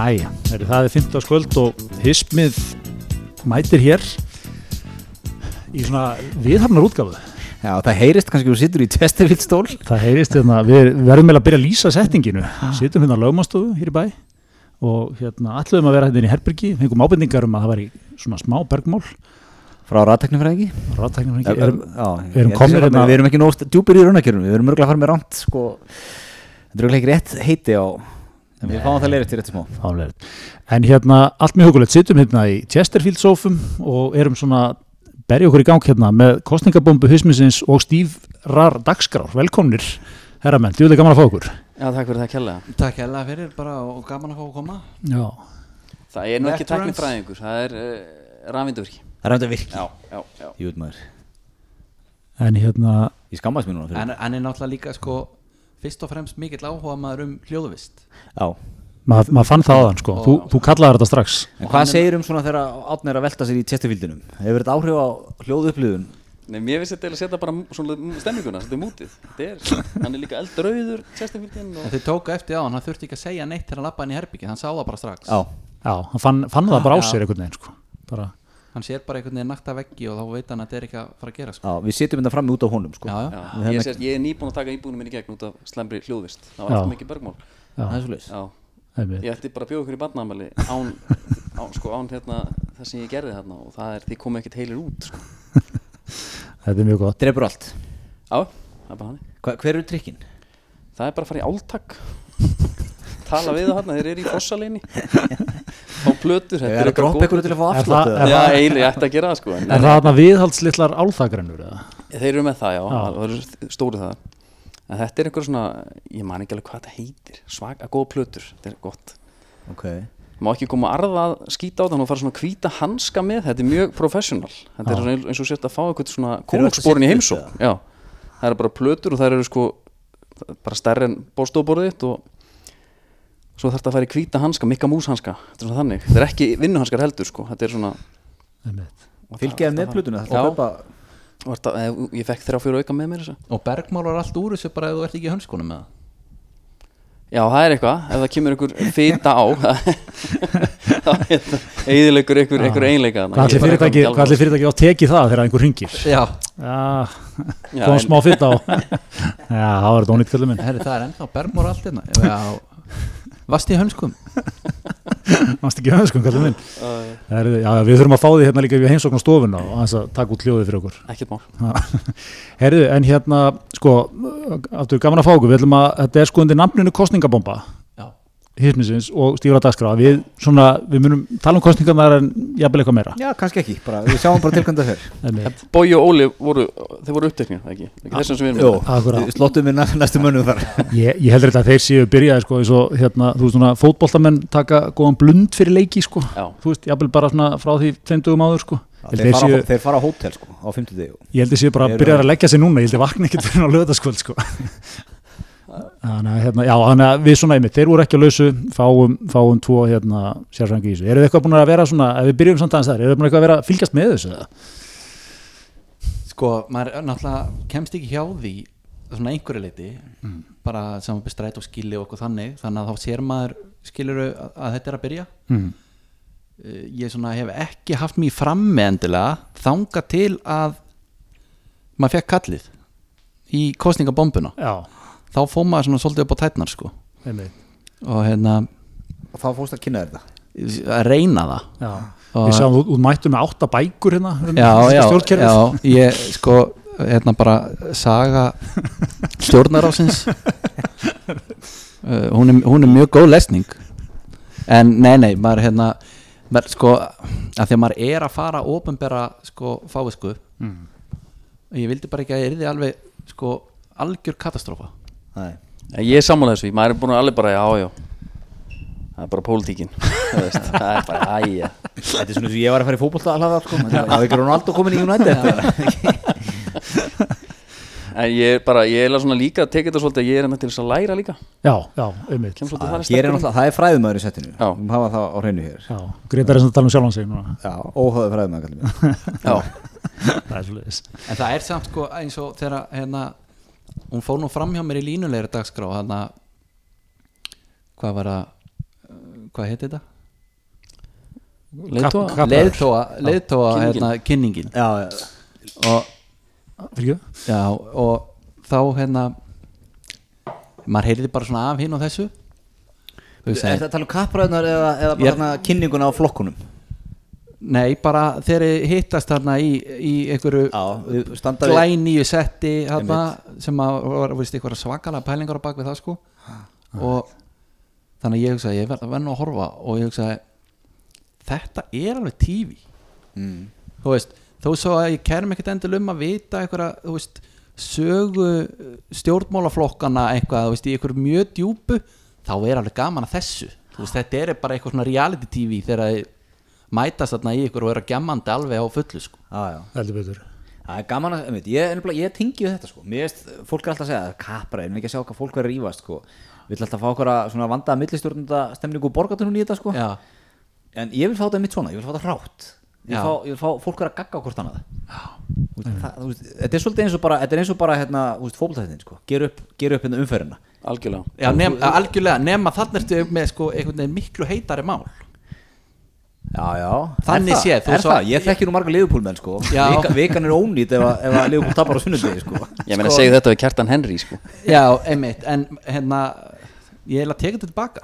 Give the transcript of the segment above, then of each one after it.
Jæja, það er 15. skvöld og hismið mætir hér í svona viðharnar útgáfu. Já, það heyrist kannski þú sittur í Chesterfield stól Það heyrist hérna, við verðum meila að byrja að lýsa settinginu. Sittum hérna á lögmástofu hér í bæ og hérna ætluðum að vera hérna í Herbergi, fengum ábendingar um að það var í svona smá bergmál. frá ráðteknifræðingi Ráttæknum Já, fengi, erum, já, við erum ég- hérna- Við erum ekki nóst djúpir í raunakjörnum Við erum örgulega að fara með ránt sko, Þetta er En við fáum það leirist í rétt smá. En hérna, allt mjög hugulegt, sittum hérna í Chesterfield sófum og erum svona berja okkur í gang hérna með kostningabombu hismisins og stífrar dagskrár. Velkomnir, herramenn, djúlega gaman að fá okkur. Já, takk fyrir það kjærlega. Takk hella fyrir bara og gaman að fá að koma Já. Það er nú ekki Veterans. teknifræðingur, það er uh, rafvinduvirki. Það er hægt að virki Já, já, já. Jú, maður En hérna, Ég skammast mér núna fyrir en, en er náttúrulega líka sko fyrst og fremst mikill áhuga maður um hljóðuvist Já maður mað fann það á þann, sko. Þú, þú kallaði þetta strax. En hvað segir um svona þegar átn er að velta sér í Chesterfieldinum? Hefur þetta áhrif á hljóðu upplifun? Nei, mér finnst þetta að setja bara svona stemminguna, þetta er mútið. Þetta er, hann er líka eldrauður, Chesterfieldin en og... þau tóku eftir á hann, hann þurfti ekki að segja neitt til að labba inn í herbyggi, hann sá það bara strax Já Já, hann fann, fann það bara á sér einhvern veginn, sko. Bara, hann sér bara einhvern veginn nakta veggi og þá veit hann að þetta er ekki að fara að gera sko. Já, við sitjum þetta frammi út á honum sko já, já. Ég, hefum sést, ég er nýbúin að taka íbúinum minn í gegn út af slembri hljóðvist. Það var alltaf mikið bergmál. já, Það er svo leis Já, einmitt. ég ætti bara að bjóða ykkur í barnaðamæli án, án, sko, án hérna, það sem ég gerði þarna og það er, þið komið ekkert heilir út, sko. Þetta er mjög gott. Drepur allt Já, það er bara hann. Hva, Hver eru trikkin? Það er bara að fara í áltak Tala við það hérna, þeir eru í fossaleginni Fá plötur þetta er að droppa ykkur til að fá Er afslátt er Já, eiginlega, ég ætti að gera það sko en, Er það þarna viðhaldslitlar álþagrennur, eða? Þeir eru með það, já, það eru stóri það En þetta er einhver svona, ég man ekki alveg hvað þetta heitir. Svaka góð plötur, þetta er gott. Ok. Má ekki koma að arða að skýta á þann og fara svona hvíta hanska með Þetta er mjög professional. Þetta er svona eins og sért að fá eitthvað svona að konungsborin í heimsókn. Já, það eru bara plötur og það eru sko bara stærri en bóstofborðið og svo þarf þetta að fara í hvíta hanska, mikka múshanska Þetta er svona þannig, þetta er ekki vinnuhanskar heldur sko. Þetta er svona. Fylgjaði þetta- eh, Ég fekk þrjá fjóru auka með mér þessu. Og bergmálar allt úr þessu bara ef þú ert ekki í hönskunum með það. Já, það er eitthvað, ef það kemur einhver fita á þá eðilegur einhver, einhver einleika þarna. Hvað allir fyrirtæki, fyrirtæki á tekið það þegar einhver ringir? já, en- smá fitt á. Já, það var þetta ónýtt kallið minn. það er ennþá bergmálar allt hérna. Já, vast í hönskum. Mást ekki höfðskum kallið minn. Það er, já, við þurfum að fá því hérna líka við heimsókn á stofuna og aðeins að taka út hljóðið fyrir okkur. Ekkert mál. Herðu, en hérna, sko, aftur gaman að fá okkur, við ætlum að, þetta er sko undir nafninu kostningabomba, já, hismisins og stífra dagskrá, við svona, við munum tala um kostningarnar en jafnvel eitthvað meira. Já, kannski ekki bara, Við sjáum bara tilkvæmda Einmitt. Bói og Óli voru, þeir voru uppteknir, ekki? Ekki þessum sem við erum við slottum við næ- næstu mönnum þar. Ég, ég heldur þetta að þeir séu byrjaði sko eins og hérna, þú veist svona fótboltamenn taka góðan blund fyrir leiki sko. Já, þú veist, jafnvel bara svona frá því tveimtugum áður sko. Held þeir, þeir fara, séu, þeir fara á hótel sko á 50 degi ég held þeir séu bara Þeir að byrja eru- að leggja sig núna, ég held þeir vakna ekkert fyrir á lögðaskvöld sko Þannig að hérna, já, þannig að við svona einmitt, þeir voru ekki að lausu, fáum, fáum tvo hérna sérfrængi í þessu. Eru þið eitthvað búin að vera svona, ef við byrjum samt aðeins þar, eru þið búin að vera að fylgjast með þessu? sko, maður náttúrulega kemst ekki hjá því svona einhverju leiti bara sem bestræt og skilli og eitthvað þannig þannig að þá sér maður skiluru að, að þetta er að byrja Mm. Eh, ég svona hef ekki haft mér frammi endilega þanga til að maður fekk kallið í kostningabombuna Já, þá fór maður svona svolítið upp á tætnar sko. Og hérna og þá fórst að kynna þetta að reyna það. Já. Og- Við sjáum, þú, þú mættu með átta bækur hérna um já, já, já, ég sko hérna bara saga stjórnarásins uh, hún, er, hún er mjög góð lesning. En nei, nei, maður hérna maður, sko, að því að maður er að fara ofinbera sko fáisku Mm. ég vildi bara ekki að ég yrði alveg sko algjör katastrófa Nei. En ég er sammála þessu, maður er búin að alveg bara, já, já. Það er bara pólitíkin þú veist, Það er bara, æja Þetta er svona og ég var að fara í fótbolta að hlaða sko. Það var ekki Ronaldo komin í United. En ég er bara, ég er alveg svona líka að tekið þetta svolítið Ég er hérna til þess að læra líka. Já, já, er að náttúrulega, það er fræðumæður í settinu. Við hafa það á hreinu hér. Já, Gretar er sem að tala um sjálfan sig núna. Já, óhóðu fræðumæður Já, Það er svolítið. en það er samt sko eins og þegar hérna hún fór nú fram hjá mér í línulegri dagskrá hérna hvað var að hvað heit þetta? Leiðtóa, leiðtóa kynningin. hérna, kynningin já, já, og, já, og þá hérna maður heyrði bara svona af hinn og þessu Er þetta að tala um kappræðunar eða, eða bara þarna kynninguna á flokkunum? Nei, bara þeir hittast þarna í, í einhverju glæníu setti þarna, sem að var veist, einhverja svakalega pælingar á bak við það sko. Og þannig að ég hugsaði, ég verð verð nú að horfa og ég hugsaði þetta er alveg tífi mm. þú veist, þó svo að ég kærum ekkert endil um að vita einhverja, þú veist sögu stjórnmálaflokkana eitthvað, þú veist, í einhverju mjög djúpu þá er alveg gaman að þessu. Veist, þetta er bara eitthvað svona reality tv þegar þið mætast þarna í ykkur og eru gemmandi alveg á fullu sko. Já, já. Heldur betur. Það er gaman að, einmitt, ég, ég, ég tengi við þetta sko. Mér veist, fólk er alltaf að segja, kapra, en ekki að sjá hvað fólk verður að rífast sko. Við ætlum alltaf að fá okkur að svona vandaða millistjórnunda stemningu borgatunum í þetta sko. Já, En ég vil fá þetta mitt svona, ég vil fá þetta hrátt. Ég vil fá, ég vil fá fólk verður að gagga hvort annað. Þetta er svolítið eins og bara, þetta er eins og bara hérna, fótboltættin sko. Ger upp, ger upp hérna umferðina. Algjörlega. Já nef, algjörlega, nema þannig ertu með sko einhvern veginn miklu heitari mál Já, já. Þannig séð, þú svo- það, ég þekki nú marga liðupúlmenn sko. Vika, Vikan er ónýtt ef, að- ef að liðupúl tapar á sunnudegi sko. Ég meina segja þetta við Kjartan Henry sko. Já, einmitt, en hérna ég er að teka þetta tilbaka.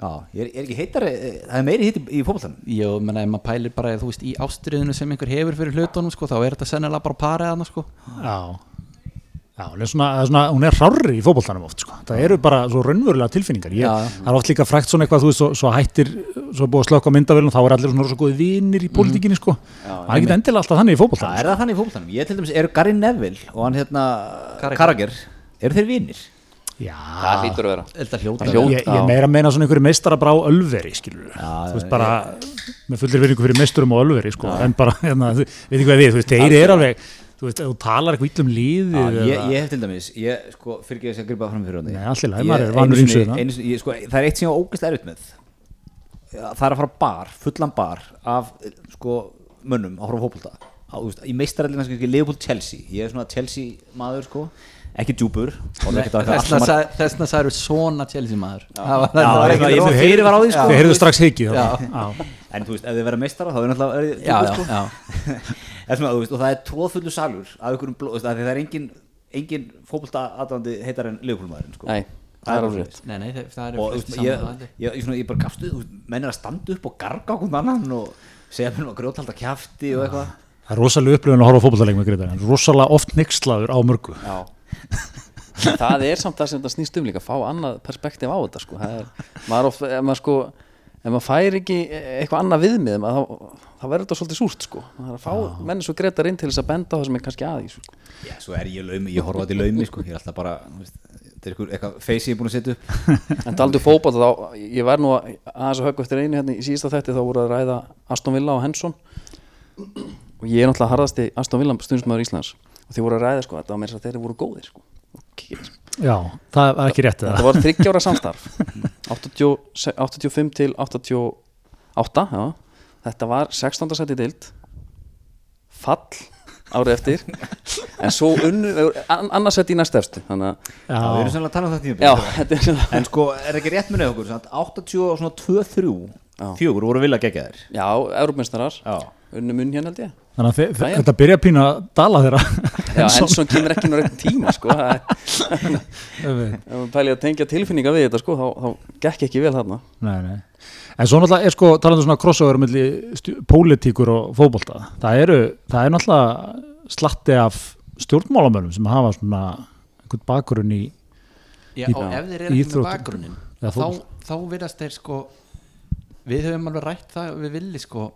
Já, ég er, er ekki heitari, það er meiri hitt í, í fótboltanum. Jó, menna, ef maður pælir bara, þú veist, í ástriðinu sem einhver hefur fyrir hlutunum, sko, þá er þetta sennilega bara parið hana, sko. Já Já, hún er, svona, það er svona, hún er rárri í fótboltanum oft sko. það eru bara svo raunverulega tilfinningar ég, Já. það er oft líka frækt svona eitthvað þú veist, svo, svo hættir, svo er búið að slökka myndavélum þá er allir svona svo góði vinir í pólitíkinni sko. það er ekki endilega alltaf þannig í Það fótboltanum er það þannig í fótboltanum Ég til dæmis, eru Gary Neville og hann hérna Carragher. Karagir, eru þeir vinir? Já, það hlýtur að vera Þetta hljóta Það hljóta- ég, ég já. meira að meina svona einhverju meistara brá ölveri skilur Já, þú veist bara með fullir virðingu fyrir meisturum og ölveri sko, en bara, hérna, þú veit ekki hvað við þú veist, þeir eru alveg, þú veist, þú talar eitthvað illum líðið Já, ég, eða- ég hef til dæmis, ég sko, fyrir ekki að gripa það fram fyrir hann er hérna. sko, Það er eitt sem ég á ógæst erfitt með. Það er að fara bar, fullan bar af sko, mönnum að horfa á þú veist, Í meistarallina sko, Leopold Chelsea. Ég er svona Chelsea maður sko ekki djúpur. Og ekkert að- alltaf marg- Þessna sagður svona Chelsea maður Það sko. Þið heyrðu strax já. En þú veist, ef þið verða meistara þá er náttúrulega er, Já, já, sko. svona, veist, og það er tróðfullu salur af einhverjum blóð, þú veist, af því það er engin engin fótbolta aðdandi heitar en leifbúlmaðurinn sko. Nei, það er alveg rétt Nei, nei, það það og ég, saman ég, ég, bara gafstu, menn er að standa upp og garga okkur annan og segja mér nú að grjótalda kjafti og eitthvað Það er rosalega upplifun að horfa fótballaleik með Greta, en rosalega oft nixlaður á mörgu. Já Það er samt það sem þetta snýst um líka að fá annað perspektíf á þetta sko. það er, maður oft, ef maður sko ef maður fær ekki eitthvað annað viðmið þá, þá verður þetta svolítið súrt sko. það er að fá menn svo greitar inn til þess að benda það sem er kannski aðeins sko. Já, svo er ég laumi, ég horfa í laumi sko. ég er alltaf bara, þetta er eitthvað, eitthvað face ég er búin að setja upp en taldu fótball þá, ég var nú að- aðeins að högg eftir einu hérna í síðasta þetti þá voru að ræða Aston Villa og Henson og ég er náttúrulega harðasti Aston Villa stundismæður Íslands og þeir voru að ræða sko, þetta var meira að. Já, það er ekki rétt eða. var þryggjára samstarf 80, 85 til 88 já. Þetta var 16. seti dild Fall árið eftir En svo unnu an, annars seti í næst efstu Þannig að erum Já, sannlega að tala um þetta tímabil. Já, er En sko, er ekki rétt munið okkur sant? 80 og svona 2-3 Já. fjögur voru vilja gegja þér Já, Európmestarar Já, Unnu munn hérna held ég þannig að Jæja. þetta byrja pínu að dala þeirra. Já, Henson kemur ekki rétt tíma sko. Ef við pæli að tengja tilfinninga við þetta sko, þá, þá gekk ekki vel þarna Nei, nei. En svo náttúrulega er sko talandi um svona crossover milli stjú- pólitíkur og fótbolta. Það eru, það er náttúrulega slatti af stjórnmálamönnum sem hafa svona einhvern bakgrunn í Já, í- og ef þeir eru ekki með bakgrunnin þá, fótbolta. þá virðast þeir sko við höfum alveg rætt það við villi sko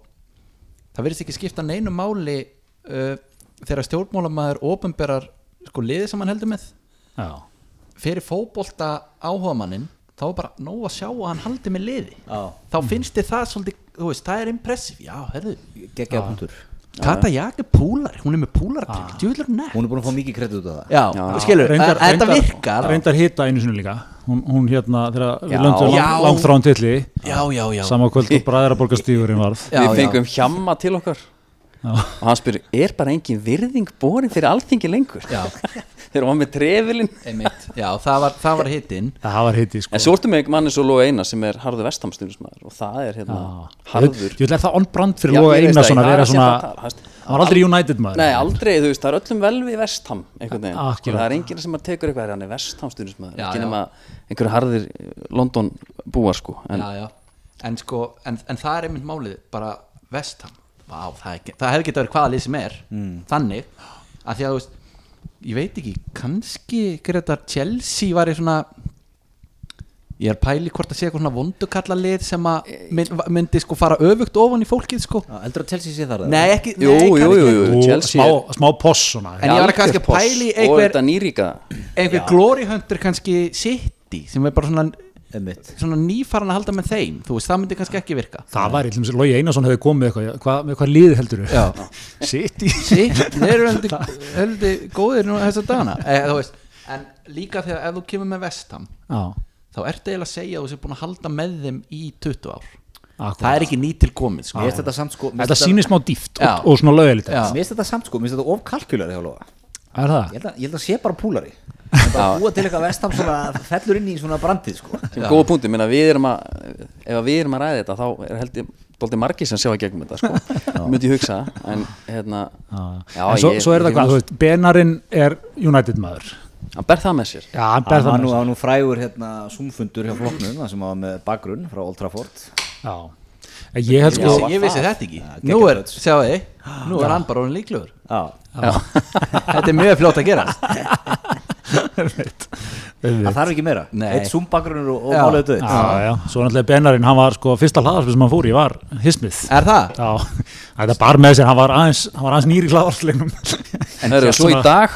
það virðist ekki skipta neinu máli uh, þegar stjórnmálamæður ofinberar sko liðið sem hann heldur með. Já, fyrir fótbolta áhugamannin þá er bara nóg að sjá að hann haldi með liði. Já. þá finnst þið það svolítið, þú veist, það er impressiv já, herðu, geggjaða punktur. Kata Jak er púlar hún er með djúvillar nett. Hún er búin að fá mikið kredit út af það. Já, Já. skilur, þetta virkar reyndar hita einu sinni líka hún, hún hérna þegar Já. við löndum Já. lang, langþráin tilli já, já, já. Sama kvöld og bræðaraborgastífurinn varð. Já, Við já. fengum hjamma til okkar. Og hann spyrir, er bara engin virðing borin fyrir alþingi lengur? Já. þegar hann var með trefilinn. Já, það var, það var var hitti sko. En svo ertu með manni svo Lóa Einar sem er harður vestamstundismæður og það er hérna harður. Ég vil er það on brand fyrir Já, Einarsson það, að vera er svona það, var aldrei United maður. Nei, aldrei, þú veist, það er öllum vel við vestam einhvern veginn, skilur, það er enginn sem að tekur eitthvað, hann er Já, ekki nema einhverju harðir eh, London búar sko, en já, já. En, sko, en, en það er einmitt málið bara vestam Vá, það, er það hefði getað verið hvaða lið sem er. Þannig að því að þú veist ég veit ekki, kannski Gretar Chelsea var í svona ég er pæli hvort að sé eitthvað svona vondukalla lið sem að mynd, myndi sko fara öfugt ofan í fólkið sko. Já, Eldur að Chelsea sé þar? Nei, ekki, Jú, nei, jú, jú, jú. Chelsea smá, er- smá poss svona. En ég var að kannski að pæli í og einhver, þetta nýríka. einhver glory hunter kannski City sem er bara svona, Einmitt. svona nýfaran að halda með þeim. Þú veist, það myndi kannski ekki virka. Það var eitthvað sem Logi Einarsson hefði komið eitthvað hvað, með hvað liði heldur Já. City. Sitt, þeir eru heldur, heldur góðir nú þess að dana e, veist, En líka þegar ef þú kemur með vestam Já, þá ertu eiginlega að segja að þú sé búin að halda með þeim í 20 ár. Akkurat. Það er ekki nýtt til komið sko. Þetta samt sko Þetta sýnir smá dýft og, og svona lögilegt. Mér finnst þetta samt sko, mér finnst þetta of kalkulari hjá Lóa. Er það? Ég held að, ég held að sé bara púlari. Það er bara að búa til eitthvað vestam svona fellur inn í svona brandið sko. Góða punkti, minna við erum að ef að við erum að ræða þetta þá er held ég dóldi margir sem sjá í gegnum þetta sko, myndi ég hugsa en hérna, já, en svo, ég- svo er það hvað, Benarinn er United maður hann ber það með sér. Já, hann ber Það það var með nú, sér. það var nú frægur hérna súmfundur hjá flokknum það sem var með bakgrunn frá Old Trafford. Já, En ég held Ég, sko ég vissi þetta ekki. Já, Nú er, sjáu þið, nú er hann bara orðin líklegur. Já, Þetta er mjög fljótt að gera það þarf ekki meira. Nei. Eitt súmbakgrunnur og, og Já. málega döð Já, já, svo náttúrulega Benarinn, hann var sko fyrsta hlaðarspil sem hann fór í var Hismith Er það? Já, þetta bar með sér, hann var aðeins, hann var aðeins nýri hlaðarslegnum en Heru, svo í dag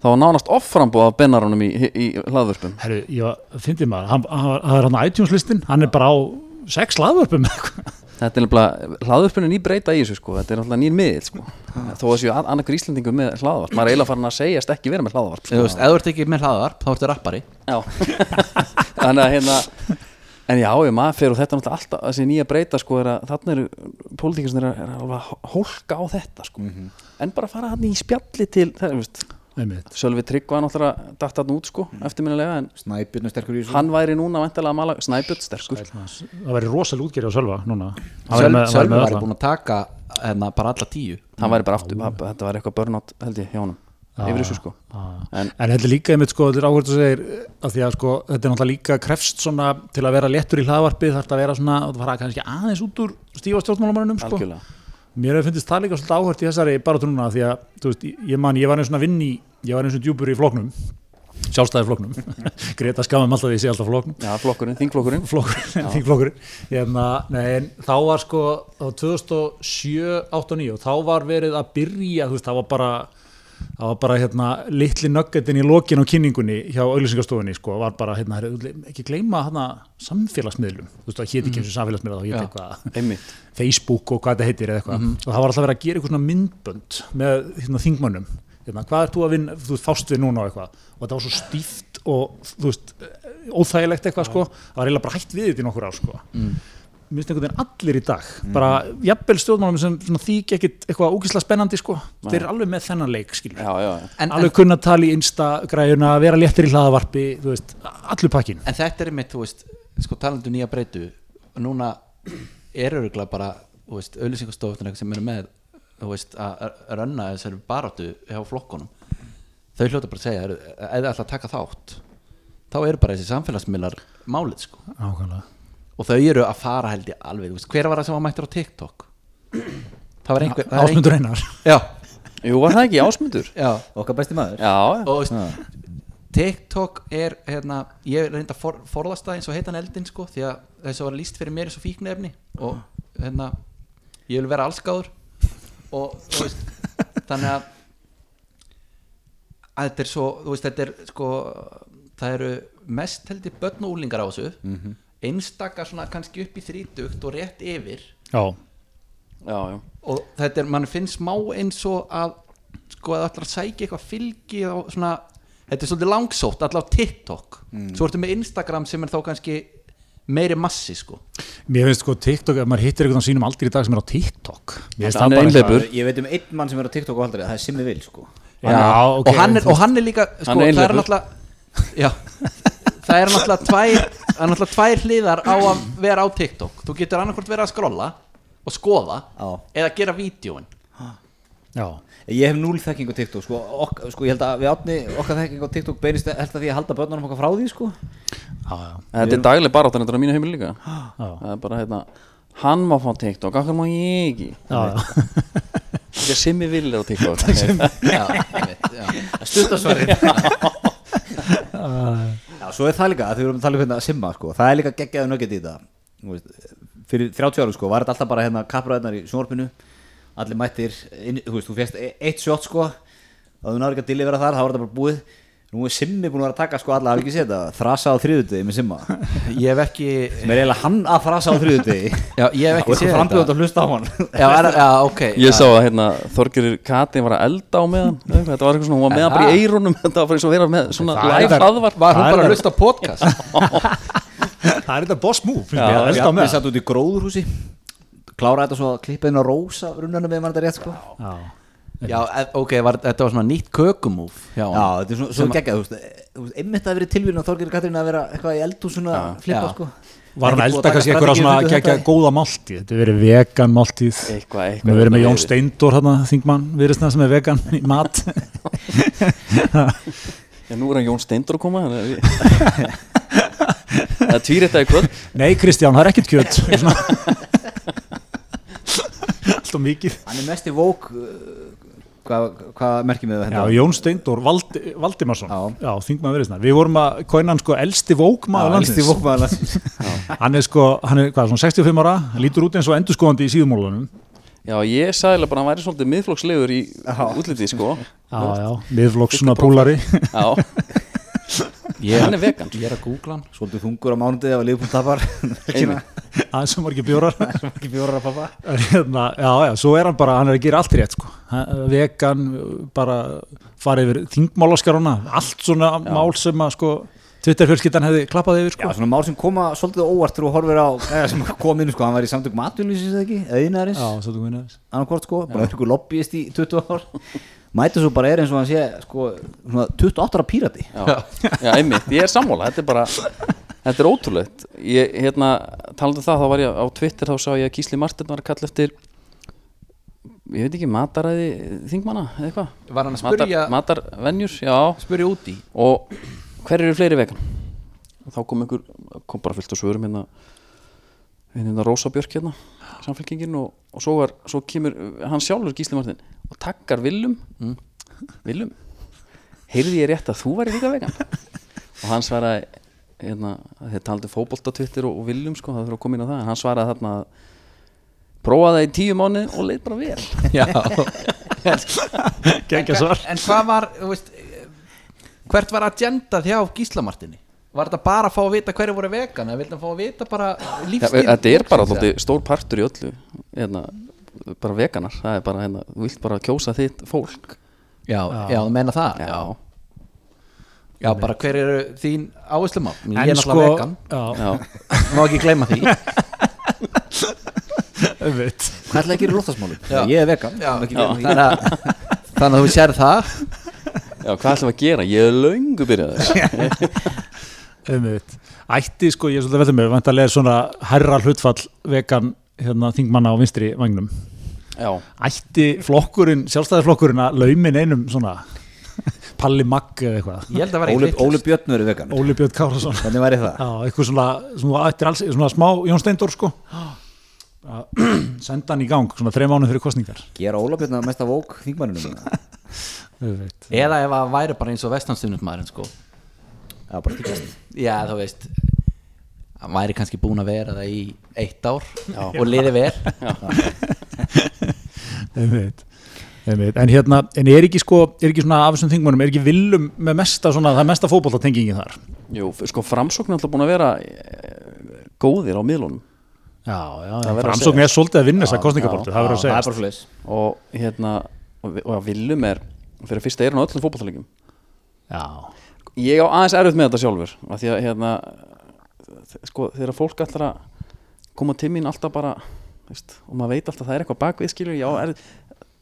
þá var nánast offrambúð af bennarunum í, í, í hlaðvörpum. Herru, ég maður, hann, hann, var- það er hann iTunes listin, hann er bara á sex hlaðvörpum eða þetta er nefnilega, hlaðvörpun er nýbreyta í þessu sko, þetta er náttúrulega nýr miðil sko. þó að séu annarkur Íslandingur með hlaðvarp. Maður er eiginlega farin að segjast ekki vera með Þú veist, ef þú ert ekki með hlaðvarp, þá ertu rappari. Já. Þannig að hérna En já, ég maður fyrir og þetta er náttúrulega alltaf þessi nýja breyta sko er að þarna eru eru er alveg að hólka á þetta sko. En bara fara hann í spjalli til það er veist Sölvi Tryggva náttúrulega datt hann út sko eftirminnilega en Snæbjörn sterkur í þessu. hann væri núna vantilega að mala Snæbjörn sterkur. Það væri rosalega útgerð á Sölva núna. Hann væri Sölvi með- væri var búin að taka hérna, bara alla tíu. Hann væri bara aftur, þetta var eitthvað burnout held ég hjá honum. Yfir þessu sko. En En þetta er líka einmitt sko, þetta er áhverju að segir að því að sko, þetta er náttúrulega líka krefst svona til að vera léttur í hlaðvarpi þarf að vera svona, það fara kannski aðeins út úr stífa stjórnmálamannum sko. algjörlega. Mér hefur fyndist það líka svolítið áhvert í þessari bara núna því að, þú veist, ég man, ég var eins og vinn í, ég var eins og djúpur í floknum sjálfstæði floknum Greta skamum alltaf því ég sé alltaf floknum Já, flokkurinn, þingflokkurinn. Flokkurinn, þingflokkurinn. Hérna, nei, þá var sko á 2007, 8 og 9 og þá var verið að byrja veist, það var bara það var bara hérna litli nöggetin í lokin á kynningunni hjá auðlýsingastofunni sko, var bara hérna, ekki gleyma hérna samfélagsmiðlum, þú veist, það héti ekki eins og samfélagsmiðla, Facebook og hvað þetta heitir eða eitthvað. Og það var alltaf verið að gera eitthvað svona myndbönd með hérna, þingmönnum hérna, hvað er þú að vinna, þú fást við núna og eitthvað? Og þetta var svo stíft og þú veist, óþægilegt eitthvað sko. Það var eiginlega bara hætt við þetta í nokkur ár sko. Mm. minnst einhvern veginn allir í dag bara jafnvel stjórnmálum sem svona, þýk ekkit eitthvað ógislega spennandi sko. Þeir eru alveg með þennan leik skilja Já, já, já. En, alveg kunna tala í instagræjuna vera léttir í hlaðavarpi, þú veist, allur pakkin en þetta er einmitt, þú veist sko talandu nýja breytu. Núna er öruglega bara þú veist, auðlýsingastofnir sem eru með þú veist, að rönna þessari baráttu hjá flokkunum. Þau hljóta bara að segja, þið ætla að taka þátt þá eru bara þessi samfélagsmiðlar málið sko. Ákvæmlega. og þau eru að fara held ég alveg þú veist, hver var það sem var mættur á TikTok? Það var einhver það Ásmundur Einar. Já, Jú, var það ekki ásmundur? já. Okkar besti maður. Já, og þú veist, TikTok er hérna, ég reynda for, forðast það eins og heitan eldin sko því að þess að var líst fyrir mér eins og fíknefni og hérna ég vil vera allskáður og þú veist, þannig að þetta er svo þú veist, þetta er sko það eru mest heldur börn og úlingar á þessu. Mhm. einstaka svona kannski upp í þrítugt og rétt yfir. Já, já, já. Og þetta er, mann finnst smá eins og að sko að allar sækja eitthvað fylgi á svona, þetta er svolítið langsótt allar á TikTok, svo ertu með Instagram sem er þá kannski meiri massi sko. Mér finnst sko TikTok, ef maður hittir eitthvað á sínum aldrei í dag sem er á TikTok Hann er bara einhleypur. ég veit um einn mann sem er á TikTok og aldrei það er Simmi Vil sko. Já, ok, og, hann er, og hann er líka sko, Hann er það er náttúrulega já, það er náttúrulega tvær er náttúrulega tvær hliðar á að vera á TikTok. Þú getur annarkvort verið að skrolla og skoða Já. eða gera vídjóin Já, Ég hef núl þekking á TikTok sko, ok, sko ég held að við átni okkar þekking á TikTok beinist held að því að halda börnunum okkar frá því sko. Já, já, Þetta er dagleg baráttan þetta er á mínu heimili líka. Já, Það er bara hérna Hann má fá TikTok, okkur má ég ekki. Já, já. Ekki að simmi vil er á TikTok. Já, einmitt, já. Svo er það líka að þau erum að tala um hérna Simma sko, það er líka geggjaðu nöggett í þetta. Þú veist, Fyrir 30 árum sko, var þetta alltaf bara hérna kapraðnar í sjónvarpinu Allir mættir, inn, þú veist, þú férst eitt shot sko. Og þú náður ekki að delivera þar, þá var þetta bara búið. Nú er Simmi búin að vera að taka sko alla, hafi ekki séð þetta? Þrasa á þriðutegi með Simma. Ég hef ekki Sem er eiginlega hann að þrasa á þriðutegi já, ég hef Og ekki séð eitthvað frambjönd að hlusta á hann. Já, já, ok. Ég já. sá að hérna, Þorgerir Katin var að elda á meðan. Þetta var eitthvað svona, hún var meðan bara í eirunum Þetta var bara eins og að vera með Klára þetta svo að klippa inn á rósa Runnanum við mann þetta rétt sko. Já, já, e- ok, var, þetta var svona nýtt kökumúf já, Já, þetta er svona, svo geggjað, þú veist, e- einmitt að verið tilvíðin á Þorgeir Katrín að vera eitthvað í eldhús svona flippa, Já. sko. Var hann elda að kannski eitthvað svona þetta? góða máltíð? Þetta er verið vegan máltíð. Eitthvað, Við eitthvað verðum með Jón hérna, þingmann viðristna sem er vegan í mat. Já, nú er hann Jón Steindur að koma að Það er tvýr þetta í kvöld. Nei Kristján, það er ekkert kjöt Alltaf mikið. Hann er mest í vók, hvað hva merkjum við Já, þetta? Jón Steindór Valdi, Valdimarsson. Já. Já, viðristna Við vorum að kóina hann sko elsti vókmaður elsti landsins. Hann er sko, hann er hvað, svona 65 ára Hann lítur út eins og endurskoðandi í síðumólunum Já, ég sagði bara að hann væri svolítið miðflokkslegur í Já. útliti, sko. Já, já, miðflokks svona púlari. Já, ég, hann er vegan. ég er að googla hann. Svolítið þungur á mánundi ef að liðbúl tapar. Aðeins sem var ekki bjórar Ekki fjórar að pappa. Hérna, já, já, svo er hann bara, hann er að gera allt rétt sko. Hann- vegan, bara fara yfir þingmálaskaruna allt svona mál sem að sko Twitter fjölskyldan hefði klappað yfir Já, sko. svona mál sem koma svolítið óvart þegar þú horfir á gæja sem kom inn, sko, hann var í samtök matvílvísins eða ekki, eða innarins, Já, minna þess annarkvort, sko, bara einhver lobbyist í 20 ár. Mæti svo bara er eins og hann sé, sko, svona 28 ára pírati. Já, já einmitt, ég er sammála Þetta er bara, þetta er ótrúlegt. Ég, hérna, talandi um það, þá var ég á Twitter þá sá ég að Gísli Martin var að kalla eftir ég veit ekki, mataræði þingmanna, eða eitthvað. Var hann að spurja, Matar, Matarvenjur, já. Spurja út í. Og hver eru fleiri vegan? Og þá kom einhver, kom bara fullt af svörum hérna hérna Rósa Björk hérna samfélkingin og, og svo, var, svo kemur hann sjálfur Gísli Martin og takkar Willum. Mm. Willum, heyrði ég rétt að þú væri líka vegan? Og hann svaraði hérna, þeir taldi fótbolta Twitter og, og Willum sko, það þurfa að koma inn á það en hann svaraði þarna að prófaði það í tíu mánu og leið bara vel. Já. Svar. en hvað var, veist hvert var agendað hjá Gíslamartinni var þetta bara að fá að vita hverju voru vegan eða vildi hann fá að vita bara Ja, lífstíl? þetta er bara alltaf stór partur í öllu hérna, bara veganar. Það er bara, hérna, þú vilt bara kjósa þitt fólk. Já, já, þú meina það? Já, já bara hver eru þín áherslumál? Ég er náttúrulega vegan, Já, já, má ekki gleyma því. Einmitt. Hvað ætlaði að gera í loftasmálum? Já. Ég er vegan. já, Ekki já, þannig, að, þannig að þú sér það. Já, hvað ætlum við að gera? Ég er löngu byrjað Einmitt. Ætti sko, ég er svolítið veldur með vantarlega er svona herra hlutfall vegan hérna, þingmanna á vinstri vagnum Já, Ætti flokkurinn, sjálfstæðisflokkurinn að laumin einum svona Palli Magg eða eitthvað ég held að vera Óli, Óli Björn er vegan. Óli Björn Kárasson Hvernig væri það? Já, eitthvað svona, svona, alls, svona smá Jón Steindór sko að senda hann í gang svona þreim mánuð fyrir kostningar Gera Óla Björn að mesta vók þingmannunum? Einmitt. eða ef að væri bara eins og vestanstufnumæðurinn sko Já, bara ekki gæst. já, þú veist hann væri kannski búin að vera það í eitt ár og liði vel. Einmitt. Einmitt. En hérna, en er ekki sko er ekki svona af þessum þingmannum, er ekki villum með mesta svona, það er mesta fótboltatengingin þar? Jú, sko framsókn er alltaf búin að vera eh, góðir á miðlunum. Já, já, Það framsókn er svolítið að vinna þessa Já, kostningabortu, já, það verður að Það segja. er bara fleis. og hérna og, og að Willum er fyrir fyrsta eirun á öllum fótballtalegjum Já, ég á aðeins erfitt með þetta sjálfur af því að hérna sko, þegar fólk að koma til mín alltaf bara veist, og maður veit alltaf að það er eitthvað bakvið skilur já, er,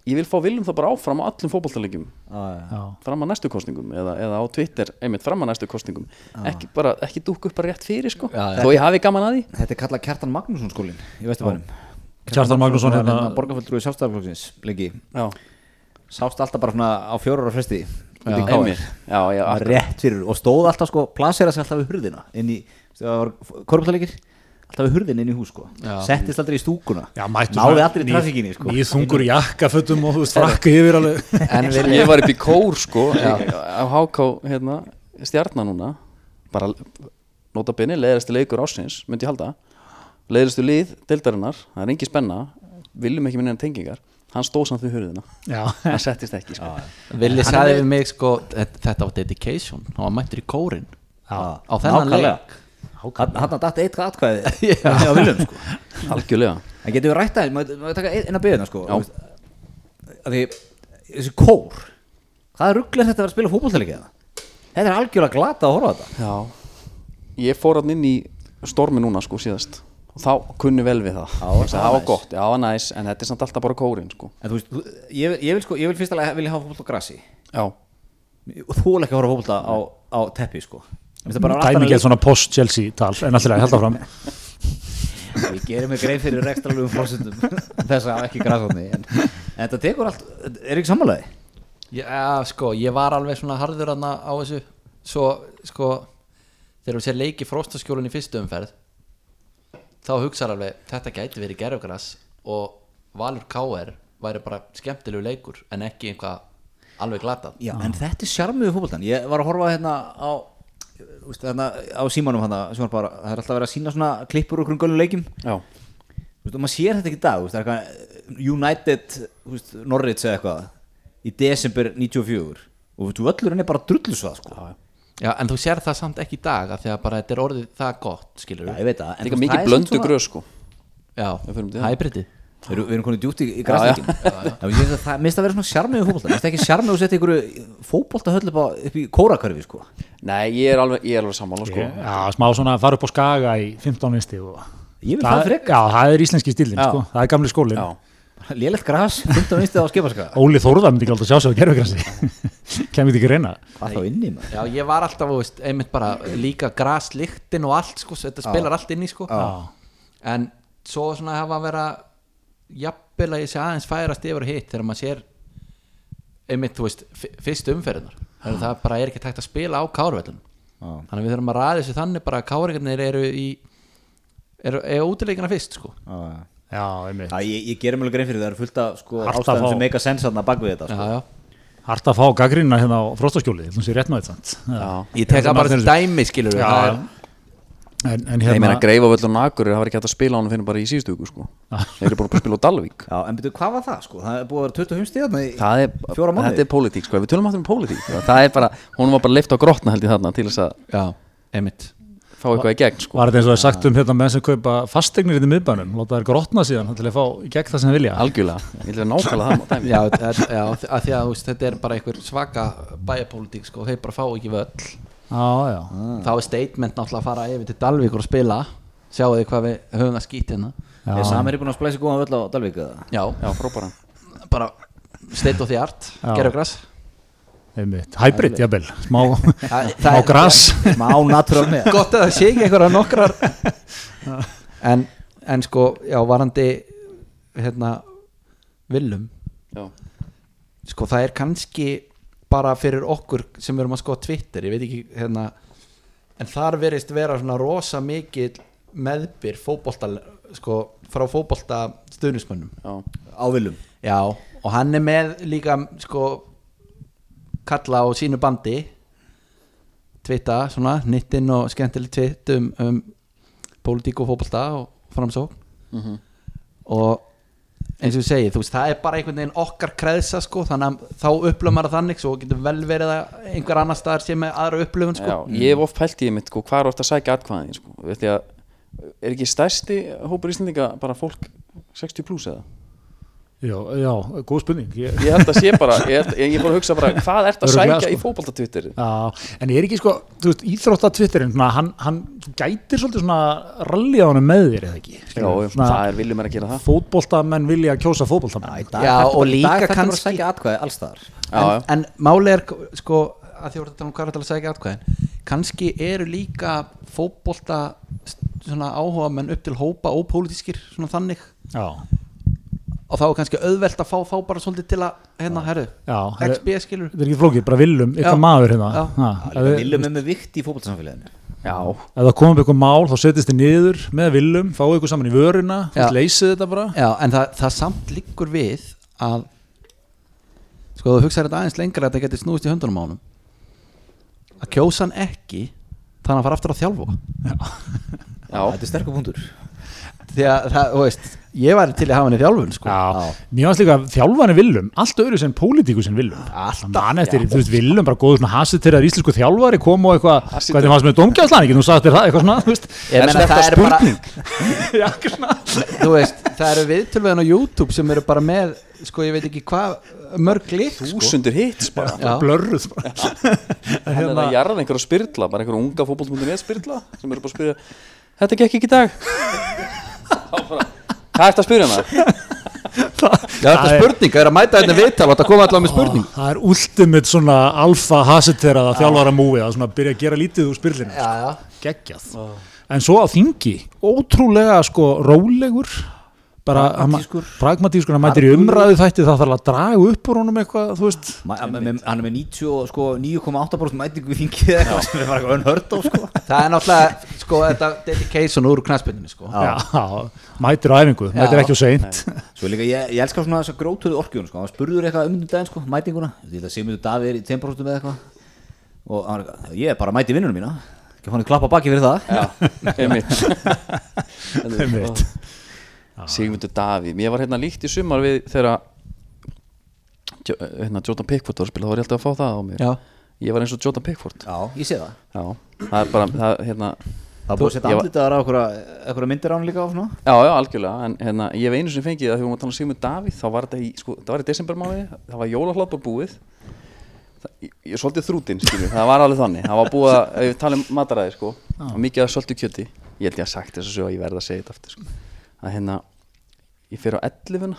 ég vil fá viljum það bara áfram á allum fótboltalegjum Já, já. Já, fram að næstu kostningum eða, eða á Twitter einmitt fram að næstu kostningum ekki, bara, ekki dúkka upp bara rétt fyrir sko. Já, já. þó ég hafi gaman að því. Þetta er kallað Kjartan Magnússon skólinn í Vesturbænum. Kjartan Magnússon hérna. Borgarfjöldrúi sjálfstæðarflokksins lengi já, Sást alltaf bara á fjórar á fresti rétt fyrir og stóð alltaf sko plasera sig alltaf við hurðina inn í, það var korptalegir alltaf við hurðina inn í hús sko. Settist aldrei í stúkuna. Náði allir í trafikinni sko. Nýð þungur jakkafötum og þú veist frakka yfir alveg. En ég var upp í kór sko á HK hérna, stjarnar núna. Bara nota benni, leiðasti leikur ásins myndi ég halda. Leiðastu lið deildarinnar, það er engin spenna. Viljum ekki minna en tengingar hann stóð samt við hurðina, Já, hann settist ekki sko. Villi sagði við mig sko þetta var dedication, hann var mættur í kórin já, á þennan Nákvæmlega. leik. Hann hann datt eitt atkvæði á viljum sko. Algjörlega. En getum við rætt að maður maður taka eina beðina sko? Því þessi kór hvað er rugglega þetta að vera að spila fótbolltæleikið þetta er algjörlega glata að horfa á þetta. Já, ég fór hann inn í stormi núna sko síðast og þá kunni vel við það. Sagði, það það var gott, já, það var næs en þetta er samt alltaf bara kórin sko. En þú veist, ég, ég vil sko, ég vil fyrst alveg vilja hafa fótboll á grassi já, og þú vil ekki horfa fótbolta á, á teppi sko. Að ekki svona post-Chelsea tal en alltaf held áfram. Ég gerir mig grein fyrir rekstralugum fórsendum þess að ekki grasotni en, en þetta tekur allt, er ekki sammálaði? Já, sko, ég var alveg svona harður aðna á þessu. Svo, sko Þegar við sér leiki fróstaskjólun í fyrstu umferð Þá hugsar alveg Þetta gæti verið gerfgras Og Valur KR væri bara skemmtilegu leikur En ekki einhvað alveg glatað. Já, en þetta er sjarmuðu fótboltan Ég var að horfa hérna á úst, hérna, á símanum var bara, það er alltaf verið að sína svona klippur okkur um gölum leikjum. Já, Úst, og maður sér þetta ekki dag úst, er eitthvað United úst, Norwich eða eitthvað í desember 94 og þú völlurinn er bara drullusvað sko. já, já. Já, en þú sér það samt ekki í dag af Því að bara þetta er orðið það gott, skilur Já, ég veit það líka mikið er blöndu gröð sko. Já, Við hæbriti Við erum, við erum konið djúpt í, í græsleikin Það mér finnst að vera svona sjarmið fótbolta. Mér finnst ekki sjarmið að setja ykkur fótbolta upp, á, upp í kórakörfi sko. nei, ég er alveg, ég er alveg sammála sko. Já, smá svona að fara upp á skaga í 15 vinsti og Ég vil það frekar. Já, það er íslenski stílinn, Já. sko, það er gamli skólinn já, Lélegt gras, 15 vinstið á skipaska Óli Þórða myndi ekki alltaf sjá sig á gerfugrassi Kemur þetta ekki reyna Hvað þá inni maður? Já, ég var alltaf, veist, einmitt bara líka graslyktin og allt, sko, þetta spilar allt inn í, sko. Já, en svo svona hafa að vera jafnvel að ég sé aðeins færast yfir og hitt þegar maður sér einmitt, þú veist, f- fyrstu umferðinar þannig að það bara er ekki tægt að spila á kárvellun Já. þannig við þurfum að ræða þessu þannig bara að kárvellunir eru í eru, eru útileikina fyrst, sko. Já, já. Já, einmitt Já, ég, ég gerir mjög grein fyrir það, það er fullt af sko, Hart að ástæðum fá. sem meika sens þarna bak við þetta já, sko. já. Hart að fá gaggrínina hérna á fróstaskjóli Þú sé rétt með þetta já. ég tek það bara sem dæmi, skilur Já, það er, en, en Nei, ég meina hérna greifa völlun og akur það var ekki hægt að spila á hann fyrir bara í síðustu viku sko. þeir eru bara að spila á Dalvík Já, en byrju, hvað var það sko? Það er búið að vera 25 stíðarna í það er, fjóra mánuði þetta er pólitík sko. við tölum aftur um pólitík það er bara, hún var bara leift á grotna held ég þarna til þess að já, einmitt fá eitthvað í gegn sko. Var þetta eins og það er sagt um hérna menn sem kaupa fasteignir hérna í miðbænum Láta þær grotna síðan til að fá í gegn það sem þeir vilja? Algjörlega, ég að nákvæmlega það dæmi. já, það er- já, að því að þú veist, þetta er bara einhver svaka bæjarpólitík, sko, þeir bara fá ekki völl. Já, já. Þá er statement náttúrulega að fara yfir til Dalvíkur og spila. Sjáu þið hvað við höfum að skýta hérna. Er Samir búin að splæsa góðan völl á Dalvík eða? já, já, frábæra bara state of the art, Já. Græs Einmitt, hybrid, jafnvel, smá, smá gras. Má natural með. Gott að það sé ekki einhverja nokkrar. En, en sko já, varandi hérna, villum já, sko það er kannski bara fyrir okkur sem erum að skoða Twitter ég veit ekki hérna en þar verist vera svona rosa mikil meðbyr fótbolta sko frá fótbolta stuðnismönnum Á viljum já og hann er með líka sko kalla á sínu bandi twitta svona nýttin og skemmtileg twitt um, um pólitík og fótbolta og framsók Mhm. og eins og ég segi, þú veist, það er bara einhvern veginn okkar kreðsa sko, þannig að þá upplöfum maður þannig, svo getur vel verið að einhver annar staðar sé með aðra upplöfun sko. já, ég hef oft pælt í mitt sko, hvað er ofta að sækja atkvæðin sko. Veit ég að, er ekki stærsti hópur íslendinga bara fólk 60 pluss eða Já, já, góð spurning. Ég, ég held að sé bara, ég, held, ég, ég fór að hugsa bara hvað ert að sækja sko. í fótboltatwitter Já, en ég er ekki sko, þú veist, íþrótta Twitterinn, svona, hann, hann gætir svolítið svona rally á hann með þér eða ekki? Já, Skilurðu? það er viljum er að gera það. Fótboltamenn vilja kjósa fótboltamenn. Í dag Já, og bara- líka bara að kannski- sækja atkvæði alls staðar. Já, en, en máli er sko að því voru þetta um er að segja atkvæðin kannski eru líka fótbolta svona áhuga menn upp til hópa ópolítískir svona þannig. Já, og þá er kannski auðvelt að fá þá bara svolítið til að hérna, herru, já, þetta XB skilur er ekki flókið, bara viljum, Já. eitthvað maður hérna Já. viljum er með vikt í fótboltasamfélaginu já, ef það komum upp eitthvað mál, þá setjast þið niður með viljum, fáið ykkur saman í vörina Já. þú leysið þetta bara Já, en það, það samt liggur við að sko þú hugsaður þetta aðeins lengra að þetta getur snúist í höndunum á honum að kjósa hann ekki þannig að hann fara aftur að þjálfa já. þetta er sterkur punktur því að það, þú veist, ég væri til að hafa hann í þjálfun sko. Já, mér fannst líka þjálfani viljum allt öðru sem pólitíku sem Alltaf, Man eftir, þú veist, viljum bara góður svona hasið til að íslensku þjálfari kom og eitthvað, hvað er það sem er domgjastlan ekki, þú sagði þér það, eitthvað svona, þú veist. Ég þetta það er bara Já, eitthvað svona. Þú veist, það eru viðtölveðin á YouTube sem eru bara með, sko ég veit ekki hvað mörg lit sko. þúsundur hits bara. Já. blörruð bara. hann er að jarða einhverja spyrla bara einhverja unga fótboll.net spyrla sem eru bara að spyrja þetta hvað að spyrja maður Já, þetta er spurning, það er að mæta þetta viðtal og þetta koma allavega með spurning. Það er ultimate svona alfa að þjálfara múið að svona byrja að gera lítið úr spyrlinu Já, já. Geggjað. En svo á þingi, ótrúlega sko rólegur bara Pragmatískur. pragmatískur, hann mætir í umræðu þætti það þarf að draga upp úr honum eitthvað þú veist, hann er með 90 og sko 9,8% mætingu í þingið eða eitthvað sem er bara eitthvað unhört á sko. Það er náttúrulega, sko, þetta dedication úr knaspinninni, sko. Já. mætir á æfingu, mætir ekki á seint. Svo líka, ég, ég elskar svona þess að grótuðu orkjun sko. hann spurður eitthvað um daginn sko, mætinguna. Ég held að Sigmundur Davíð er í 10% með eitthvað. Og hann er eitthvað, ég er bara mæti vinnunum mína. Ekki hann klappa baki fyrir það. Já, einmitt. Einmitt. Sigmundur Davíð, mér var hérna líkt í sumar við þegar hérna, Jordan Pickford var að spila, þá var ég alltaf að fá það á mér. Já, ég var eins og Jordan Pickford. Já, ég sé það. Já, það er bara, það, hérna Það búið að setja andlitaðar á einhverja myndir á hann líka á svona Já, já, algjörlega, en hérna, ég hef einu sem fengið að þegar við varum að tala um Sigmund Davíð þá var þetta í, sko, það var í desembermáði það var jólahlaðbár búið. Það, ég, ég svolítið þrútin, skilju, það var alveg þannig. Það var búið að, ef við tala um mataræði sko, og mikið að svolítið kjöti ég held ég að sagt þess að sögja, ég verð að segja þetta aftur sko. að hérna, ég fer á 11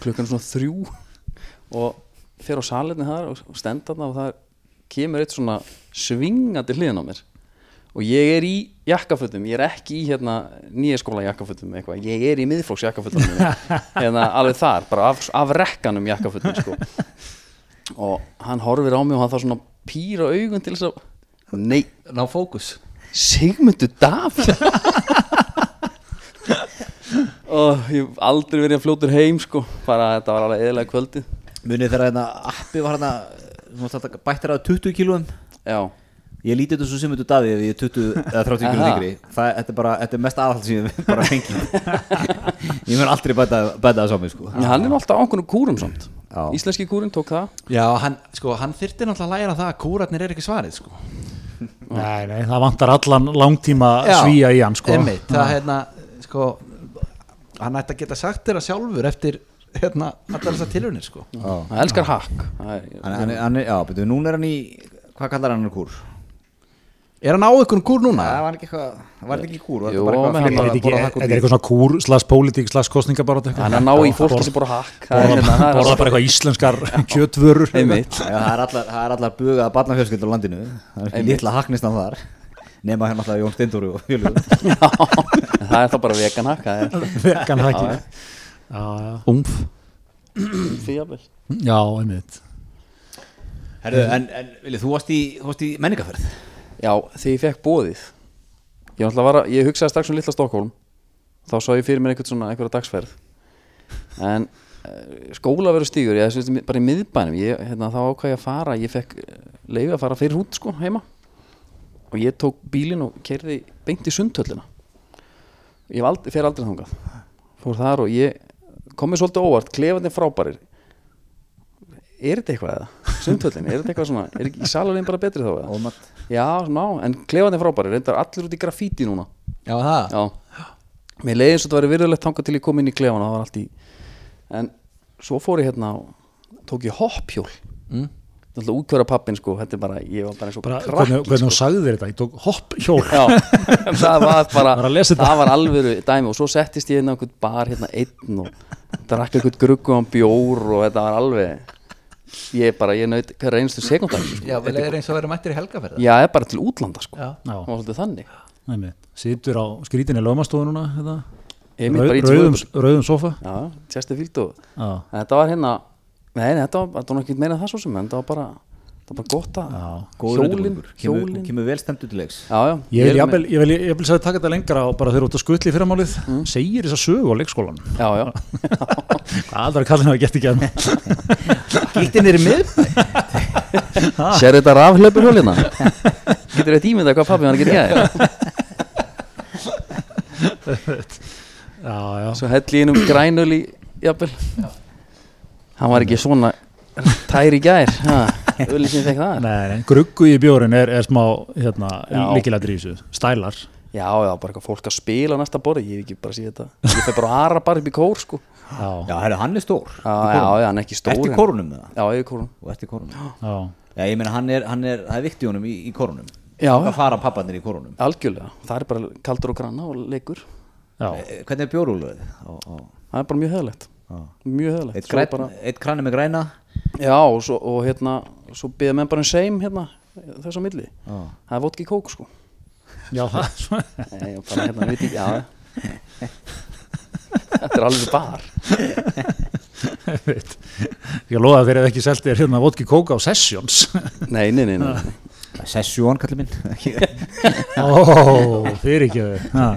klukkan svona þrjú og fer á salinni þar og, og stend þarna og það kemur eitt svona svingandi hliðin á mér og ég er í jakkafötum ég er ekki í hérna nýja skóla jakkafötum eitthvað, ég er í miðflóks jakkafötum hérna alveg þar, bara af, af rekkanum jakkafötum sko. Og hann horfir á mig og hann þarf svona pýra augun til þess að nei, ná fókus. Sigmundur Davíð. Og ég hef aldrei verið að fljótur heim sko, bara þetta var alveg eðlega kvöldið. Munið þegar hérna appi var hérna bættir að 20 kílóum. Já, Ég líti þetta svo sem þetta Davíð ef ég er 20 eða 30 kílóum Aha. yngri. Það þetta er bara, þetta er mest aðhald sem ég bara fengi Ég mun aldrei bæta, bæta það saman sko. Hann er nú alltaf á einhvern kúrum samt. Já. íslenski kúrin tók það. Já, hann, sko, hann þyrfti náttúrulega að læra það að kúratnir er ekki svarið, sko. Nei, nei, það vantar allan langtíma Já, svíja í hann sko. Einmitt, það hérna, sko hann ætti að geta sagt þér að sjálfur eftir, hérna, allar þessar tilhörnir, sko. Hann elskar hakk. Það er- Hann, hann, er- hann, er- já, betur, núna er hann í Hvað kallar hann hann kúr? Er hann á einhvern kúr núna? Það var ekki eitthvað, var þetta ekki kúr? Var Jú, eitthvað hann er borða eitthvað svona kúr slags pólitík slags kostningabarótt hann er ná í fólki sem bara hakk það er hérna, það er borða bara eitthvað íslenskar kjötvörur. Það er allar, það er allar bugaða barnafjölskyldur á landinu. Það er ekki litla haknistan þar. Nema hérna alltaf Jón Steindóru og en það er þá bara vegan hakk það er vegan það já, Umf fíabel já, einmitt. En, en Vili, þú varst í, menningaferð Já, þegar ég fekk bóðið Ég, að, ég hugsaði strax um litla Stokkólm Þá sá ég fyrir mér einhvern svona einhverja dagsferð. En uh, skóla verður stígur Ég þessi bara í miðbænum ég, hérna, Þá ákvað ég að fara Ég fekk leiði að fara fyrir hút sko heima. Og ég tók bílinn og keirði beint í sundhöllina. Ég aldrei, fer aldrei þangað. Fór þar og ég kom mér svolítið óvart Klefandi frábærir. Er þetta eitthvað eða? Sundhöllin, er þetta eitthvað svona Er ekki í salarinn bara betri þá eða? Ómat Já, ná, en klefandi frábæri reyndar allir út í grafíti núna. Já, það? Já, mér leiði eins og þetta væri virðulegt þangað til ég kom inn í klefana það var allt í en svo fór ég hérna og tók ég hoppjól Mm. Náttúrulega útkvöra pappin sko, þetta er bara, ég var bara eins og bara, krakki hvernig, hvernig sko. sagði þér þetta, ég tók hopp hjól Já, það var bara þetta. það var alvöru dæmi. Og svo settist ég inn á einhvern bar hérna einn og drakk einhvern grugguðan bjór og þetta var alveg ég bara, ég naut hverja einstu sekundar sko. Já, vel er eins og verið mættir í helgaferða Já, ég er bara til útlanda sko. Já. Já, Það var svolítið þannig. Nei, situr á skrítinni lögmastofununa hérna, í rauðum, rauðum sofa Já, Chesterfield og Já, þetta var hérna Nei, nei, þetta var, þetta var nú ekki meira en það svo sem en þetta var bara, þetta var bara gott að já Góður Hjólin, undirbúningur. kemur, kemur vel stemt út í leiks. Já, já. Ég vil er jafnvel, ég vil, ég vil sagði taka þetta lengra og bara þeir eru út að skutli fyrramálið segir þess að sögu á leikskólan með- Já, já. Hvað aldrei kallin hafa gert ekki að Gíktin er í mið Sér þetta rafhlöpur hjólina Getur þetta ímyndað hvað pappi hann getur gæði Já, já, Svo helli ég innum grænul í Jafnvel. Hann var ekki svona tær í gær Öli sem fekk það? Gruggu í bjórin er, er smá hérna, í þessu, stælar. Já, já, bara eitthvað fólk að spila næsta borði Ég hef ekki bara séð þetta. Ég feg bara aðra bara upp í kór sko. Já, Já, herru, hann er stór. Já, já, já, hann er ekki stór Eftir en- kórunum með það? Já, yfir kórunum. Og eftir kórunum. Já, Já, ég meina hann er, hann er, það er vikt í honum í, í kórunum. Já. Að fara pappanir í kórunum? Algjörlega, það er bara kaldur og granna og leikur. Já, Eh, Hvernig er bjórúluð? Það er bara mjög höfðlegt Mjög höfðlegt Eitt, Svo græn, bara, eitt kranni með græna Já, og, svo, og hérna Svo byggða menn bara um seim hérna Þess á milli. Já. Það er vodki kók sko. Já, það er Nei, bara hérna, ekki, já. Þetta er alveg bar. Ég veit. Ég lofa að þeir hefði ekki seltið þér hérna vodki kóka á sessions. Nei, nei, nei, nei. Sessjón, kallið minn. Ó, fyrir ekki þau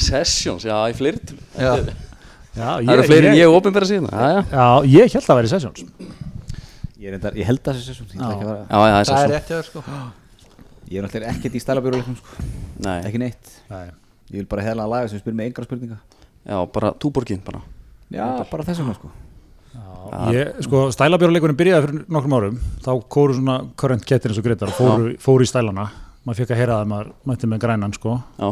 Sessions, já, í fleiri til Já. Já, Það eru fleiri en ég opinbera síðan Já, já, Já, ég held að vera í sessions. Ég, er reyndar, ég held að það er Það er session. rétt hjá þér sko. Ég er náttúrulega ekkert í stælabjórúleikum sko. Nei, Ekki neitt. Nei. Ég vil bara hefla að laga sem spyr með engra spurninga. Já, bara túborgin bara. Já, bara þessum sko. Ég, sko, stælabjörleikurinn byrjaði fyrir nokkrum árum. Þá kóru svona current kettir eins og greitar og fóru, fóru í stælana. Maður fekk að heyra það að maður mætti með grænan sko. Já,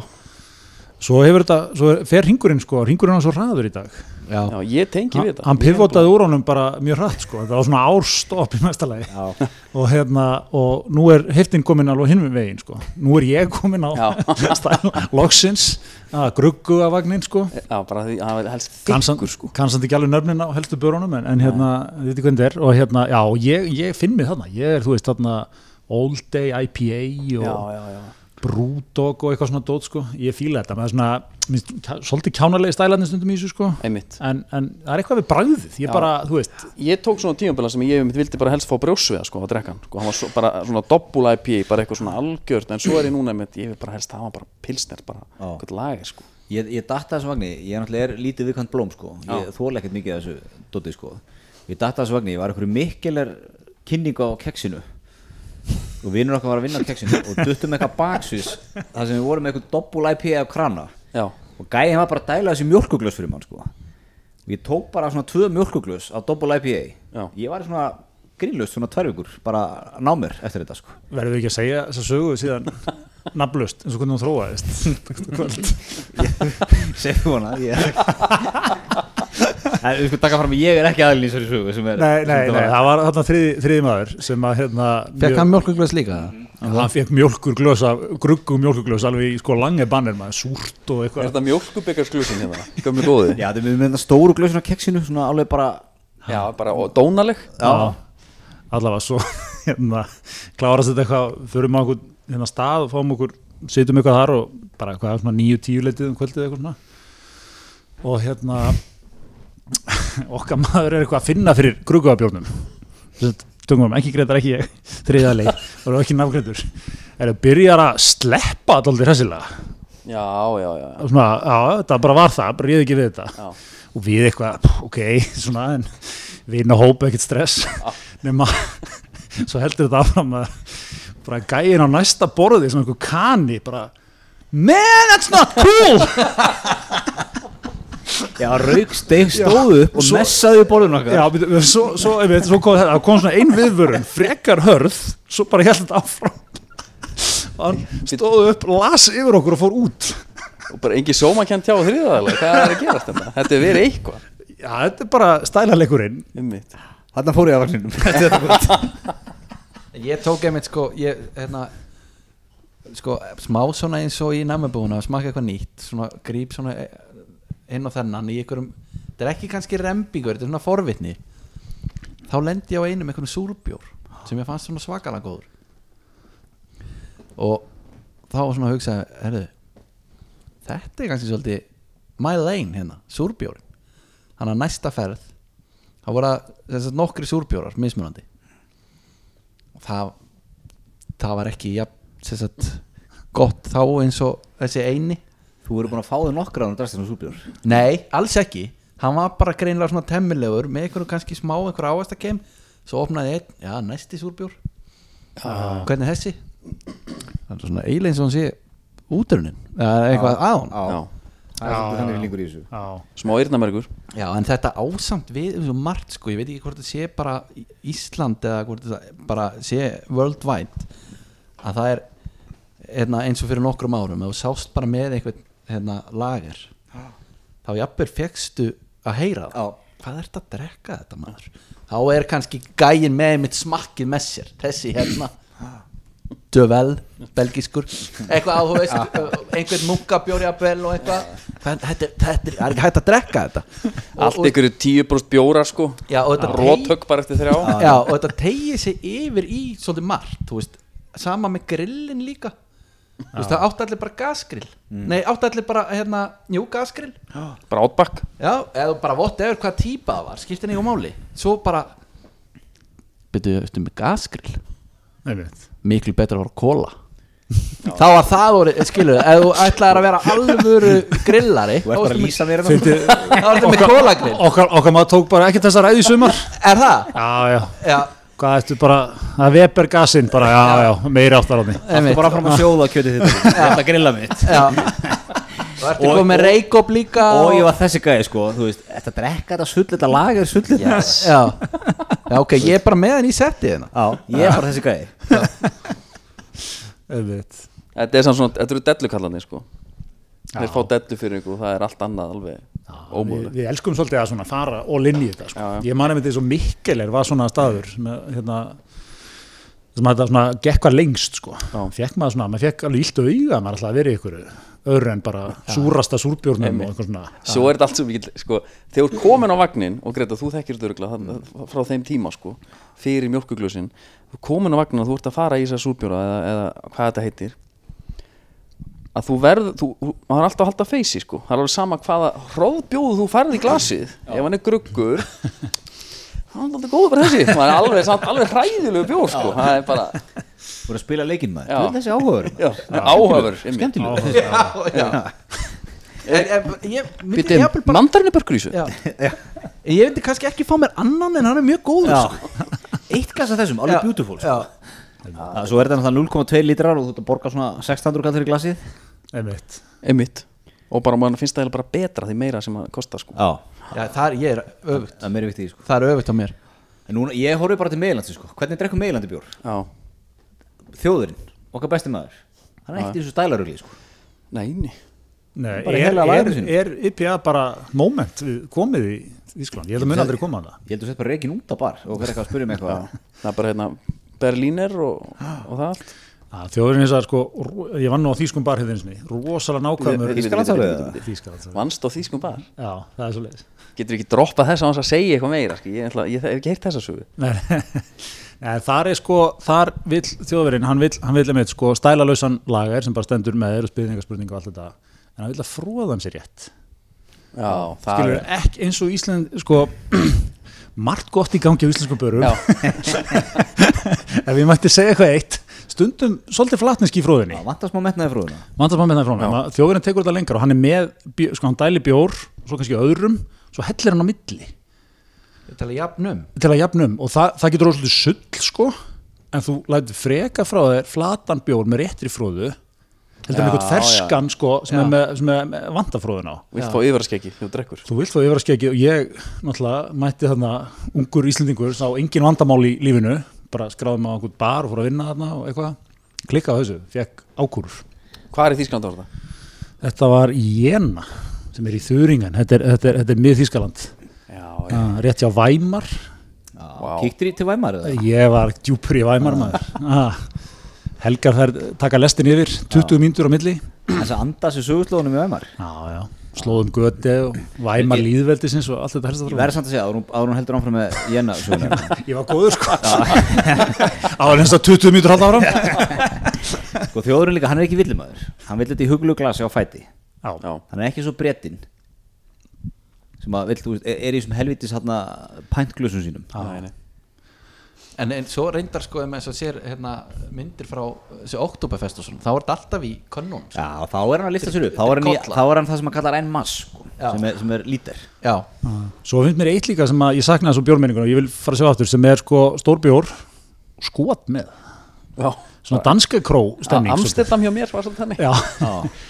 svo hefur þetta, svo fer ringurinn sko, ringurinn er svo hraður í dag. Já, já, ég tengi við þetta. hann pivotaði úr honum bara mjög hratt sko. það var svona árstopp í mesta lagi. Já, og, hérna, og nú er heftin komin alveg hinn við veginn sko. nú er ég komin á loksins að gruggu að vagnin sko. Já, bara því, hann er helst þykkur sko. kannski ekki alveg nöfnin á helstu börunum en, en hérna, við veitum hvernig þetta er. Og hérna, já, ég, ég finn mig þarna. Ég er, þú veist, þarna All Day IPA og Já, já, já Brewdog og eitthvað svona dót, sko. Ég fíla þetta, með svona, minnst, svolítið kjánalegi stælarnir stundum í þessu, sko. En, en það er eitthvað við bragðið, ég Já. bara, þú veist. Ég tók svona tímabila sem ég vildi bara helst fá brjósviða sko að drekka hann sko, hann var svo, bara svona doppul IPA, bara eitthvað svona algjört. En svo er ég núna með, ég vil bara helst hafa bara pilsner, bara eitthvað lager sko. Ég, ég datta þessu vagni. Ég er náttúrulega er lítið viðkvæmt blóm sko. Ég þóla ekkert mikið og vinnur okkar var að vinna á keksinu og duttum eitthvað baksvis þar sem við vorum með eitthvað doppul IPA af krana Já, og gæði var bara að dæla þessi mjölkuglös fyrir mann sko. og ég tók bara svona tvö mjölkuglös á doppul IPA Já. ég var svona grínlust svona tvær vikur bara að ná mér eftir þetta sko. verður við ekki að segja þess að sögu síðan nafnlust, eins og hvernig hún þróaðist segjum hana ég... en við skulum taka fram að ég er ekki aðlýn í þessari sögu sem er, nei, nei, nei, það var þarna þriði, þriði maður sem að hérna fekk hann mjölkuglös líka? Hann fekk af gruggum mjólkurglös alveg í sko lange bannir maður, súrt og er eitthvað þetta mjölkubikarsglusin hérna, gömur góði? Já, þetta er með þetta stóru glösuna keksinu svona alveg bara Já, bara dónaleg. Já, allavega svo hérna, klárast þetta eitthvað förum á einhvern hérna, stað og fáum okkur sitjum eitthvað þar og bara eitthvað svona nýju tíu leitið um kvöldið eitthvað svona. Og hérna okkar maður er eitthvað að finna fyrir grugguðabjórnum tungum, ekki greitar ekki ég. Þriða leik, það eru ekki nafngreitur er að byrja að sleppa alltaf hressilega? Já, já, já, já. svona, já, þetta bara var það, bara ég ekki við þetta. Já. og við eitthvað, ok, svona við erum að hópa ekkert stress. Nema, svo heldur þetta áfram að bara gæin á næsta borði sem einhver kani bara, man, that's not cool Já, rauk steig stóðu upp og Svo- messaði upp borðinu okkar. Já, við, við, svo, svo, einmitt, svo kom, kom svona ein viðvörun frekar hörð, svo bara held þetta áfram. Og hann stóð upp, las yfir okkur og fór út. Og bara engin sómakent hjá þriðaðalega, hvað er að gerast þetta? Þetta er verið eitthvað. Já, þetta er bara stælarleikurinn Einmitt. Þarna fór ég að vagninum. Ég tók einmitt sko ég, hérna, sko, smá svona eins og í næmabúna að smaka eitthvað nýtt svona gríp svona inn á þennan í einhverjum, þetta er ekki kannski rembingur, þetta er svona forvitni. Þá lendi ég á einum einhverjum súrbjór sem ég fannst svona svakalega góður. Og þá var svona að hugsa herðu, þetta er kannski svolítið my lane hérna, súrbjórin hann að næsta ferð þá voru það nokkri súrbjórar mismunandi. Og það það var ekki ja, sagt, gott þá eins og þessi eini Þú eru búin að fá þau nokkra á hann drastin og súbjór nei, alls ekki. Hann var bara greinilega svona temmilegur með einhverju kannski smá einhverju ávastakem svo opnaði einn, já næsti súrbjór. Hvernig er þessi? Það er svona eiginlega eins og hann sé útrunin eða eitthvað á hann Já. Það er svolítið þannig líkur í þessu. Já, Smá eyrnamergur Já, en þetta ásamt við um svo margt sko, ég veit ekki hvort það sé bara Ísland eða hvort það bara sé worldwide að það er hérna, eins og fyrir nokkrum árum þú sást bara með einhvern hérna, lager. Þá jafnvel fegstu að heyra það. Já. hvað ert að drekka þetta maður? Þá er kannski gæin með mitt smakkið með sér. Þessi hérna. Dövel, belgiskur eitthvað á, þú veist, einhvern munkabjóri jafnvel og eitthvað. Þetta, þetta, þetta er, er ekki hægt að drekka þetta. Allt ykkur 10% bjórar sko. Já, og þetta Rótök bara eftir þrjá. Já, og þetta tegið sig yfir í svolítið margt, þú veist. Sama með grillin líka þú veist, það átti allir bara gasgrill. Nei, átti allir bara, hérna, jú, gasgrill. Bara átbakk já, eða bara vott eður hvað típa það var skipti nýjum máli, svo bara byrjuðu eftir með gasgrill? Miklu betra að voru kóla þá var það orðið, skilur ef þú ætlaðir að vera alvöru grillari Þú ert bara að lýsa mér Fyndi, þá ertu með kólagrill okkar, okkar maður tók bara ekki þessa ræði í sumar. Er það? Já, já, já, hvað ættu bara það er Weber gasinn bara, já, já, meiri áttar á því. Þú einmitt. bara fram að sjóða kjötið þetta Ég ætla að grilla mitt. Og ertu komið með reykop líka Og ég var þessi gæði sko Þú veist, þetta drekka þetta sull Þetta lag er sull? Þetta Yes. já. já, ok, ég er bara með hann í settið hérna. Já, ég er bara þessi gæði einmitt. Þetta er samt svona, þetta eru dellukallarnir sko. Þeir fá dellu fyrir ykkur og það er allt annað alveg við, við elskum svolítið að svona fara all in í þetta sko. Já, já. ég mani með þetta svo mikkelir var svona staður sem, að, hérna, sem að þetta svona gekk hvað lengst sko. Já. fekk maður svona, maður fekk alveg illt auga maður alltaf að vera ykkur öðru en bara súrasta og eitthvað svona Svo er þetta allt svo mikið sko, Þegar þú komin á vagnin og Greta, þú þekkir þetta öruglega frá þeim tíma sko, fyrir mjölkuglusin þú komin á vagnin og þú ert að fara í þessa súrbjóra eða, eða hvað þetta heitir að þú verð þú, maður er alltaf að halda feysi sko. Það er alveg sama hvaða hróðbjóðu þú færð í glasið. Ef hann er gruggur hann er alltaf góður bara þessi. Maður er alveg, samt, alveg hræðilegu bjór sko. Það er bara Þú voru að spila leikinn maður. Þú er þessi áhugaður já, áhafur Skemmtileg já, já. En, en, ég myndi Býtum, jafnvel bara mandarinn er börgrísu já. ég myndi kannski ekki fá mér annan en hann er mjög góður sko. Eitt glas af þessum, alveg beautiful sko. Svo er þetta náttúrulega 0,2 lítrar og þú ert að borga svona 600 kall fyrir glasið. Einmitt. Einmitt. Og bara mann finnst það bara betra því meira sem það kostar sko. Já, Já, það er, ég er öfugt. Það er meiri vikt í því sko. það er öfugt á mér. En núna, ég horfi bara til meilandi sko. Hvernig drekkum meilandi bjór? já, Þjóðurinn, okkar besti maður. Hann er ekkert í þessu stælarugli sko. nei, nei. Er, er, er IPA bara moment við komið í Ísland, ég held að mun aldrei koma að það Ég held að þú sett bara reikin út á bar og verður eitthvað að spyrja mig eitthvað. Það er bara hérna Berlíner og, og það allt. Þjóðurinn eins og sko, ég vann nú á þýskum barhefðinsinni rosalega nákvæmur Bíddu, Þýskalandsárið bíddu, eða? bíddu, bíddu. Þýskaland vannst á þýskum bar? Já, það er svo leiðis getur ekki droppað þess að hans að segja eitthvað meira sko. ég, ætla, ég, hef ekki heyrt þessa sögu. Nei, nei, þar er sko, þar vill þjóðverinn, hann vill, hann vill einmitt sko stælalausan lagar sem bara stendur með eru spurningaspurninga og allt þetta, en hann vill að fróðan sér rétt. Já, það skilur er ekki eins og Ísland sko, margt gott í gangi á íslenskum börum. Já, ef ég mætti segja eitthvað eitt stundum svolítið flatneski í fróðinni. Já, vantar smá metnaði frúðuna Vandast maður það frá hann Þjóðurinn tekur þetta lengra og hann er með sko, hann dæli bjór, svo kannski öðrum svo hellir hann á milli. Ég tala jafnum til að jafnum og það, það getur rosalega sull sko. En þú lætur freka frá þér flatan bjór með réttri fróðu heldur með eitthvað ferskan sko sem er með, sem er með vandafróðun á. Vilt fá yfirskeggi þú drekkur. Þú vilt fá yfirarskeggi og ég náttúrulega mætti þarna ungur Íslendingur sá engin vandamál í lífinu bara skráðum á einhvern bar og fór að vinna þarna og eitthvað. Klikkaði á þessu, fekk ákúrur. Hvað er í Þýsklanda var þetta? Þetta var Jena sem er í Þuringen, þetta er, þetta er, þetta er mið Þískaland já. uh, rétt hjá Væmar. Kíktir í til Væmar eða? ég var djúpur í Væmar maður. Ah. Helgar þær taka lestin yfir 20 mínútur á milli. Þess að anda sér sögurslóðunum í Væmar já, já, slóðum göti og Væmar líðveldisins og allt þetta helst Ég að verði samt að segja, áður hún- áður heldur áfram með Jenna ég var góður sko. Á þess að 20 mínútur halda áram Sko þjóðurinn líka, hann er ekki villimæður Hann vill þetta í huglu glasi á fæti. Já, Já. Hann er ekki svo brettin sem að, vill, þú veist, er, er í þessum helvitis hann pæntglusum sínum. Nei, nei. En, en svo reyndar sko ef maður sér hérna, myndir frá Oktoberfest og svona, þá er þetta alltaf í könnun sko. Já, þá er hann að lista sér upp. Þá er hann, þá er hann það sem að kallar enn mass sko, sem, er, sem er lítir. Já, svo finnst mér eitt líka sem að ég saknaði svo bjórmenningun og ég vil fara að sjá aftur sem er sko stórbjór skot með. Já. svona danska kró stemning svolítið. Amsterdam hjá mér var svolítið þannig. Já,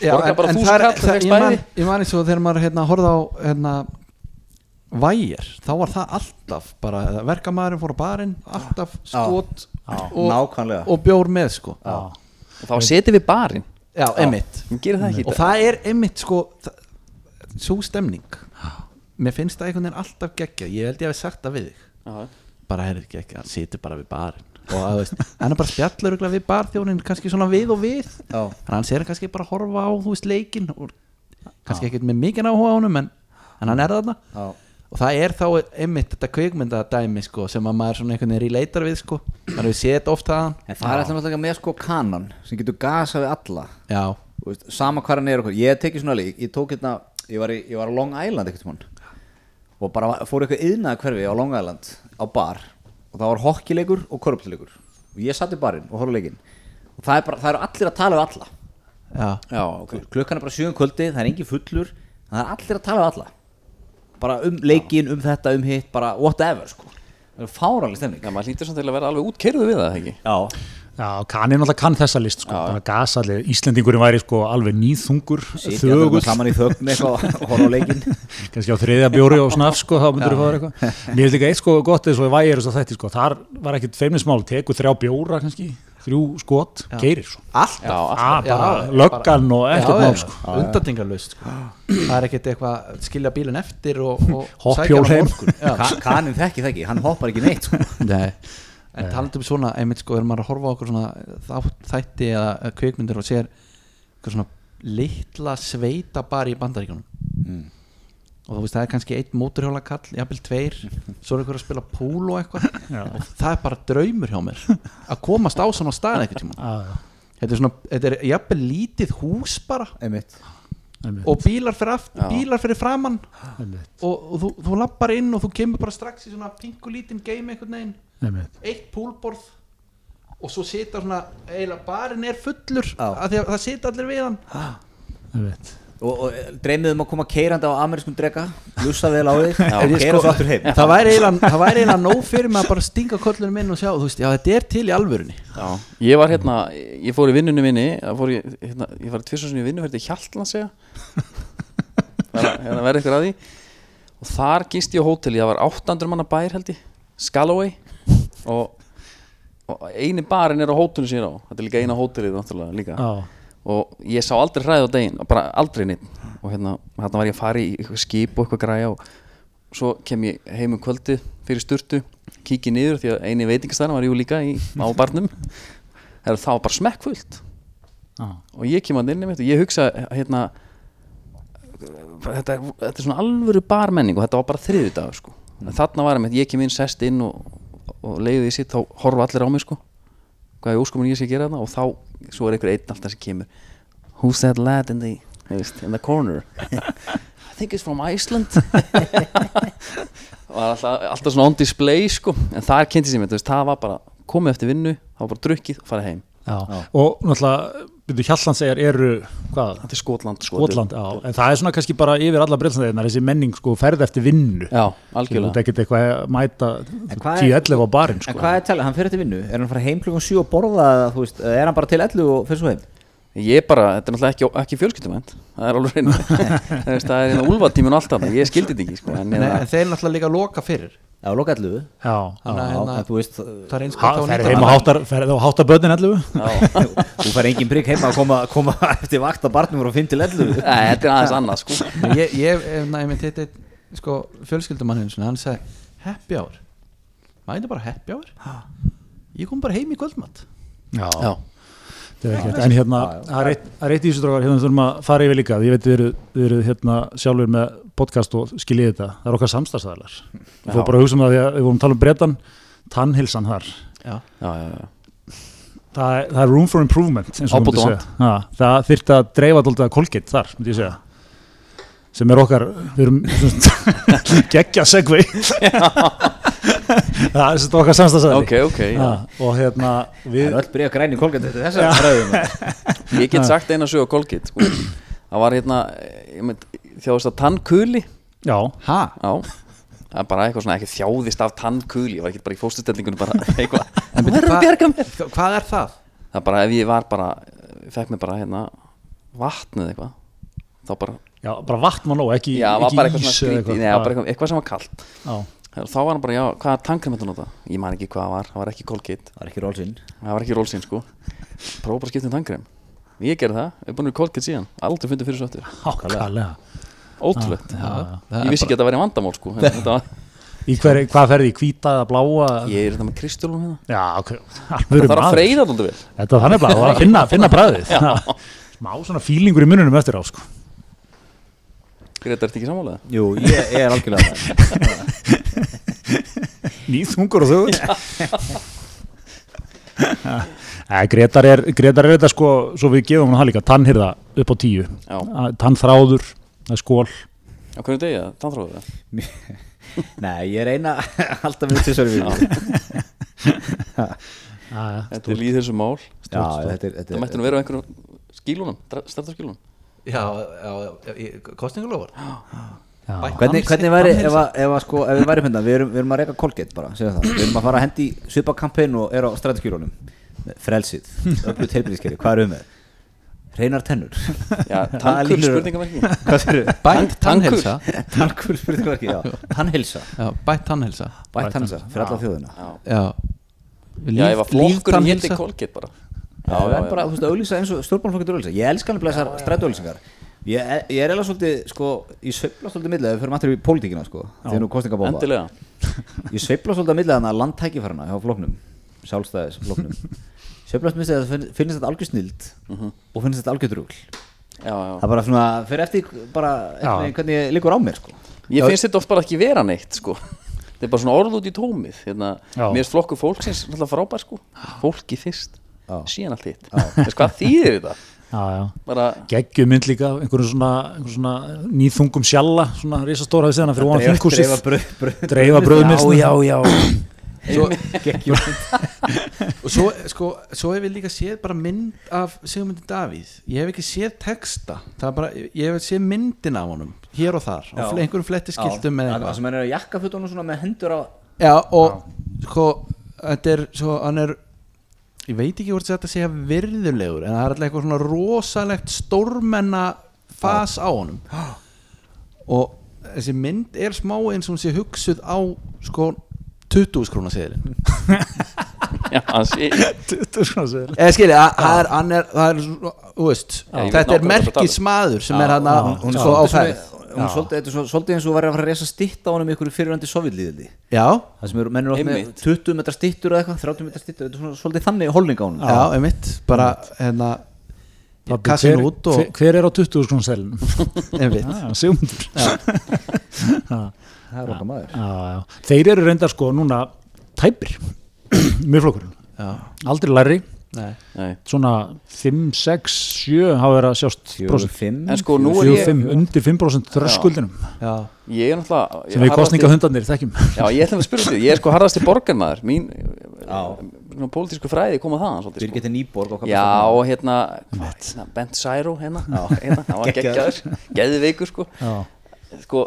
Já, bara þúsund það er- ég man- bæði. Ég man eins og þegar maður hérna, horfði á hérna, vægir þá var það alltaf bara verkamæðurinn fór á barinn alltaf skot og, nákvæmlega. og bjór með sko. Og þá setið við barinn. Og það er emitt sko svo stemning. Mér finnst það einhvern veginn alltaf geggja ég held ég hef sagt það við þig. Bara er ekki ekki, hann situr bara við barinn. Og að, veist, hann er bara spjallur við barþjónin kannski svona við og við. Já. að hann sér kannski bara að horfa á þú veist leikin og kannski ekkert með mikið áhuga á honum en, en hann er þarna. Og það er þá einmitt þetta kvikmyndadæmi sko, sem að maður svona einhvern veginn relatar við sko. maður hefur séð þetta oft að en það er alltaf náttúrulega með sko kanan sem getur gasa við alla. Já, Þú veist, sama hvað hann er okkur ég hef tekið svona lík, ég tók hérna ég var, í, ég var á Long Island ekkert mann og bara fór eitthvað yðnaða hverfi á Long Island á bar. Og það var hokkileikur og korruptleikur og ég satt í barinn og horfði á leikinn. Og það, er bara, það eru allir að tala við alla. Já, Já, ok. Klukkan er bara sjöum kvöldi, það er engin fullur það er allir að tala við alla bara um leikinn, um þetta, um hitt bara whatever sko. Það er fáraleg stemning. Já, maður hlýtur samt til að vera alveg útkerðu við það, ekki? já, já, kann er náttúrulega kann þessa list sko, bara gasa allir, Íslendingurinn væri sko alveg nýðþungur, þögull. saman í þögn eitthvað og horfa á leikinn. Kannski á þriðja bjóri og snaf sko, þá myndur þú fá þér eitthvað. Mér finnst líka eitt sko gott eins og í vægir og þetta sko, þar var ekkit feimnismál, tekur þrjá bjóra kannski, þrjú skot, geirir svo alltaf Já, Já, bara já, löggan og ekkert mál sko. Undatingarlaust sko. það er ekkert eitthvað að skilja bílinn eftir og, og sækja á morgun. Já. Ka kanin þekki þekki, hann hoppar ekki neitt sko. Nei, en talandi um svona einmitt sko, er maður að horfa á okkur svona þætti eða kvikmyndir og sér eitthvað svona litla sveita bara í bandaríkjunum. Mm. Og þú veist það er kannski einn móturhjóla kall, jafnvel tveir. Svo er einhver að spila púl og eitthvað og það er bara draumur hjá mér að komast á svona stað eitthvað tíma þetta er svona, þetta er jafnvel lítið hús bara. Einmitt. Einmitt, og bílar fyrir, aft, Já. bílar fyrir framann einmitt, og, og þú, þú lappar inn og þú kemur bara strax í svona pingu lítinn game veginn. Einmitt. eitt púlborð. Og svo sita svona eiginlega barinn er fullur því að það sita allir við hann. Einmitt. Og, og dreymið um að koma keirandi á amerískum drega lussa vel á þig og ég keira sko- svo aftur heim. Það væri eiginlega, það væri eiginlega nóg fyrir mig að bara stinga kollunum inn og sjá, þú veist, já þetta er til í alvörunni. Já, ég var hérna, ég fór í vinnunni minni fór ég, hérna, ég var tvisvarsin í vinnu fyrir Hjaltland segja það hérna verði eitthvað að því. Og þar gist ég á hóteli, það var 800 manna bær held ég, Scalloway og, og eini barinn er á hótelinu sér á, þetta er líka eina hótelið náttúrulega líka. Já, og ég sá aldrei hræð á daginn bara aldrei neitt og hérna, hérna var ég að fara í eitthvað skip og eitthvað græja og svo kem ég heim um kvöldið fyrir sturtu kíki niður því að eini veitingastæðan var jú líka í, á barnum. Það var bara smekkfullt. Já, og ég kem að inni mitt og ég hugsa hérna þetta er, þetta er svona alvöru barmenning og þetta var bara þriðu dag sko. mm. þarna var ég, ég kem inn sest inn og, og leiði því sitt þá horfa allir á mig sko hvað er óskomun ég sé að gera þarna og þá svo er einhver einn alltaf sem kemur. Who's that lad in the, in the corner? I think it's from Iceland. Og það er alltaf, alltaf svona on display sko. En það er kynntið sem ég, það var bara komið eftir vinnu, það var bara drukkið og farið heim. Já. og náttúrulega byrju Hjallandsegjar eru hvað, þetta er Skotland Skotland, já, en það er svona kannski bara yfir alla breytlandeginnar, þessi menning sko ferð eftir vinnu, já, þú algjörlega ert ekkert eitthvað að mæta En hvað er- 10-11 á barinn en sko. hvað er talið, hann fyrir til vinnu? Er hann að fara heim klukkan 7 og borða eða þú veist, er hann bara til 11 og fyrir svo heim? Ég bara, þetta er náttúrulega ekki, ekki fjölskyldumænt Það er alveg reynd Það er- það er hérna úlfatímin og allt það Ég skildi þetta ekki sko, en, Nei, en þeir náttúrulega líka loka fyrir já, loka 11 já, að hérna- það er eins ha, gott á fer nýta heim og háttar fer og háttar börnin 11 þú fær engin prigg heima að koma, koma eftir vakt á barnum og 5 til 11 Nei, þetta er aðeins annað sko. Ég, ég, ef- næ, ég mynd, þetta, sko, fjölskyldumann hins hann sagði happy hour. Mæti bara happy hour? Ég kom bara heim í kvöldmatt Já, Já, það er ekki hægt. En hérna, Já, já. það er eitt- það er eitt í þessu drókar, hérna þurfum að fara yfir líka. Ég veit, við erum, við erum hérna sjálfur með podcast og skiljið þetta. Það er okkar samstagsæðalar. Við fórum bara að hugsa um það því að við vorum að tala um bretan, tannhilsan þar. já, já, já, já. Það er, það er room for improvement, það þyrfti að dreifa að Colgate þar, myndi ég segja. Sem er okkar, við erum geggja segvei. Það er sagt okkar samstagsæðali. Ok, ok, já. Ha, og hérna, Það við, er öll byrja græni ræðum Ég get sagt eina sög á Colgate sko. Það var hérna þjáðist að tannkuli. Já, ha, Já. Það er bara eitthvað svona ekki þjáðist af tannkuli Ég var ekki bara í fóstustellingunum eitthvað. Það hvað- er það? Það er bara ef ég var bara fekk mér bara hérna vatnið eitthvað Þá bara já, bara vatn var nóg, ekki, Já, var ekki bara eitthvað ís svona Nei, bara eitthvað, eitthvað sem var kalt. Já, Þá var hann bara, já, hvaða tannkrem þetta nota? Ég man ekki hvað það var, það var ekki Colgate. Það er ekki rólsinn Það var ekki rólsinn sko. Prófa bara að skipta um tannkrem Ég gerði það, ég er búin að Colgate síðan. Aldrei fundið fyrir svo aftur ákvæðlega. Ótrúlegt. Já, það Ég vissi ekki að það væri vandamál sko var, hvað ferði, í hvíta eða bláa? Ég er þetta með kristjólum hérna. Já, ok, Það alveg þarf að freyða þetta vel. Þetta var þannig bara, að finna, finna bræðið Smá svona fílingur í mununum eftir á sko. Greta, ertu ekki sammálaðið? Jú, ég, ég er algjörlega það Nýþungur og Æ, Gretar er Gretar er þetta sko, svo við gefum hann líka tannhyrða upp á tíu. Já, tannþráður, skól á hverju degi það? Tannþróðu það? Nei, ég eina alltaf við þessari við Þetta er líð þessu mál Já, þetta þetta mætti nú vera á einhverjum skílunum Startarskílunum já, já, já kostningalofar já. Hvernig, hvernig væri, ef, að, ef, að, sko, ef við væri hérna, við erum, við erum að reyka Colgate bara, segja það. Við erum að fara að hendi svipa kampæn og er á strategskjólunum Frelsið, öllu teilbyrðiskeri, hvað erum við með? Hreinar tennur. Já, Það tannkul lítur- spurningamerki. Hvað fyrir? bætt tannhelsa Tannkur spurningamarki, já. Tannhilsa, já, bætt tannhelsa bætt tannhilsa fyrir alla þjóðina. Já, já, ef að flokkurinn hétti. Colgate bara Já, já. bara, þú veist, auðlýsa eins og stjórnbálflokkur auðlýsa Ég elska alveg þessar strætóauðlýsingar Ég, ég er eða svolítið, sko, ég sveifla svolítið millega Við fyrir maður í pólitíkina, sko Þegar nú kostingabóma Endilega. Ég sveifla svolítið að millega þannig að landtækifærana hjá floknum Sjálfstæðis floknum Sveiflast minnst að það finn- finnst þetta algjör snild Og finnst þetta algjör drugl Já, já. Það er bara svona, fyrir eftir bara hvernig ég liggur á mér, sko. Ég finnst þetta oft bara ekki vera neitt sko. Þetta er bara svona orð út í tómið hérna. Mér er flokkur fólksins frábær sko. Fólki fyrst. Síðan allt hitt. Þess hvað þýðir þetta? já, já. Bara, geggjum mynd líka einhverjum svona, svona nýþungum sjalla svona risastóra við segðana fyrir ofan þinghúsið. dreifa bröðmilsna já, já svo, Geggjum. og svo, sko, svo hef ég líka séð bara mynd af Sigmundi Davíð. Ég hef ekki séð texta. Bara, ég hef séð myndin af honum hér og þar, á einhverjum fletti skiltum með Það sem er að jakkafutunum svona með hendur á já, og sko, þetta er svo, hann er ég veit ekki hvort þetta segja virðulegur en það er alltaf eitthvað svona rosalegt stórmenna fas á honum. Og þessi mynd er smá eins og hún sé hugsuð á sko 20 skrúna seðilin Já, hann sé eða skilji, að- það er, hann er, það er svo- þú veist, Já, ég veit þetta er nákvæmlega hvað þú merkismadur sem Já, er hann er sko á svona- hún er svolítið- þetta er svo- svolítið eins og væri að fara að reysa stitt á honum ykkur fyrirvændi sovjetlíðildi já, Það sem eru mennur oft með Einmitt. 20 metra stittur eða eitthvað, 30 metra stittur Þetta er svona svolítið þannig holning á honum. Já, einmitt. Bara, hérna kassin hver, út og hver, hver er á 20 skrún selin einmitt, já, já, Það er okkar maður. Já. þeir eru reyndar sko núna tæpir. Mjög flokkurinn já, aldrei læri, nei. Nei. svona 5, 6, 7 hafa verið að sjást 4, prósent. 5 En sko, nú er 4, ég 5, undir 5% þröskuldinum. Já, Ég er náttúrulega ég sem við kostningahundarnir þekkjum. Já, ég ætlum að spyrja því, ég er sko harðasti borgarmaður. Mín, pólitísku fræði koma svolítið sko. Birgitte Nýborg Já, og hérna, hérna Bent Særo hérna, hérna hann var Geggjaður. geggjaður, geðveikur sko. Já, sko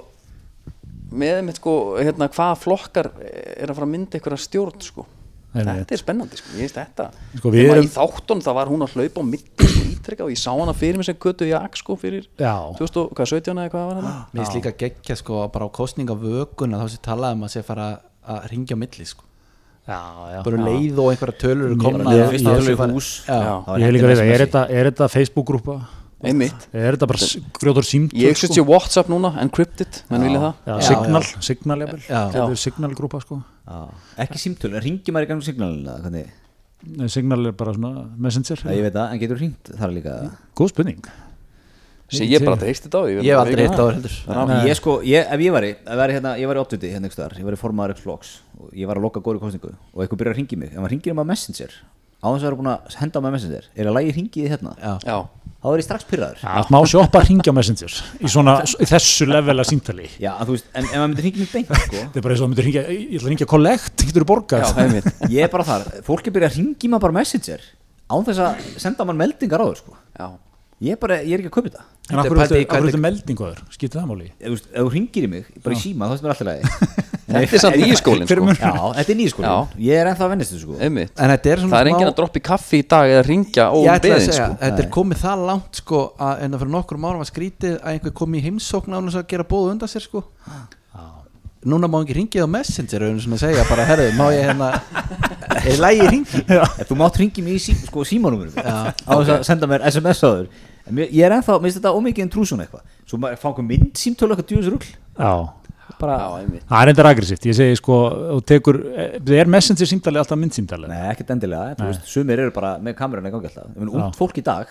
með mitt sko, hérna, hvaða flokkar er að fara að mynda einhverja stjórn sko. Þetta er spennandi sko, ég veist þetta Sko, við Þegar erum- í þáttun það var hún að hlaupa á mitti sko, og ég sá hana fyrir mig sem köttu jak sko fyrir já, 2017 eða hvað var hana mér finnst líka geggja sko bara á kostningavökun að þá sé talað um að sé fara að ringja á milli sko. Já, já. bara leið og einhverja tölur eru Mér- komna ég- í. Það var ég vil líka er SMS-i. þetta, er þetta Facebook-grúpa einmitt. Er þetta bara grjótur símt Ég setja Whatsapp núna, encrypted, menn vilja það. Já, Já, signal, signal jafnvel. Þetta er signalgrúpa sko. Já. ekki símtölu, en ringi maður í gangi signalina hvernig, Nei, Signal er bara svona messenger. Já, ég veit það, en getur ringt þar líka? Góð spurning. Sem ég bara dreist þetta á því, Ég það. áður heldur. Já, ég sko, ég, ef ég væri, ef væri hérna, ég væri oddviti hérna einhvers staðar, ég væri formaður X Vlogs og ég var að loka góri kostningu og eitthvað byrjar að ringi mig, ef maður ringir um að messenger á þess að vera búin að henda með messenger. Er að lægi ringið hérna, Já, þá er ég strax pyrraður Já, má sjoppa að ringja á messenger í svona, í þessu level að símtali. Já, en þú veist, en ef maður myndir ringi mig beint, sko. Þetta er bara eins og að myndir ringja, ég ætla að ringja kollekt, getur þú borgað? Já, einmitt ég er bara þar, fólk er byrjað að ringi maður bara messenger án þess að senda maður meldingar á þau, sko. Já, ég er bara, ég er ekki að kaupa þetta En Þetta er er hvernig- þetta meldingu aður, skýtur það máli? Ef þú ringir í mig, bara í síma, þá er mér alltaf lagi. Þetta er samt nýi skólinn, Hver er sko? Já, þetta er nýskólin, ég er ennþá að vennast þessu, sko. Einmitt. En þetta er svona Það er enginn að droppa í kaffi í dag eða ringja Ég ætla að óumbeðin segja, sko. þetta er komið það langt sko að en að fyrir nokkur árum var skrítið að einhver kom í heimsókn án þess að gera bóðu undan sér sko. Núna má ekki ringið á Messenger og svona segja bara, herðu, má ég hérna er lægi ringi þú mátt ringi mig í sí, sko, símanúmerum á þess að senda mér SMS á þur mér, ég er ennþá, mér finnst þetta ómikið intrúsum eitthvað. Svo maður einhver mynd símtölu eitthvað djúðis rugl. Já, bara, Já, einmitt. Það er endur aggressíft, ég segi sko og tekur, eh, er messenger símtali alltaf myndsímtali Nei, ekkert endilega, þú veist, sumir eru bara með kamerun í gangi alltaf. Já. út fólk í dag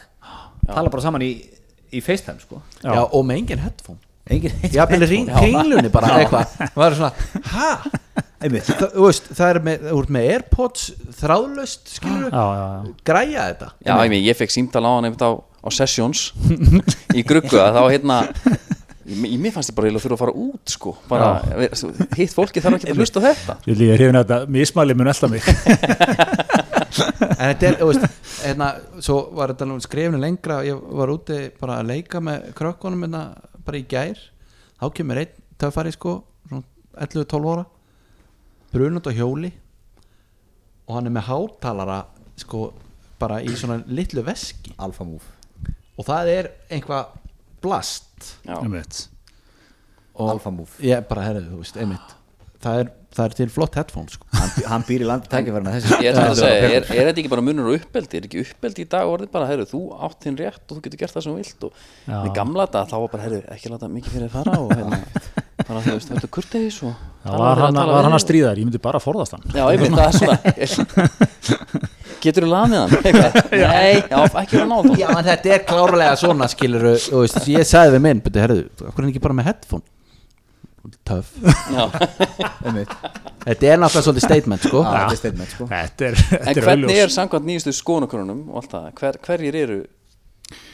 tala bara saman í, í FaceTime, sko. Já. Já, og með engin headphone. Engin Já, með kringlunni bara eitthvað. Það var svona, Það, þú veist, það er með, með Airpods þráðlaust, skilur Já, já, já, græja þetta. Já, ég, fekk símtal á hann einmitt á, á sessions í gruggu að þá hérna ég- mér fannst ég bara eiginlega þurfa að fara út sko. Bara, hitt fólki þarf ekki að hlusta á þetta. Ég líka hrifin að þetta mismæli mun elda mig. En þetta er, þú veist, hérna Svo var þetta nú skrifinu lengra Ég var úti bara að leika með krökkunum minna bara í gær. Þá kemur einn töffari sko svona 11-12 ára. Brunund á hjóli. Og hann er með hátalara sko bara í svona litlu veski. Alfa move og það er einhvað blast. Já, Einmitt. og Alfa move. Ég bara herrðu, þú veist, einmitt. Það er, það er til flott headphone sko. Hann, hann býr í landi tækifærna þessi. Ég að segja, er, er þetta ekki bara munur og uppeldi? Er ekki uppeldi í dag orðið bara, heyrðu, þú átt þinn rétt og þú getur gert það sem þú vilt og Já. með gamla þetta þá var bara, heyrðu, ekki láta mikið fyrir fara og hérna, bara þú veist, þetta og tala var hann, hann að þig. stríða þér, ég myndi bara að forðast hann. Já, ég veit það er svona Getur þú lamið hann? Eitthvað? Nei, já, ekki nátt Já, en þetta er klárlega svona skilur ég sagði við minn, betur, herrðu, okkur er hann ekki bara með headphone töff Já. Einmitt. Þetta er náttúrulega svolítið statement sko Já, þetta er statement, sko Þetta er, En þetta er hvernig er samkvæmt nýjustu skoðanakonunum og allt það, hver, hverjir eru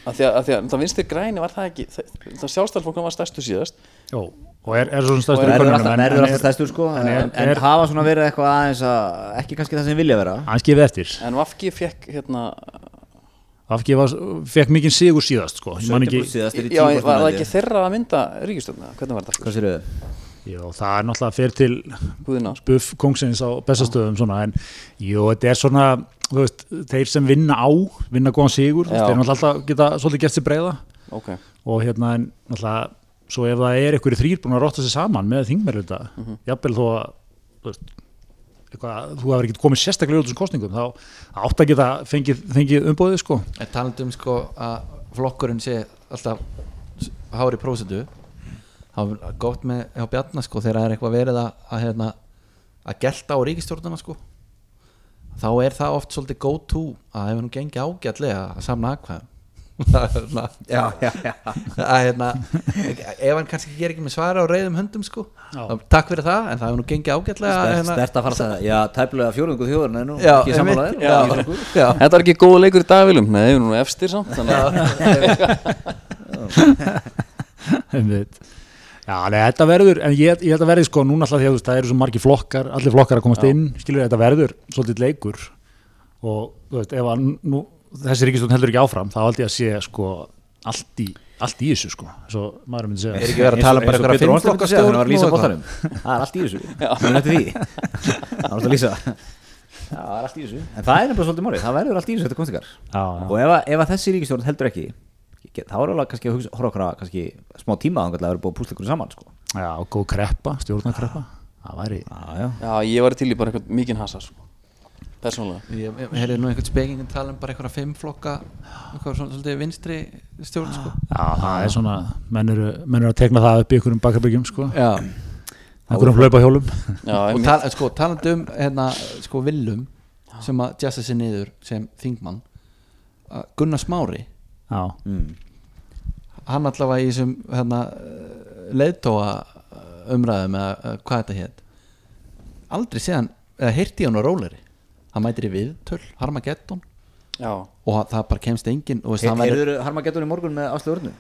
að því að, að, því að það vinstir græni var það ekki það, það sjálfstæðarfólkna var stærstu síðast. Jó, og er, er svona verður könnunum, alltaf, en- en er- stæstur sko en, er- en, er- hafa svona verið eitthvað aðeins að ekki kannski það sem vilja vera. Hann skifið eftir. En Vafki fekk hérna Afgi var, fekk mikið sigur síðast sko. ekki, 17% síðast er já, 10% var það ekki þeirra að mynda ríkistjórna, hvernig var þetta Jó, það er náttúrulega fyrir til Guðina, sko. buff kongsins á bestastöðum svona, en jú, þetta er svona veist, þeir sem vinna á vinna góðan sigur, Já. þeir náttúrulega alltaf geta svolítið gert sér breyða ok og hérna en náttúrulega svo ef það er einhverju þrýr búin að rotta sér saman með þingmerluta, Mhm. jafnvel þó að þú veist eitthvað, þú hefur ekki komið sérstaklega út þessum kostningum þá átt að geta fengið, fengið umbóðið sko En talandi um sko að flokkurinn sé alltaf hári prósentu þá er gott með hjá Bjarnar sko þegar það er eitthvað verið að, að, hérna, að gelta á ríkistjórnuna sko. Þá er það oft svolítið go to að það hefur nú gengið ágætlega að samna aðkvæðum Það er svona- já, já, já. Að hérna ef hann kannski ger ekki með svara á reyðum höndum sko Já. þá, takk fyrir það en það hefur nú gengið ágætlega Stert, hérna, stert að fara að segja, já, tæplega fjórðungu þjóðurinn er nú Já, ekki já. Þetta var ekki góð leikur í dagvilum, nei, við erum nú efstir samt þannig að. Já, nei, þetta verður, en ég, ég held að verði sko núna alltaf því að það eru svo margi flokkar, allir flokkar að komast Já. inn, skilur þetta verður svolítið leikur og þú veist, ef að nú, þessi ríkistjórn heldur ekki áfram, þá held ég að sé sko allt í, allt í þessu sko, svo maður myndi segja. Er ekki verið að tala bara einhverja fimm flokka stjórn stjórn Það var að lýsa og eitthvað? bóttanum Það er allt í þessu Muna eftir því Það var að lýsa Já, það er allt í þessu En það er nefnilega svolítið mórið Það verður allt í þessu þetta já. Og ef, að- ef að þessi ríkistjórn heldur ekki þá er alveg kannski að hugsa, horfa okkur að kannski smá tíma að vera búið að púsla ykkur saman sko. Já, góð kreppa, stjórnakreppa, það væri, Já, já Já, ég var til í bara eitthvað mikinn hasa sko. persónulega ég, ég heyrði nú einhvern spekingin tala um bara einhverja fimm flokka einhverja svona svolítið vinstri stjórn sko. Já, það er svona, menn eru, menn eru að tegna það upp í einhverjum bakarbyggjum sko, já, einhverjum hlaupahjólum Já, og einmitt. tal, sko, talandi um hérna, sko, Willum sem að jassa sér niður sem þingmann að Gunnar Smári Já, mm. Hann allavega í þessum hérna, leiðtóa umræðum eða uh, hvað þetta hétt aldrei séðan, eða heyrti hann á róleri. Hann mætir í viðtöl, Harmageddon. Já, og það bara kemst verður- Heyrður Harmageddon í morgun með Aslu Örnu?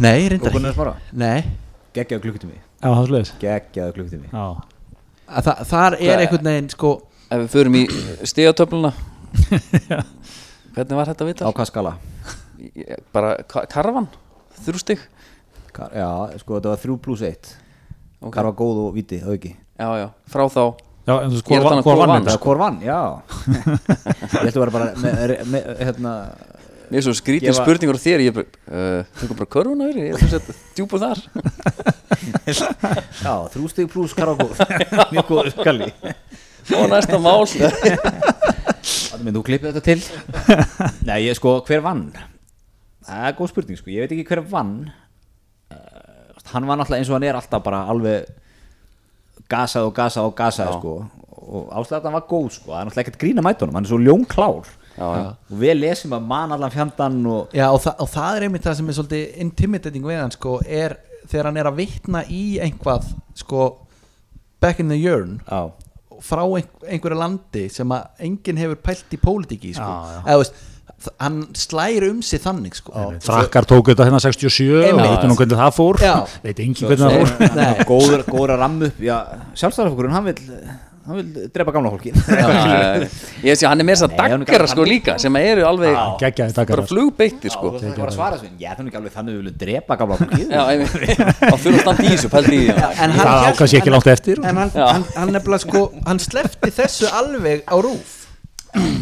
Nei, reyndar ekki Smára? nei, Geggjaðu klukkutími. Geggjaðu klukkutími. Það, þar er einhvern veginn sko, ef við förum í stigatöfluna. Hvernig var þetta að Á vita? hvað skala? Bara ka- karvan, þrjústig Ka- Já, sko þetta var 3 pluss 1 Ok. Hvað var góð og viti, það ekki? Já, já, frá þá. Já en þú veist, er var hvor vann, vann. Sko? var hvort vann, já. Ég held að vera bara með, með hérna mér er svo skrítið Gefa- spurningur á þér ég bara, uh, tökum bara körfuna yfir ég er þess að djúpur þar. Já, þrjú stig pluss karagóð Mjög góð skalli og næsta mál. Þú klippið þetta til. Nei, ég sko, hver vann? Það er góð spurning, sko, ég veit ekki hver vann. Uh, Hann var náttúrulega eins og hann er alltaf bara alveg gasað og gasað og gasað, sko. Og ástæðan var góð, sko, það er náttúrulega ekkert grína mætunum hann er svo ljónklár. Já, já. og við lesum að man allan fjandan og já, og, þa og það er einmitt það sem er svolítið intimidating við hann sko, er þegar hann er að vitna í einhvað sko, back in the urn Já, frá ein, einhverju landi sem að enginn hefur pælt í pólitíki sko. Eða, veist, þ- hann slæri um sig þannig sko. Frakkar tóku þetta hérna 67 og veitum nú hvernig það fór. Já. veit engin hvernig það fór. Nei. góður, góður að ramma upp Já, sjálfstæðarfokkurinn, hann vil hann vil drepa gamla fólki Já, ég sé hann er með þess að Nei, daggara sko líka sem eru alveg bara flugbeittir sko. Að já er þannig við viljum drepa gamla einmitt. á fyrir að standa í þessu pældi í því, já. en það hann, á kannski ekki langt eftir. en hann, Já. hann, hann nefnilega sko hann slefti þessu alveg á rúf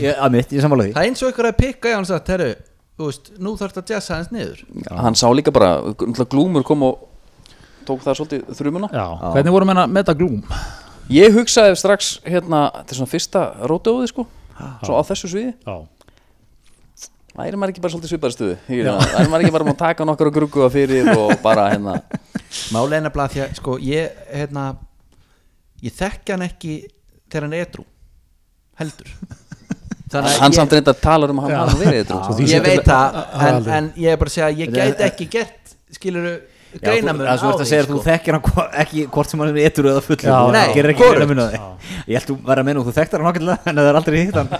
Ég, að mitt, ég sammála því. Það er eins og ykkur að pikka í hann og sagt, herru, þú veist, nú þarf þetta að jazza hans niður. Hann sá líka bara glúmur kom og tók það svolítið þrjumuna Já, hvernig voru menna með þetta glúm? ég hugsaði strax hérna þetta er svona fyrsta rótöðuði sko svo á þessu sviði. Já, væri maður ekki bara svolítið svipaði stuði væri maður ekki bara að taka nokkar og grugguða fyrir og bara hérna. Máli er nefnilega því að sko ég hérna ég þekki hann ekki þegar hann er edru heldur. að hann ég, samt reynda að tala um að hann hafa verið því ég veit það en, en ég er bara að segja að ég Þetta gæti ekki gert skiluru eftir að segja að þú þekkir hann ekki hvort sem hann er eitthvað eða fullur. Á því. Ég held þú vera að menna og þú þekktar hann okkurlega en það er aldrei hitt hann.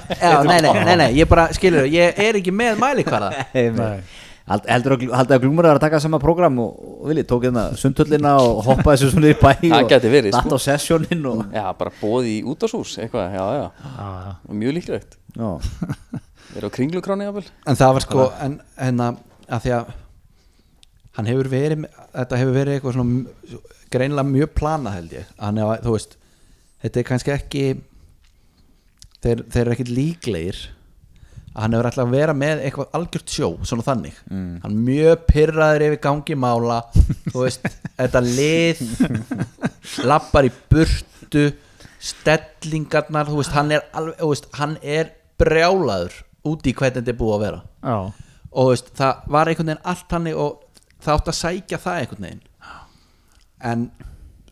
Nei, nei, nei, nei, ég bara, skilur, ég er ekki með mælikvarða. Nei. Heldur að, að glúmur er að taka sama program og, og vilji, tók hérna sundhöllina og hoppaði þessu svona í bæ og verið, datt sko. á sessjónin og já bara bóði í útásús eitthvað já já. Já, já. mjög líklegt. Já, er á kringlukráni jafnvel? En það var sko, en, en að, að því að hann hefur verið, þetta hefur verið eitthvað svona greinilega mjög planað held ég. Hann er, þú veist, þetta er kannski ekki þeir, þeir eru ekkit líklegir að hann hefur alltaf að vera með eitthvað algjört sjó, svona þannig. Hann er mjög pyrraður yfir gangi mála þú veist, þetta lið lappar í burtu stellingarnar þú veist, hann er alveg, veist, hann er brjálaður út í hvernig þetta er búið að vera. Já. og þú veist, það var einhvern veginn allt hann og það átt að sækja það einhvern veginn. En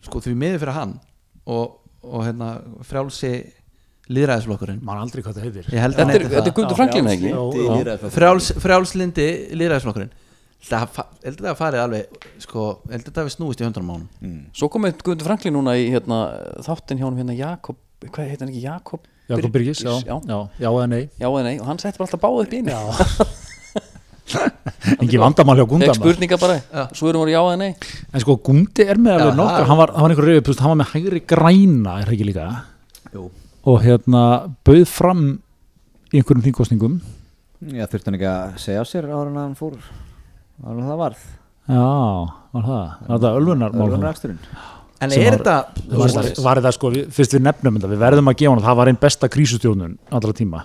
sko því miður fyrir hann og, og hérna frjálsi líðræðisflokkurinn Man aldrei hvað það heitir. Ég held að þetta er, er Gundur Franklin ekki? Frjálslindi held að það farið alveg sko, að það hafi snúist í höndunum á honum. Svo komið Gundur Franklin núna í hérna, þáttin hjá honum hérna Jakob hvað heit hann ekki? Jakob Jakob Birgis, já, já, já, já eða nei? Já eða nei. Og hann setti bara alltaf báð upp í einu. Engi vandamál hjá Fekk Gundam spurninga bara, Já. svo erum við já eða nei. En sko Gundi er með alveg nokkur Hann var, hann var einhver reyfið, þú veist, hann var með hægri græna Er það ekki líka? Jú. Og hérna bauð fram Í einhverjum þingkostningum Já, þurfti hann ekki að segja á sér áður en hann fór áður en það varð Já, var það Var það ölvunar mál Ölvunaraksturinn. en er var- þetta Var, það- var það sko, við, fyrst við nefnum þetta Við verðum að gefa hann, það var einn besta krísustjórnun Allra tíma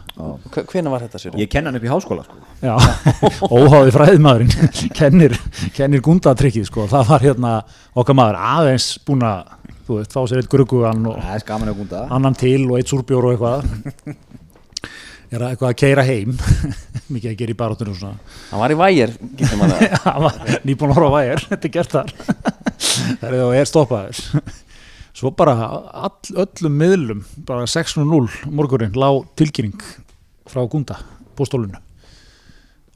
Hvena var þetta sér? Ég kenn hann upp í háskóla sko. Já, óháði fræðmaðurinn kennir, kennir gundatrikkið sko. það var hérna okkar maður aðeins búin að þú veist, fá sér eitt gruggugan og Það er gúnda annan til og eitt súrbjór og eitthvað. Er að eitthvað að keira heim? Mikið að gera í baróttunum og svona. Hann var í vægir það. hann var nýbúin að horfa vægir þetta er gert þar. Það er þá er stoppaður. Svo bara all, öllum miðlum bara 6.0 morgurinn lá tilkynning frá Gunda bústólunu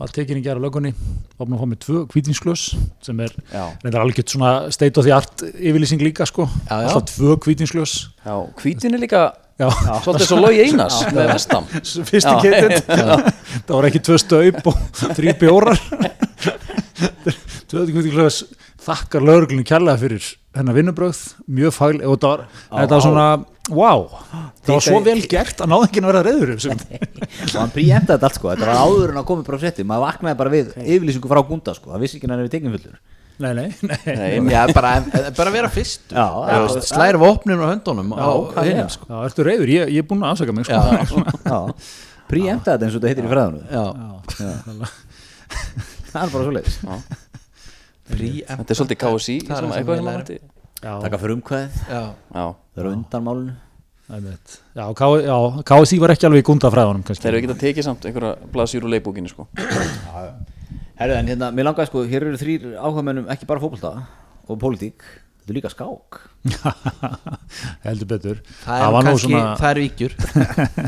var tekinni gera lögunni fá með tvö kvítinsklös sem er já, reyndar algjört svona state of the art yfirlýsing líka sko. Já, já. alltaf tvö kvítinsklös já, hvítin er líka já, svolítið svo logi einas með vestam það var ekki tvö staup og þrý bjórar. Tvö kvítinsklös þakkar lögreglunni kærlega fyrir hennar vinnubröð, mjög fagl og þetta var, þetta var svona, wow það var svo vel gert að náða ekki að vera reyður sem, og hann príemta þetta allt sko. Þetta var áður en að koma bara á setti maður vaknaði bara við yfirlýsingu frá gunda sko. Það vissi ekki hann er við tekinn fullur. Nei, nei, nei. Nei, Já, bara, bara vera fyrst. Já, já. Slæri vopnum á höndunum á hvað hinum er? sko. Já, ertu reyður, ég, ég er búin að afsaka mig sko. já, príemta þetta eins og þetta heitir í fræðanu Já, það er bara svo leiðis þetta er svolítið Já, taka fyrir umkvæð Já, já, það eru undan einmitt. já, KSI var ekki alveg í gundafræðunum kannski. þeir eru ekki að tekið samt einhverja blaðsýr úr leikbókinu sko. Herru en hérna, mér langaði sko hér eru þrýr áhugamennum ekki bara fótbolta og pólitík þetta er líka skák. Heldur betur. Það er var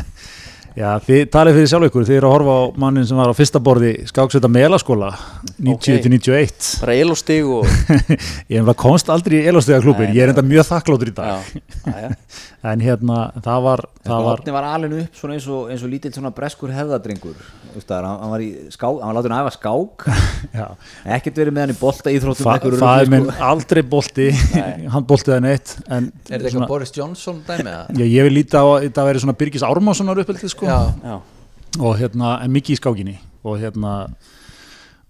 Já, þið talið fyrir sjálf ykkur, þið eru að horfa á mannin sem var á fyrsta borði skáksveita melaskóla 90-91 bara el og Ég komst aldrei í elastega klubin, ég er enda mjög þakkláttur í dag. Já, já. en hérna, það var, það var var alveg upp svona eins og, eins og lítill svona breskur hefðadrengur það, hann, hann var í skák, hann var látið að æfa skák. Já, ekkert verið með hann í bolta íþróttum fa það er minn aldrei bolti hann boltið en eitt en Er þetta eitthvað Boris Johnson dæmi eða? ég, ég vil líta á að þetta veri svona Birgis Ármánssonar uppeldið sko. Já, já. og hérna, en mikið í skákinni og hérna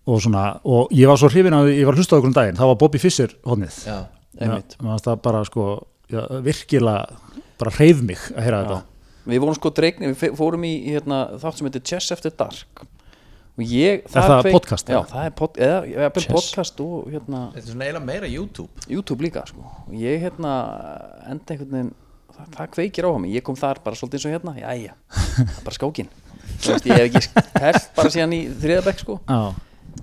og svona, og ég var svo hrifin að ég var að hlusta á okkur um daginn, það var Bobby Fischer hodnið já, einmitt. það bara sko já, virkilega bara hreyf mig að heyra þetta. Við vorum sko dreigni, við fórum í hérna, þátt sem heitir Chess After Dark. Og ég það podcast, já, það er pod, eða, eða, podcast og hérna, þetta er svona eiginlega meira YouTube. YouTube líka sko. og ég hérna enda einhvern veginn það, það kveikir á mig, ég kom þar bara svolítið eins og hérna það er bara skákin ég hef ekki held bara síðan í þriðabæk sko. já,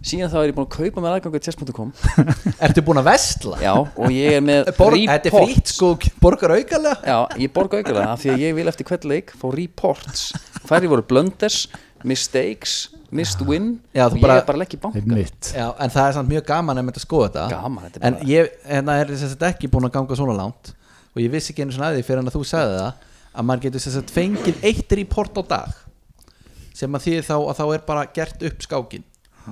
síðan þá er ég búin að kaupa mér aðgangu chess.com Ertu búin að vestla? já, og ég er með Bor Þetta er frýtt sko, borgar aukalega? Já, ég borga auðvitað af því að ég vil eftir hvern leik fá reports. Hverju voru blunders, mistakes missed win Já, og bara- ég er bara að leggja í banka Já, en það er samt mjög gaman að mynda að skoða þetta. Gaman, þetta er En bara- ég hérna, er þess að ekki búin að ganga svona langt Og ég vissi ekki einu svona að því fyrir hann að þú sagði það Að maður getur þess að fengið eitt report á dag Sem að því þá að þá er bara gert upp skákin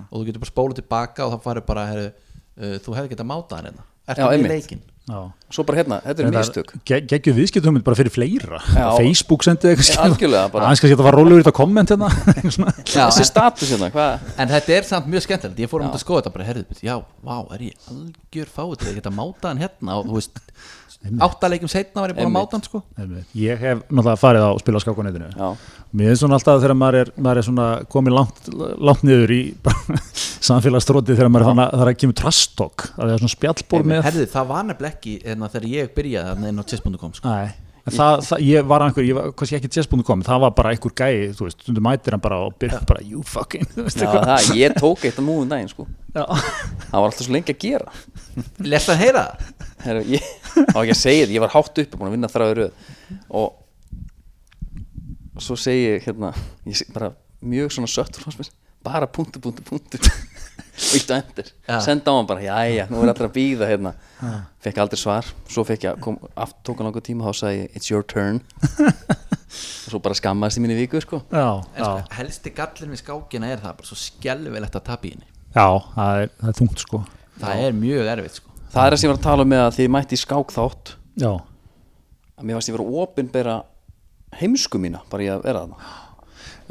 Og þú getur bara spólað tilbaka og þá farið bara heru, uh, Þú hefði getað mátað hérna. Já, Ertu með einmitt. leikin já. Svo bara hérna, þetta er mistök. geggjum viðskiptum bara fyrir fleira. Já. Facebook sendið eitthvað Já, algjörlega bara. aðeins kannski þetta var rólegur í þetta komment hérna. Þessi status hérna, hvað? En þetta er samt mjög skemmtilegt. Ég fór um að skoða þetta bara herðið Já, vá, er ég algjör fáið til að geta mátað hann hérna? Og þú veist, áttalegjum setna var ég búin að máta hann sko. Ég hef náttúrulega farið á að spila skákunetinu já, mér finnst svona alltaf þegar maður er, maður er svona komið langt, langt niður í samfélagsstróti þegar maður er þannig að kemur trastokk að það er svona spjallból með Herðið, það var nefnilega ekki hérna, þegar ég byrjaði þarna inn á chess.com sko. Nei, en það, það, ég var einhver, ég var kannski ekki chess.com, það var bara einhver gæi, þú veist, stundum mætir hann bara og byrja bara, you fucking, þú veist já það, ég tók eitt á múin daginn sko. Já. það var alltaf svo lengi að gera. Lest að heyra? það? Heru, ég, á ekki að segja þetta, ég var hátt uppi búin að vinna þráður röð. Og svo segi ég hérna ég bara mjög svona söttur bara punktu, punktu, punktu og ítt á endur, Já. senda á hann bara jæja, nú er allir að býða hérna. Fekk aldrei svar, svo fekk ég kom, aft, tók hann langur tíma, þá sagði ég it's your turn. Og svo bara skammaðist í minni viku sko. Já, En já, sko, helsti gallin við skákina er það bara svo skelvilegt að tapa í henni. Já, það er, það er þungt sko. Það er mjög erfitt sko það er það sem ég var að tala um með að þið mætti í skák þátt Já, að mér varst ég vera að opinbera heimsku mína, bara ég að vera þarna.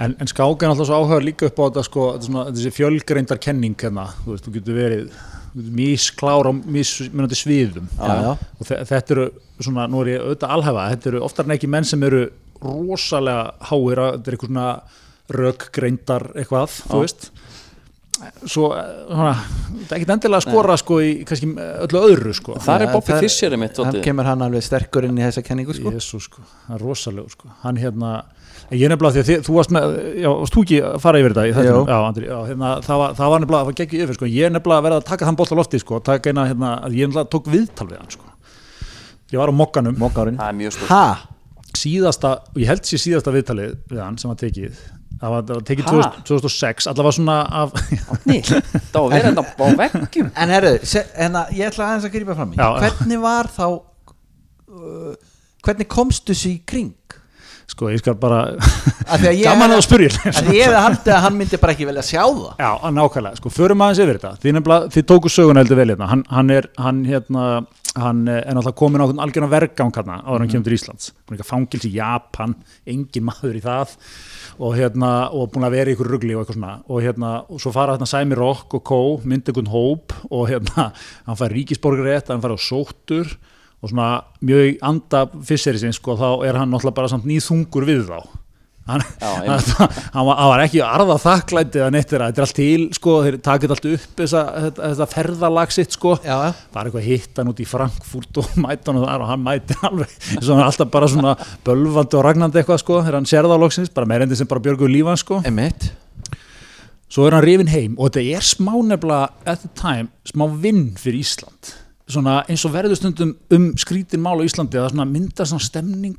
En, en skák er alltaf svo áhuga líka upp á þetta sko, svona, þessi fjölgreindar kenning hérna, þú veist, þú getur verið þú getur mísklár á mismunandi sviðum. Já, já. og þe þetta eru svona, nú er ég auðvitað alhæfa þetta eru oftar en ekki menn sem eru rosalega háir, að- þetta er eitthvað svona rökgreindar eitthvað, þú veist svo, eh, svona, það er ekkit endilega að skora sko í kannski öllu öðru sko. Þar er Bobby það- Fischer mitt hann kemur hann alveg sterkur inn í þessa kenningu sko. Jésu sko, hann er rosalegur sko. Hann hérna, ég er nefnilega því að þið, þú varst með, já, varst þú ekki að fara yfir þetta í Jú. já, Andri, já, hérna, það var, það var nefnilega, það var geggju yfir sko, ég er nefnilega að verða að taka þann bolt á lofti sko, taka eina, hérna, að ég nefnilega tók viðtal við hann sko, ég var á mokkanum. Það er síðasta, ég held sér síðasta viðtalið við hann sem var tekið það var, það var tekið Ha? 2000, 2006 allavega svona af var verið þetta á veggjum. En herru se, hérna, ég ætla aðeins að grípa fram í. Hvernig var þá uh, hvernig komstu þessu í kring? Sko, ég skal bara Af því að ég gaman að spyrja Af því ég hefði haldið að hann myndi bara ekki velja að sjá það. Já, nákvæmlega, sko, förum aðeins yfir þetta. Nefnilega, þið tóku söguna heldur vel hérna. Hann, hann er, hann, hérna, hann er náttúrulega komin á algjörna vergang hérna áður en hann kemur til Íslands. Fangils í Japan, engin maður í það. Og hérna, og búin að vera í ykkur rugli og eitthvað svona, og hérna, og svo fara hérna Sæmi Rock og Kó, myndi einhvern hóp. Og hérna, hann fær ríkisborgarétt hann fær á sóttur. Og svona mjög anda fisseri sinns sko, þá er hann náttúrulega bara samt nýþungur við þá hann, Já, hann, var, hann var ekki arða þakklændi eða neitt þetta er allt til sko, þeir takit allt upp þessa, þetta, þetta ferðalag sitt sko, Já, já. bara eitthvað hitt hann út í Frankfurt og mæta hann þar og hann mæti alveg, og er alltaf bara svona bölvandi og ragnandi eitthvað sko, þegar hann sér það á loksins, bara meirindi sem bara björguðu lífan sko. Emitt svo er hann rifin heim og þetta er smá nefnilega at the time, smá vinn fyrir Ísland. Svona eins og verður stundum um skrítin mál á Íslandi að það svona myndar svona stemning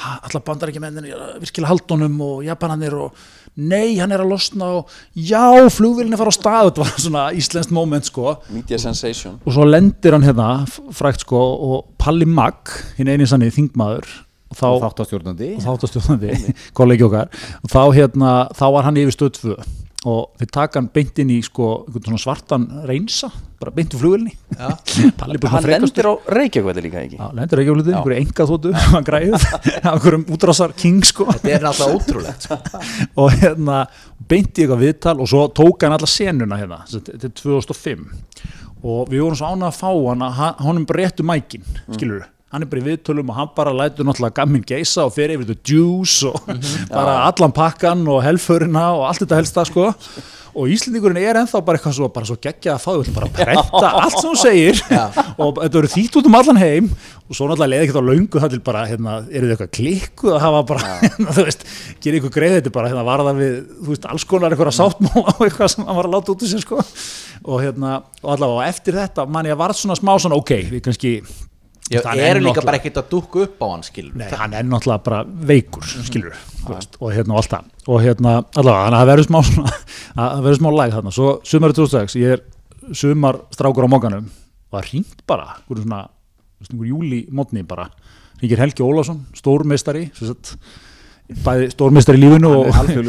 allar bandar ekki menninni virkilega haldunum og japananir og nei, hann er að losna og já, flugvílinni fara á stað þetta var svona íslenskt moment sko. Media Sensation. Og svo lendir hann hérna f- frægt sko og Palli Magg hinn eini sannig þingmaður og þá Þáttastjórnandi. Og þáttastjóðandi, kollegi okkar. Og þá, hérna, þá var hann yfir stöð 2 og þeir taka hann beint inn í sko, svartan reynsa bara beint úr. Palli bara hann lendir á Reykjavík líka ekki? Já, lendir á hluti, einhverju enga þóttu hann græðið, einhverjum útrásar king sko. Þetta er náttúrulega ótrúlegt sko. og hérna beint í eitthvað viðtal og svo tók hann alla senuna hérna, þetta er 2005 og við vorum svo ánað að fá hann að hann- honum bara réttu mækin, skilur hann er bara í viðtölum og hann bara lætur náttúrulega gamminn geisa og fer yfir þetta juice og bara allan pakkan og helförina og allt þetta helsta sko. Og Íslendingurinn er ennþá bara eitthvað svo, bara svo geggja að fá þau bara að prenta allt sem hún segir. Og þetta verður þýtt út um allan heim. Og svo náttúrulega leiði ekkert á löngu það til bara, hérna, eru þið eitthvað klikkuð að hafa bara, hérna, þú veist, gera ykkur greið þetta bara, hérna, varða við, þú veist, alls konar eitthvað sáttmála og eitthvað sem hann var að láta út úr sér, sko. Og hérna, og allavega, og eftir þetta man ég að varð svona smá svona, ok, við kannski Já, eru er líka bara ekkert að dúkka upp á hann skilur Nei, hann er náttúrulega bara veikur, skilur veist, og hérna og allt það. Og hérna, allavega, þannig að það verður smá svona, að það verður smá læg þarna, svo sumarið 2006 ég er sumar strákur á mókanum og það ringt bara, einhver svona einhver júli mótni bara. Ringir Helgi Ólafsson, stórmeistari sem sagt, bæði stórmeistari í lífinu og, Master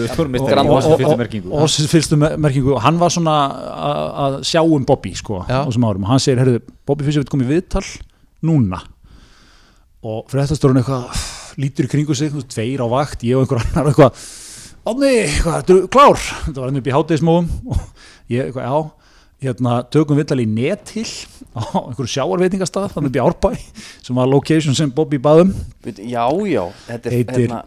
fyrstu merkingu. og hann var svona að að sjá um Bobby sko, á þessum árum. Og hann segir, herrðu, Bobby vil koma í viðtal núna og fréttastórun eitthvað lítur í kringu sig, tveir á vakt ég og einhver annar eitthvað Átni, hvað, ertu klár? Þetta var hann upp í hátegismóðum og ég, eitthvað, já, hérna, tökum viðtal í Nethill á einhverju sjáarveitingastað, þannig upp í Árbæ sem var location sem Bobby baðum já, já, þetta er Heitir- hérna,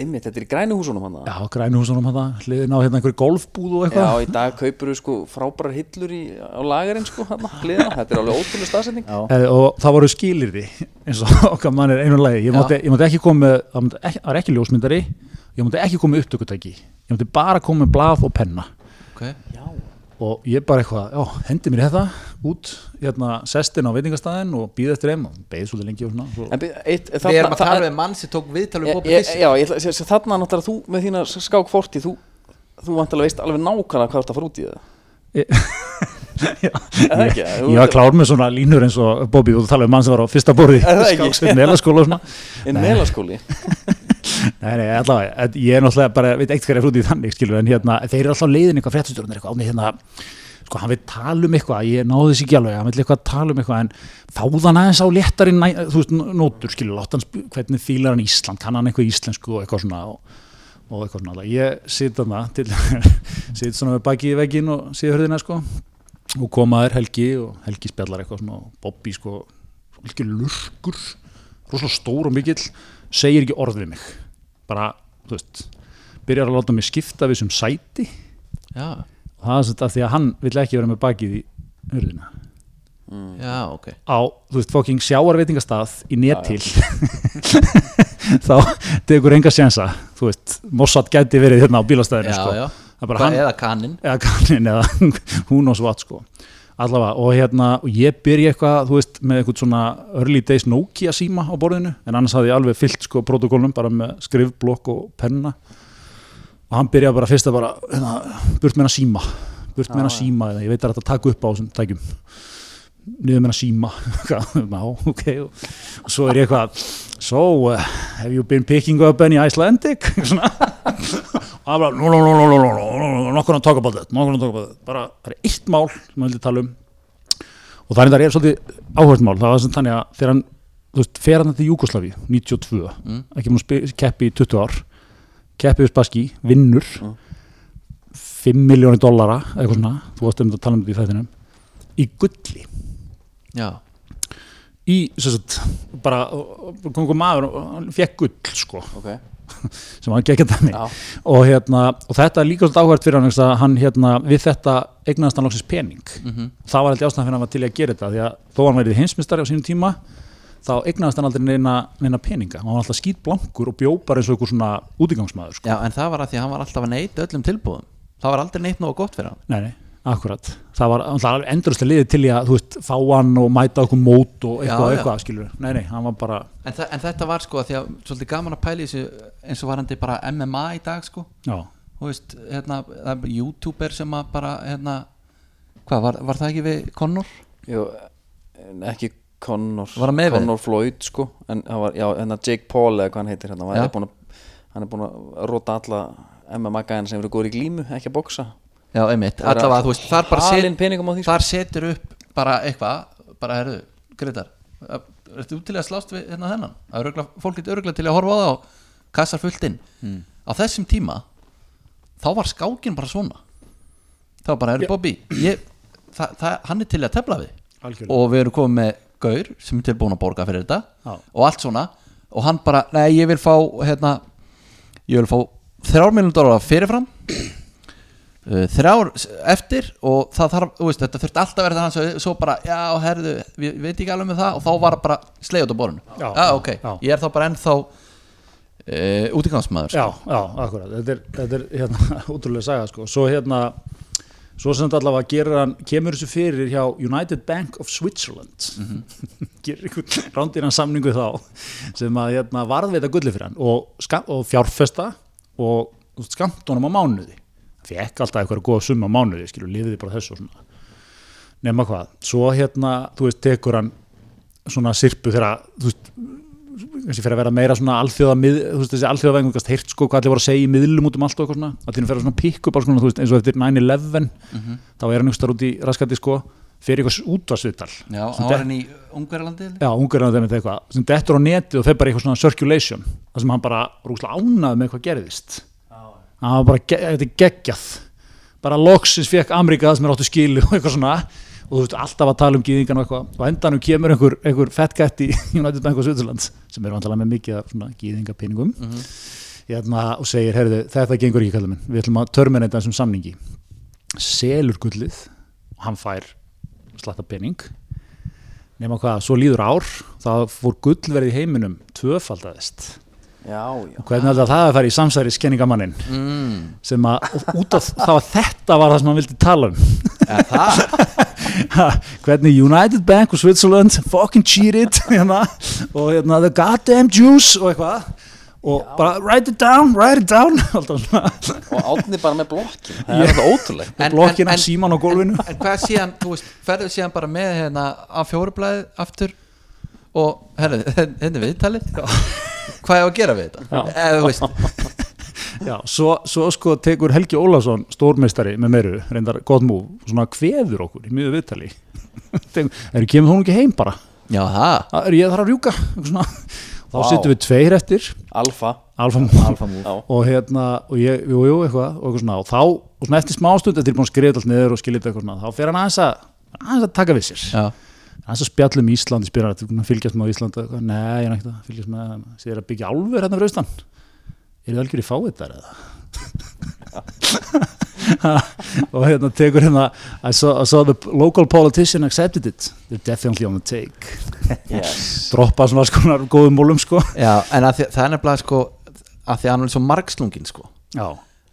einmitt, þetta er í grænu húsunum hann Já, grænuhúsunum hann hliðin á hérna einhverju golfbúð og Já, eitthvað í dag kaupur við sko frábærar hillur í, á lagarinn sko hann hliðina, þetta er alveg ótrúlega staðsetning. Já. Eh, og það voru skilirði eins og okkar mann er einu lagi. Ég mátti, ég mátti ekki koma með það það var ekki ljósmyndari. Ég mátti ekki koma með upptökutæki. Ég mátti bara koma með blað og penna. Okay. Já, og ég bara eitthvað, já, hendi mér þetta út, hérna, sestin á veitingastæðin og býði eftir þeim og beði svolítið lengi og svona. Svo, en byrju, eitt, Við erum að tala við mann sem tók viðtal við Ég- Bobby ég- Fischer Já, ég segja þarna náttúrulega þú með þína skák forti þú, þú vantilega veist alveg nákvæmlega hvað þetta fara út í það. Já, Er ég, ég var klár með svona línur eins og Bobby og þú talaði um mann sem var á fyrsta borði Er skáksveit meðlaskóla og svona. En melaskóli Nei, nei, allavega, ég er náttúrulega bara, veit eitt er út í þannig, skilur, en hérna, þeir eru alltaf leiðin eitthvað fréttastjórnir eitthvað, átni hérna, sko, hann vil tala um eitthvað, ég náði þess ekki alveg, hann vil eitthvað tala um eitthvað, en fáðan aðeins á léttari, næ, þú veist, nótur, skilur, látt hann, sp- hvernig fílar hann Ísland, kann hann eitthvað íslensku og eitthvað svona, og, og eitthvað svona, alveg. ég sit þarna til, sit svona með baki í veggin og sé hörðina, sko, og koma þær Helgi og Helgi spjallar eitthvað svona, og Bobby, sko, Segir ekki orð við mig. Bara, þú veist byrjar að láta mig skipta við sem sæti. Já, og það er svolítið af því að hann vill ekki vera með bakið í hurðina. Já, ok. Á, þú veist, fokking sjáarveitingastað í netil þá tekur enga sjensa þú veist, Mossad gæti verið hérna á bílastæðinu já, sko. já. eða kannin eða kannin eða hún og svart sko allavega og hérna og ég byrja eitthvað þú veist með eitthvað svona early days Nokia síma á borðinu en annars hafði ég alveg fyllt sko protokólum bara með skrifblokk og penna. Og hann byrja bara fyrst að bara hérna, burt með hana síma burt með hana síma eða ég veit að þetta taka upp á þessum tækjum. Niður með hana síma. Já ok og, og svo er ég eitthvað so uh, have you been picking up any Icelandic? Svona það var bara nokkur að taka bá þetta nokkur að taka bá þetta. Bara það er eitt mál sem maður vildi tala um. Og það er það er svolítið áherslu mál. Það var sem þannig að þegar hann þú veist fer hann til Júkoslavi 92 mm. ekki múið keppi í 20 ár keppið spaski vinnur mm. 5 miljónir dollara eitthvað svona. Þú varst um þetta að tala um þetta í þættinum. Í gulli. Já. Í, svo að bara, kom einhver maður og hann fekk gull, sko. Ok. sem hann gekk þetta já, og, hérna, og þetta er líka svolítið áhært fyrir hann hann hérna, við þetta eignaðast hann loksins pening. Mm það var alltaf ástæðan fyrir hann til að gera þetta því að þó hann verið heimsmystari á sínum tíma þá eignaðast hann aldrei neina, neina peninga. Hann var alltaf skýt blankur og bjó bara eins og einhver svona útigangsmaður sko. já, en það var að því að hann var alltaf að neyta öllum tilbúðum það var aldrei neitt nógu gott fyrir hann. Nei, nei, akkurat það var alltaf endurlega liðið til í að þú veist, fá hann og mæta okkur mót og eitthvað, Já, já. eitthvað skilur, nei, nei, hann var bara en, en þetta var sko að því að svolítið gaman að pæla í þessu eins og varandi bara MMA í dag sko já, þú veist, hérna, það er youtuber sem að bara, hérna hvað, var, var það ekki við Connor? jú, ekki Connor, Var hann með við? Connor Floyd sko, en hann var, já, hérna Jake Paul eða hvað hann heitir hérna, hann Já. er búin að hann er búin að rota alla MMA-gæðina sem eru góður í glímu, ekki að boksa Já, einmitt, allavega, þú veist, þar bara set, sko. þar setur upp bara eitthvað, bara herðu Gretar, ertu út til að slást við hérna þennan, er örgla, fólk getur örgla til að horfa á það og kassar fullt inn. Mm. á þessum tíma þá var skákin bara svona. Þá bara, herru Bobby ég, það, það, hann er til að tefla við. Algjörlega. Og við erum komið með gaur sem er tilbúin að borga fyrir þetta Já. og allt svona. Og hann bara, nei ég vil fá hérna, ég vil fá þrjár miljonum dólar fyrirfram þrjár s- eftir og það þarf, veist, þetta þurfti alltaf að vera þannig svo, svo bara, já, herðu, við veit ekki alveg með það og þá var bara sleið út á borðinu. Já. ok, Já. ég er þá bara ennþá uh, útigangsmaður Já, já, akkurat, þetta er, þetta er hérna, útrúlega saga sko, svo hérna svo sem þetta allavega gerir hann, kemur þessu fyrir hjá United Bank of Switzerland. Gerir einhvern rándýran samningu þá sem að hérna, varðveita gulli fyrir hann og, og fjárfesta og skamt honum á mánuði fekk alltaf eitthvað góða summa mánuði skilur, lifiði bara þessu og svona. Nema hvað, svo hérna, þú veist, tekur hann svona sirpu þegar, þú veist kannski fyrir að vera meira svona alþjóða mið, þú veist þessi alþjóða kannski heyrt sko hvað allir voru að segja í miðlum út um allt og eitthvað svona. Allir fyrir að svona pikk upp á svona þú veist eins og eftir 9-11 þá er hann ykkur út í raskati sko fyrir eitthvað útvarsviðtal Já, det- var hann í Ungverjalandi já, ungar er það eitthvað. Sem dettur á netið og þeir bara eitthvað svona circulation þar sem hann bara rúslega ánað með hvað gerðist hann var bara, þetta er geggjað. Bara loksins fekk Ameríka það sem er áttu skilu og eitthvað svona. Og þú veist alltaf að tala um gýðingan og eitthvað. Og endanum kemur einhver, einhver fettgætt í United Bank of Switzerland sem er vantilega með mikið af svona gýðingapenningum hérna, og segir, heyrðu, þetta gengur ekki kallum við ætlum að törminita þessum samningi. Selur gullið og hann fær slatta penning nema hvað, svo líður ár þá fór gullverð í heiminum og hvernig heldur það að fara í samsæri skenningamannin mm. sem að út af það var þetta var það sem hann vildi tala um. Ja, Það, Ha, hvernig United Bank og Switzerland fucking cheated hérna, og hérna the goddamn Jews og eitthvað. Og bara write it down, write it down alltaf og átni bara með blokkin það er þetta ótrúlegt. En- blokkina en- síman á gólfinu. En hvað síðan, þú veist, ferðu síðan bara með hérna á fjórublaðið aftur og, hérna er viðtalið Hvað er að gera við þetta? Eða, þú veist, Já, svo, svo sko tekur Helgi Ólafsson stórmeistari með meiru, reyndar gott múf svona kveður okkur í miður viðtali. Eru kemur hún ekki heim bara? Já, það er ég þarf að rjúka? Eitthvað svona. þá Vá. sittum við tveir eftir. Alfa, alfa Alfa og hérna, og ég, jú, jú, eitthvað og eitthvað svona, og þá, og svona eftir smástund eftir er búin að skrifa allt niður og skilja þetta eitthvað svona þá fer hann aðeins að, aðeins að taka við sér. Já, aðeins að spjalla um Ísland, ég spyrir hann að fylgjast með á Ísland, og eitthvað, nei, ég er ekkert að fylgjast með sér að byggja álfur hérna fyrir austan. Eru það algjör í fáið þar eða? Og hérna tekur hérna I saw, I saw the local politician accepted it. They're definitely on the take. Yes. droppa svona skonar góðum mólum sko. Já, en því, það er nefnilega sko að því að hann er svo margslungin sko. Já,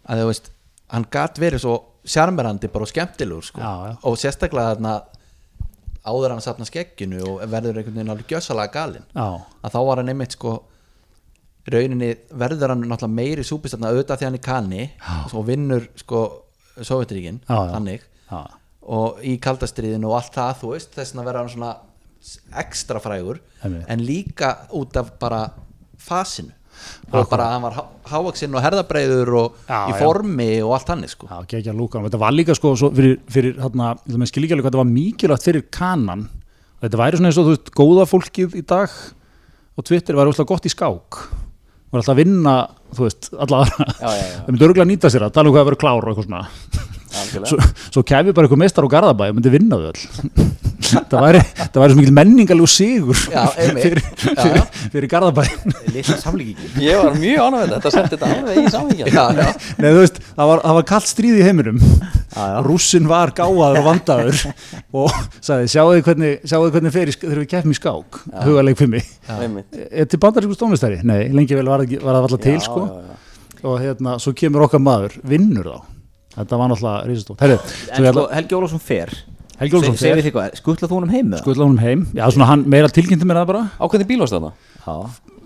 að þú veist, hann gat verið svo sjarmerandi bara og skemmtilegur sko. Já, já. og sérstaklega þarna áður hann safna skegginu og verður einhvern veginn alveg gjössalega galinn. Já, að þá var hann einmitt sko rauninni verður hann náttúrulega meiri súpistarna auðvitað því hann er kanni og vinnur sko já. þannig. Já, og í kaldastriðinu og allt það þú veist þess að vera hann svona ekstra frægur en líka út af bara fasinu og bara að hann var há- hávaxinn og herðabreiður og Já, í já. formi og allt hannig sko. Já, geggja lúkan þetta var líka sko fyrir, fyrir hérna, þetta með skil ekki alveg hvað þetta var mikilvægt fyrir kanan. Þetta væri svona eins og þú veist góða fólkið í dag og Twitter var úrslega gott í skák. Var alltaf að vinna, þú veist, alla aðra. Já, já, já, það myndi örgulega nýta sér að tala um hvað að vera klár og eitthvað svona. Svo, svo kæmi bara eitthvað meistar á Garðabæ og myndi vinna þau öll það væri, það væri svo mikil menningalegu sigur Já, fyrir, fyrir, fyrir Garðabæ litla samlíkingin. Ég var mjög ánægð þetta setti þetta alveg í já. Nei, þú veist, það var, það var kallt stríð í heiminum. Já. rússin var gáðaður og vandaður og sagði, sjáu þið hvernig, hvernig fer í sk- þegar við keppum í skák. Hugaleg fyrir mig, er til bandarísku stónlistæri? Nei, lengi vel var, það alltaf til Já, sko. já, já. og hérna, svo kemur okkar maður vinnur þá, þetta var náttúrulega risastótt, sko, Helgi Ólafsson fer Helgi Olsson segir fer, skuttla þú honum heim með það? skuttla honum heim. Já, svona hann meira tilkynnti mér það bara. Á hvernig bíl varst þetta? já,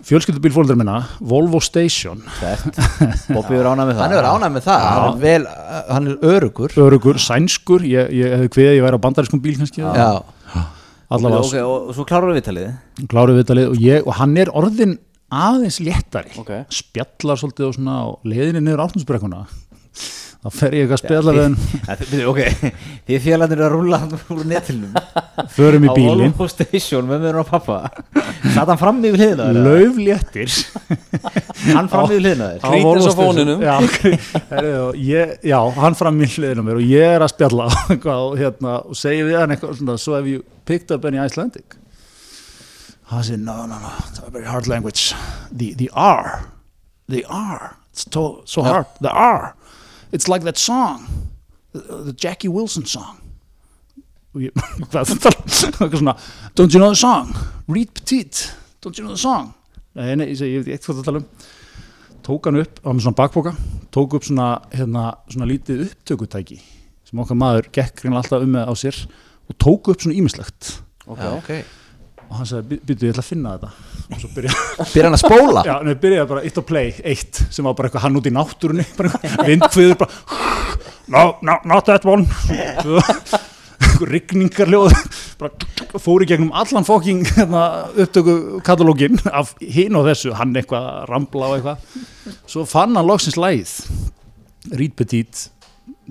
fjölskyldubíl fólkdur minna, Volvo Station. Bobby er ánað með það. Hann er ánægð með það. Hann er, vel, hann er örugur örugur, sænskur, ég, ég hefði kviðið að ég væri á bandarískum bíl kannski. Já, allavega. Ok, og, og svo klárar við viðtalið. Kláruð viðtalið og, ég, og hann er orðin aðeins léttari. Ok. spjallar svolítið og svona á leiðinni niður áttundsbrekkuna þá fer ég að spjalla við hann. Ja, þið- byrju, ok, því félagarnir eru að rúlla hann úr netilnum förum í á bílinn, Volvo Station með mér og pappa satt hann fram þér, eða? laufléttir hann fram þér á Krítins á Station. fóninum. já, ég, já, hann fram í hliðina á mér og ég er að spjalla og, hérna, og segi við hann eitthvað svona, so have you picked up any Icelandic? Hann segi no, no, no. It's a very hard language. The, the R. The R. It's to, so hard, the R it's like that song the, Jackie Wilson song. Don't you know the song? Reed Petite, don't you know the song? Nei, nei, ég ég veit ekki hvað það tala um. Tók hann upp á með svona bakboka tók upp svona, hérna, svona lítið upptökutæki sem okkar maður gekk alltaf um með á sér og tók upp svona ímislegt ok, já, ok og hann sagði, býttu, ég ætla að finna þetta. Og svo byrja, byrja hann að spóla? Já, nei, byrjaði bara eitt á play, eitt sem var bara eitthvað hann út í náttúrunni vindkviður bara no, no, not that one. Rigningarljóð bara fór í gegnum allan fóking hérna, upptöku katalógin af hinn og þessu, hann eitthvað að rambla og eitthvað. Svo fann hann loksins lægið Reed Petit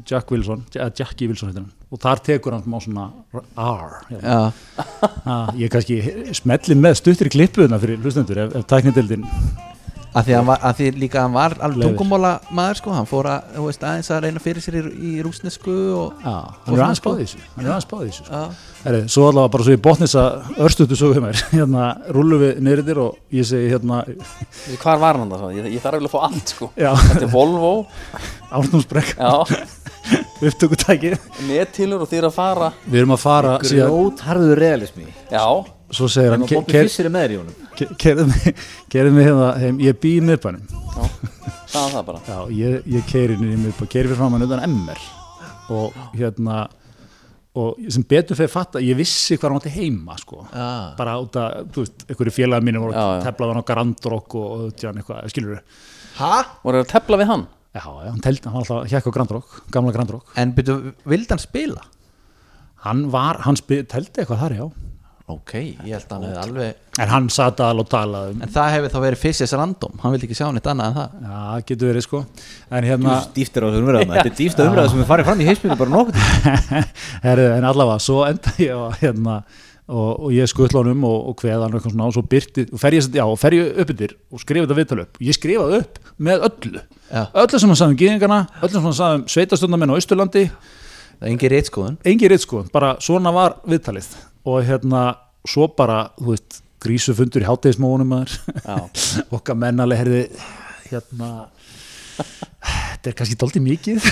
Jack Wilson, Jackie Wilson heitir hann og þar tekur hann smá svona R hérna. ah, ég kannski smelli með stuttir klippuðuna fyrir hlustendur ef, ef tæknindildin að því, var, að því líka hann var alveg tungumóla maður sko, hann fór að, þú veist, aðeins að reyna fyrir sér í, í rúsnesku og Já, hann er aðeins sko. báðið þessu hann er aðeins báðið þessu sko. já, Heri, svo allavega bara svo ég botnis að örstutu svo hjá mér. Hérna rúlu við neyriðir og ég segi hérna hvar var hann það? Ég, ég þarf eiginlega að fá allt sko. Já, þetta er Volvo, árnumsbrekk, já, upptökutæki. Nettilur og þýr að fara við erum að fara síðan, grjótharður realismi. Já, svo segir hann að Bobby ke- Fissir er með þér í honum. ke- kerðum mig, hérna heim, ég bý í miðbænum. Sagði það bara. Já, ég, ég keiri inn í miðbæn keiri fyrir fram hann utan MR og hérna og sem betur fyrir fatta, ég vissi hvað hann átti heima sko. Já, bara út að, þú veist, einhverju félagar mínu voru Já, að tefla hann á Grandrock og, og tján, eitthvað, skilur við ha? voru að tefla við hann? Já, já, hann teldi, hann var alltaf hjekk á Grandrock gamla Grandrock, en byrju, vildi hann spila? hann var, hann spil, teldi eitthvað þar, já ok, ég held að hann hefði alveg en hann sat að og talaði um en það hefði þá verið fysiskt random hann vildi ekki sjá neitt annað en það. Já, getur verið sko. En hérna, dýftir á þessu umræðum þetta er dýfta umræða sem er farið fram í heimspílu bara nokkuð herri, en allavega svo enda ég á, hérna og, og ég skuttla hann um og, og kveða hann eitthvað svona og svo byrti, og fer ég, já, og fer ég upp yfir og skrifa þetta viðtal upp, ég skrifaði upp með öllu, Já. öllu sem hann sagði um gýðingarna öllu sem hann sagði um sveitastundamenn á engin reitskoðun engin reitt sko, bara svona var viðtalið og hérna svo bara þú veist, grísufundur í já, okkar mennaleg herði hérna þetta er kannski dálítið mikið.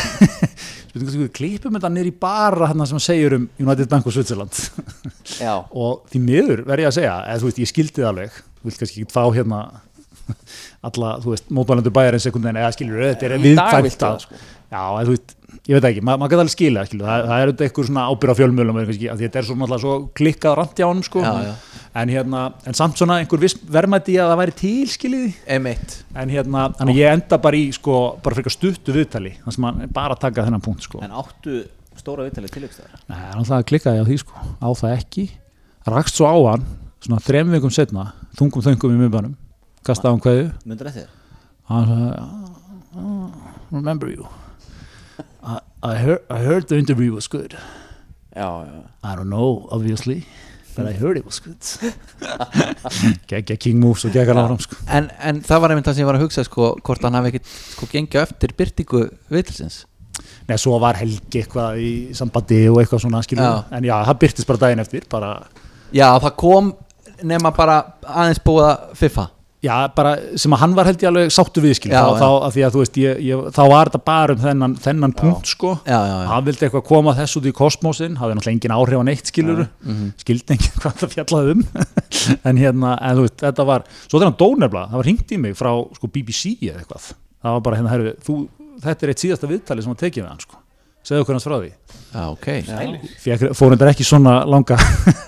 Við klippum þetta í bara hann sem segir um United Bank og Switzerland. Og því miður verð ég að segja eða þú veist, ég skildi það alveg. Þú vilt kannski ekki fá hérna alla, þú veist, mótmælendur bæjarins eða skilur, þetta er að- sko. Já, eða þú veist, ég veit ekki, ma maður gæti alveg skilja skilja, það, það er auðvitað eitthvað svona ábyrð á fjölmjölum að þetta er svo, náttúrulega svo klikkað randi á honum sko. En, hérna, en samt svona einhver í að það væri til skiljiði M1 en hérna, að ég enda bara í sko, bara fyrir stuttu viðtali þannig sem maður bara taka þennan punkt sko. En áttu stóra viðtalið tilögstæðar Nei, er náttúrulega klikkaði á því sko, á það ekki. Rakst svo á hann, svona þrem vikum setna, þungum þöngum í mjöbanum kastaði á hann hann sagði "Ah, ah, remember you I, heard, I heard the interview was good. Já, já, I don't know obviously but I heard it was good. Geggja king moves og geggja láram sko. en, en það var einmitt það sem ég var að hugsa sko, hvort hann hafi ekkit sko, gengið á eftir byrtingu viðtilsins Nei, svo var Helgi eitthvað í sambandi og eitthvað svona skilur Já. en já, það byrtist bara daginn eftir bara, Já, það kom nema bara aðeins búið að fiffa já, bara sem að hann var held ég alveg sáttu við skilur. Já, þá, þá, að að veist, ég, ég, þá var þetta bara um þennan, þennan punkt sko. Já, já, hann vildi eitthvað koma þess út í kosmosin hafði náttúrulega engin áhrif á neitt skilur Mhm. skildi engin hvað það fjallaði um. En hérna, en þú veist, þetta var svo þegar hann dó nefnilega, það var hringt í mig frá sko, BBC eða eitthvað. Það var bara hérna, herri, þú, þetta er eitt síðasta viðtali sem hann tekið við hann sko segðu okkur hans frá því. Já, ok. Fékk, fór þetta ekki svona langa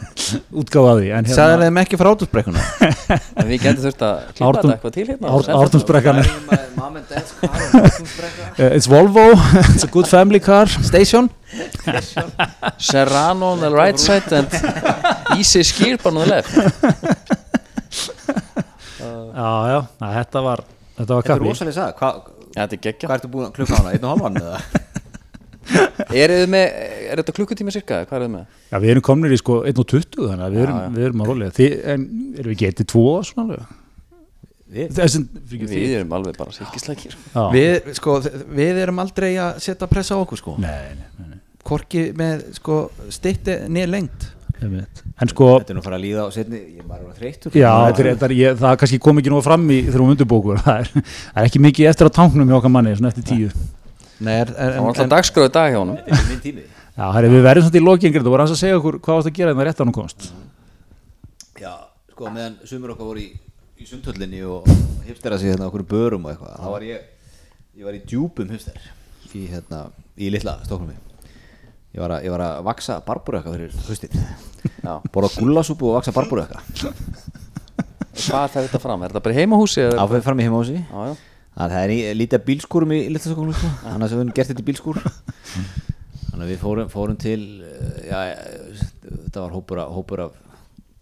útgáfa að því en Sæður hérna, þeim ekki frá átúrsbrekkuna en við getum þurft að klippa þetta eitthvað til hérna. Dad Ártúnsbrekka. Uh, it's Volvo, it's a good family car. Station? Serrano on the right side and Easy Skirp on the left. Já, já, þetta var þetta var Þetta er kappi. rosalega sagði Hvað Já, þetta er geggja hva ertu búin að klukka á hana? Einn og halvan eða? Er, er þetta klukkutíma cirka? Hvað er þið með? já, við erum komnir í sko 1 og 20 þannig að við erum, Já, já. við erum að rólega Þi, en erum við 1 2 svona alveg Við? Þessi, fyrir Við erum alveg bara silkislækir já, við, sko, við erum aldrei að setja pressa á okkur sko. nei, nei, nei, nei. Hvorki með sko, stitti niður lengt en sko Þetta er nú að fara að líða á setni Ég er bara þetta er, þetta er, ég, það kannski kom ekki nú fram í þegar hún undirbókur, það er, það er ekki mikið eftir á tanknum hjá okkar manni, svona eftir tíu Nei, er, er, Það var alltaf dagskráðu dag hjá honum. Þetta er minn tími. Já, herri, við verðum svona í lokin, þú voru hans að segja okkur hvað varst að gera en það rétt að hún komst. Já, sko, meðan sumur okkar voru í, í sundhöllinni og hipstera sig hérna okkur börum og eitthvað þá var ég, ég var í djúpum hipster í, hérna, í litla Stokknumi ég var, að, ég var að vaksa barbúröka fyrir haustið. Já. borða gullasúpu og vaksa barbúröka Hvað fer þetta fram? Er þetta bara í heimahúsi? eða- áfæði fram í heima á sig Já, já Það er lítið bílskúrum í litla Stokknumi sko. við gert þetta í bílskúr þannig að við fórum, fórum til eh, já, þetta var hópur af, hópur af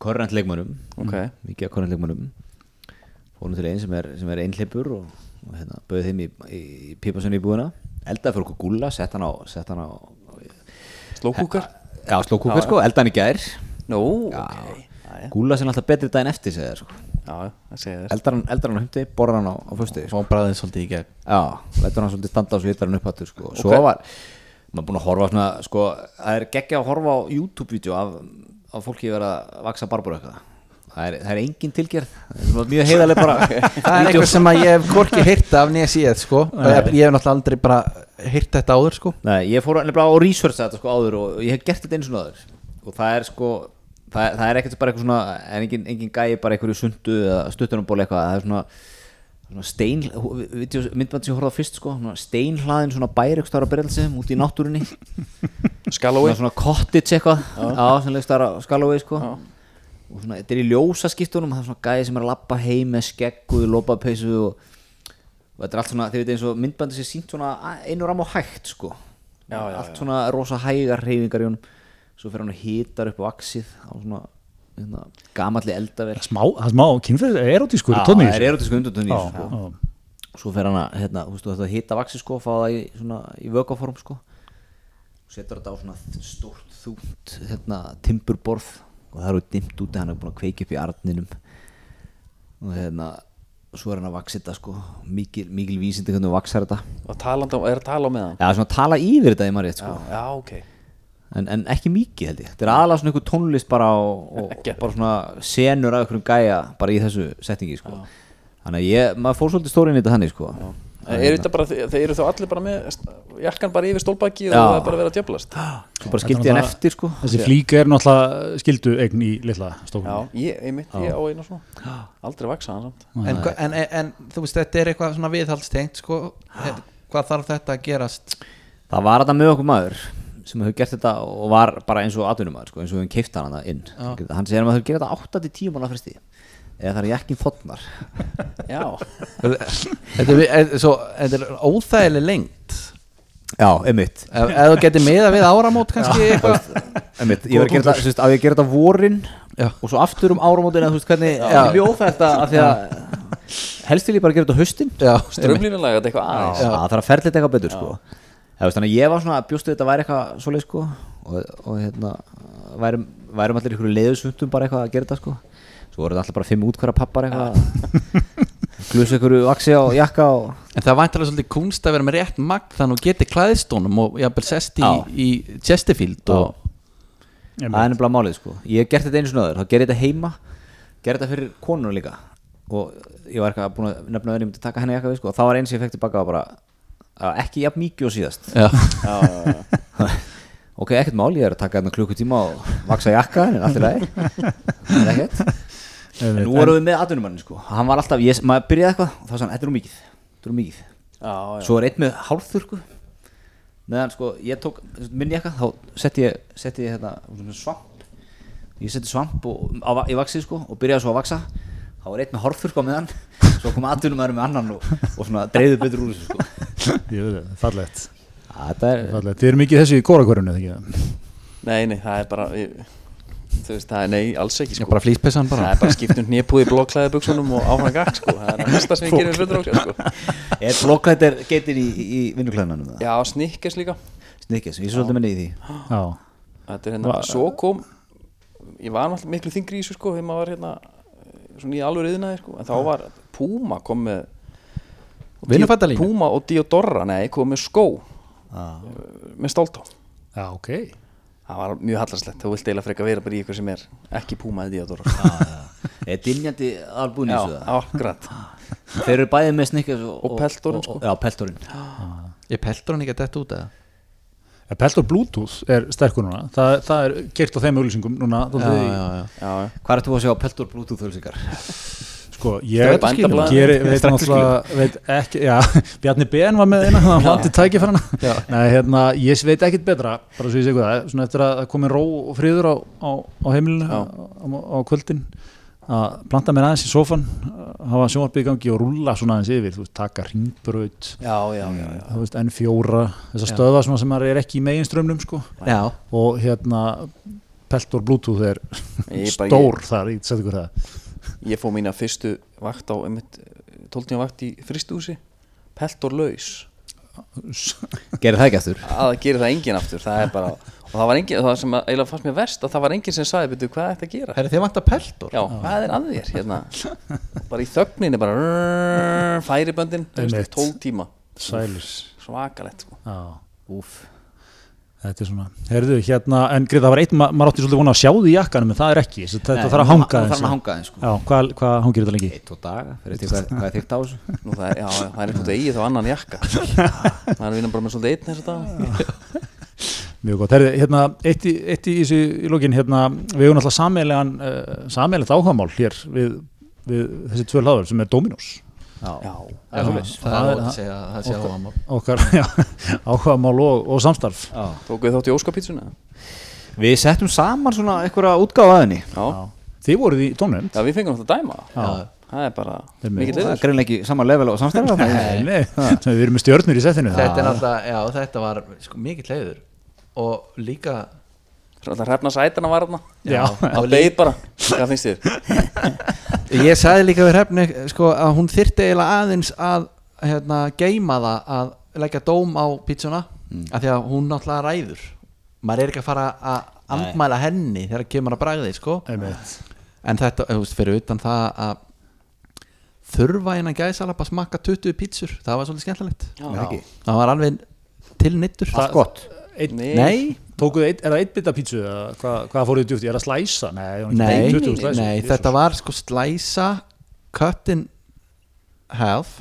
korrent leikmönnum Ok. mikið af korrent leikmönnum fórum til einn sem er, er einhleipur og, og hérna, bauði þeim í, í, í pípasunni í búðina eldaði fyrir okkur gúlla, sett hann á hann á Slókúkar? já, sló kúkar sko, eldaði hann í gær Nú, Já. ok Já, já, gúlla sem alltaf betri daginn eftir segja þér sko. Eldar hann, á humti, borðar hann á, á föstu Fá bræðið svolítið í gegn. Já, lætur hann svolítið standa á svo hittar hann upp hattur sko. Svo Ok. var, maður búin að horfa á svona, sko, það er geggja að horfa á YouTube-vídeó af, af fólki vera að vaksa barbúr eitthvað. Það er, það er engin tilgerð, það er mjög heiðarlega bara. Það er eitthvað sem að ég hef hvorki hýrt af nýja síð sko. ég, ég hef náttúrulega aldrei bara hýrt þetta áður sko. Nei, ég fór nefnilega á research þetta sko áður og ég hef gert þetta eins og áður. Og það er sko, það, það er ekkert bara eitthvað svona, en engin, engin gæi bara einhverju sundu eða stuttunumból eitthvað, það er svona svona stein, myndband sem ég horfði á fyrst sko, svona steinhlaðin svona bærikstára berelsum út í náttúrunni. Skallói svona, cottage eitthvað já, á Skalloway sko. Og svona, þetta er í ljósa skiptunum það er svona gæði sem er að lappa heim með skegguð lopapeysu og, og þetta er allt svona, þið veit eins og myndbandi sem sínt svona einu ram á hægt sko. Já, já, allt svona rosa hægar reyfingar í honum svo fyrir hann að hýtar upp vaksið á svona hérna, gamalli eldaver smá, það er smá er sko, Já, tónni það er erotísku undantönd í Já, þessu, sko. já. svo fer hann að hérna, þú veist, þetta hita vaxi sko, fá það í, svona, í vökaform sko. og setur þetta á svona stórt þúnt hérna, timburborð. Og það eru dimmt úti, hann er búin að kveiki upp í arninum. Og hérna svo er hann að vaxa þetta sko. Mikil, mikil vísindi hvernig þú vaxar þetta. Og talandi, á- er að tala á meðan? Já, svona tala yfir þetta í maður rétt Já, sko já, ok en, en ekki mikið held ég. Þetta er aðalega svona einhver tónlist bara og, og bara svona senur af einhverjum gæja bara í þessu settingi sko. Þannig að ég, maður fór svolítið stórin í þetta þannig sko. Er þetta bara, þeir eru þá allir bara með jakkan bara yfir stólbaki og það er bara vera að djöblast Svo bara skildi hann eftir sko. Þessi flík er náttúrulega skildu eign í litla Já, stofnum ég, einmitt, ég á einu svona. Aldrei vaksa hann samt. En, en, en, þú veist, þetta er eitthvað svona viðhaldstengt sko, hvað þarf þetta að gerast? Það var þetta með okkur maður sem hefur gert þetta og var bara eins og atvinnumæður sko, eins og við hefum keift hann inn. Hann segir að maður hefur gert þetta 8-10 mánu fresti eða það er jakkin þotnar Já, þetta er, er, svo, þetta er óþægileg lengt Já, einmitt. Ef, ef þú getur miða við áramót kannski eitthvað. Einmitt, ég var að gera þetta, að þetta vorin Já. og svo aftur um áramótin þú veist hvernig, Já. er óþægt að af því að helst vil ég bara gera þetta já, strömlínulega þetta eitthvað aðeins. Já, það þarf að ferla þetta eitthvað betur sko. Það veist, þannig að ég var svona að bjóstu þetta væri eitthvað svoleið sko og, og hérna værum, værum allir ykkur leiðusvundum bara eitthvað að gera þetta sko. Svo voru þetta alltaf bara fimm útkværa pappar eitthvað glus ykkur vaksi á jakka og en það væntalega svolítið kunst að vera með rétt magn þannig að þú getur klæðstónum og jafnvel sest í, í Chesterfield og það er nefnilega málið sko. Ég hef gert þetta einu svona öður, þá gerði þetta heima gerði þetta fyrir konur líka. Og ég var eitthvað búin að nefna öður ég myndi taka henni jakka við sko. Og það var eins sem ég fekk tilbaka var bara að ekki jafn mikið og síðast. Já, Já, já, já. ok, ekkert mál, ég er að taka þetta klukkutíma og vaksa jakka, en allt í lagi. Það er ekkert. En nú vorum við með atvinnumannin sko, hann var alltaf, ég, maður byrjaði eitthvað og þá hann, þetta er nú mikið, þetta er nú mikið. Já, já. svo er einn með hálfþurku meðan sko, ég tók minn jakka, þá setti ég, setti ég hérna, svamp. Ég setti svamp og, á, í vaxið sko og byrjaði svo að vaksa þá var einn með hálfþurku á meðan. Svo kom atvinnumæður með annan og, og svona dreifðu betur úr þessu sko. Ég veit það, fallegt. Þetta er, fallegt, þið eru mikið þessu í ekki? Nei, nei, það er bara ég, Þú veist, það er nei, alls ekki sko. bara flýspessan Það bara er bara skipt um nýjapúði blóklæði buksunum og áfram gakk sko. Það er það næsta sem ég gerir hlutur á sko. er blokklættir geitir í, í vinnuklæðanum Já, snikkes líka. Snikkes, ég svolítið með í því. Er hérna, svo kom Ég var náttúrulega miklu þingri í þessu sko þegar maður var hérna svona í alveg yðnaði sko. En þá var Puma kom með og Vinnufattalínu? Puma og Diodora, nei, kom með skó. Ah. með stóltó já, ok. Það var mjög hallarslegt, þú vilt eiginlega freka vera bara í ykkur sem er ekki Puma eða Diodora er dynjandi albúin í Já, þessu það? akkurat. Þeir eru bæðið með Snikkes og, Og peltorinn, sko. já, peltorinn. Ég peltur hann ekki að detta út eða Peltor Bluetooth er sterkur núna. Það, það er gert á þeim auglýsingum núna já, í- já, já. Já, já. hvað ertu að sjá peltor bluetooth ölsingar Sko, ég er veit náttúrulega veit ekki, já, Bjarni Ben var með eina hann hlandi tækifærana. Nei, hérna, ég veit ekkit betra bara svo ég segi það, svona eftir að komi ró og friður á, á, á heimilinu á, á, á kvöldin að planta mér aðeins í sófan hafa sjónvarpið í gangi og rúlla svona aðeins yfir þú veist, taka veist, N4, þessar stöða svona sem er ekki í meginströmmnum sko. Og hérna Peltor Bluetooth er Ég stór þar, ég seti ykkur það. Ég fóð mína fyrstu vakt á 12 tíma vakt í fristúsi Peltor laus. Gerir það ekki eftir að gerir það enginn aftur það er bara, og það var enginn, það sem að, eiginlega fannst mér verst að það var enginn sem sagði, betur, hvað er þetta að gera Herri, þið vantar peltor já, hvað er að þér, hérna bara í þögninni, bara rrrr, færiböndin. 12 tíma Sælus svakalegt, sko Já, úf þetta er svona Herðu, hérna, en greið, það var eitt, ma maður átti svolítið vona að sjá því í jakkanum en það er ekki, þetta þarf að hanga það aðeins. þarf að hanga aðeins sko Já, hvað, hvað hangir þetta lengi? eitt og daga fyrir því hvað, hvað er þygt á þessu Nú, það er, já, já, það er eitthvað eigið þá annan jakka það er vinna bara með svolítið einn þess að dag Mjög gott, herðu, hérna, eitt í, eitt í, þessu, í lokin, hérna, við höfum alltaf sameilegan, uh, sameilegt áhugamál hér við, við þessi tvö hlaður sem er Dominos já, já, það er ótt að segja að það sé okkar- já, áhugamál og, og samstarf. Já. tókuð þátt í óskapítsuna við settum saman svona einhverja útgáfa að henni. Já, Þið voruð í tónum já, við fengum þetta að dæma. Já. það er bara Einmitt. mikill það er greinlega ekki saman level og samstæða Nei, nei, við erum með stjörnur í settinu þetta er náttúrulega, já þetta var sko, mikill heiður og líka hrefna sætana var þarna. Já, á leið bara, hvað finnst þér? ég sagði líka við hrefni sko, að hún þyrfti eiginlega aðeins að hérna, geima það að leggja dóm á pítsuna af því að hún náttúrulega ræður. Maður er ekki að fara að andmæla henni þegar kemur að bragði sko. en þetta, þú veist, fyrir utan það að þurfa innan gæðsalap að smakka 20 pítsur það var svolítið skemmtilegt. Það var alveg til nittur allt gott Einn, Nei. nei, Tókuð, eitt, er það eitt bita pítsu eða hvað, hvað fóruð djúft? Er það slæsa? Nei, nei, 20 slæsur. nei þetta var sko slæsa cut in half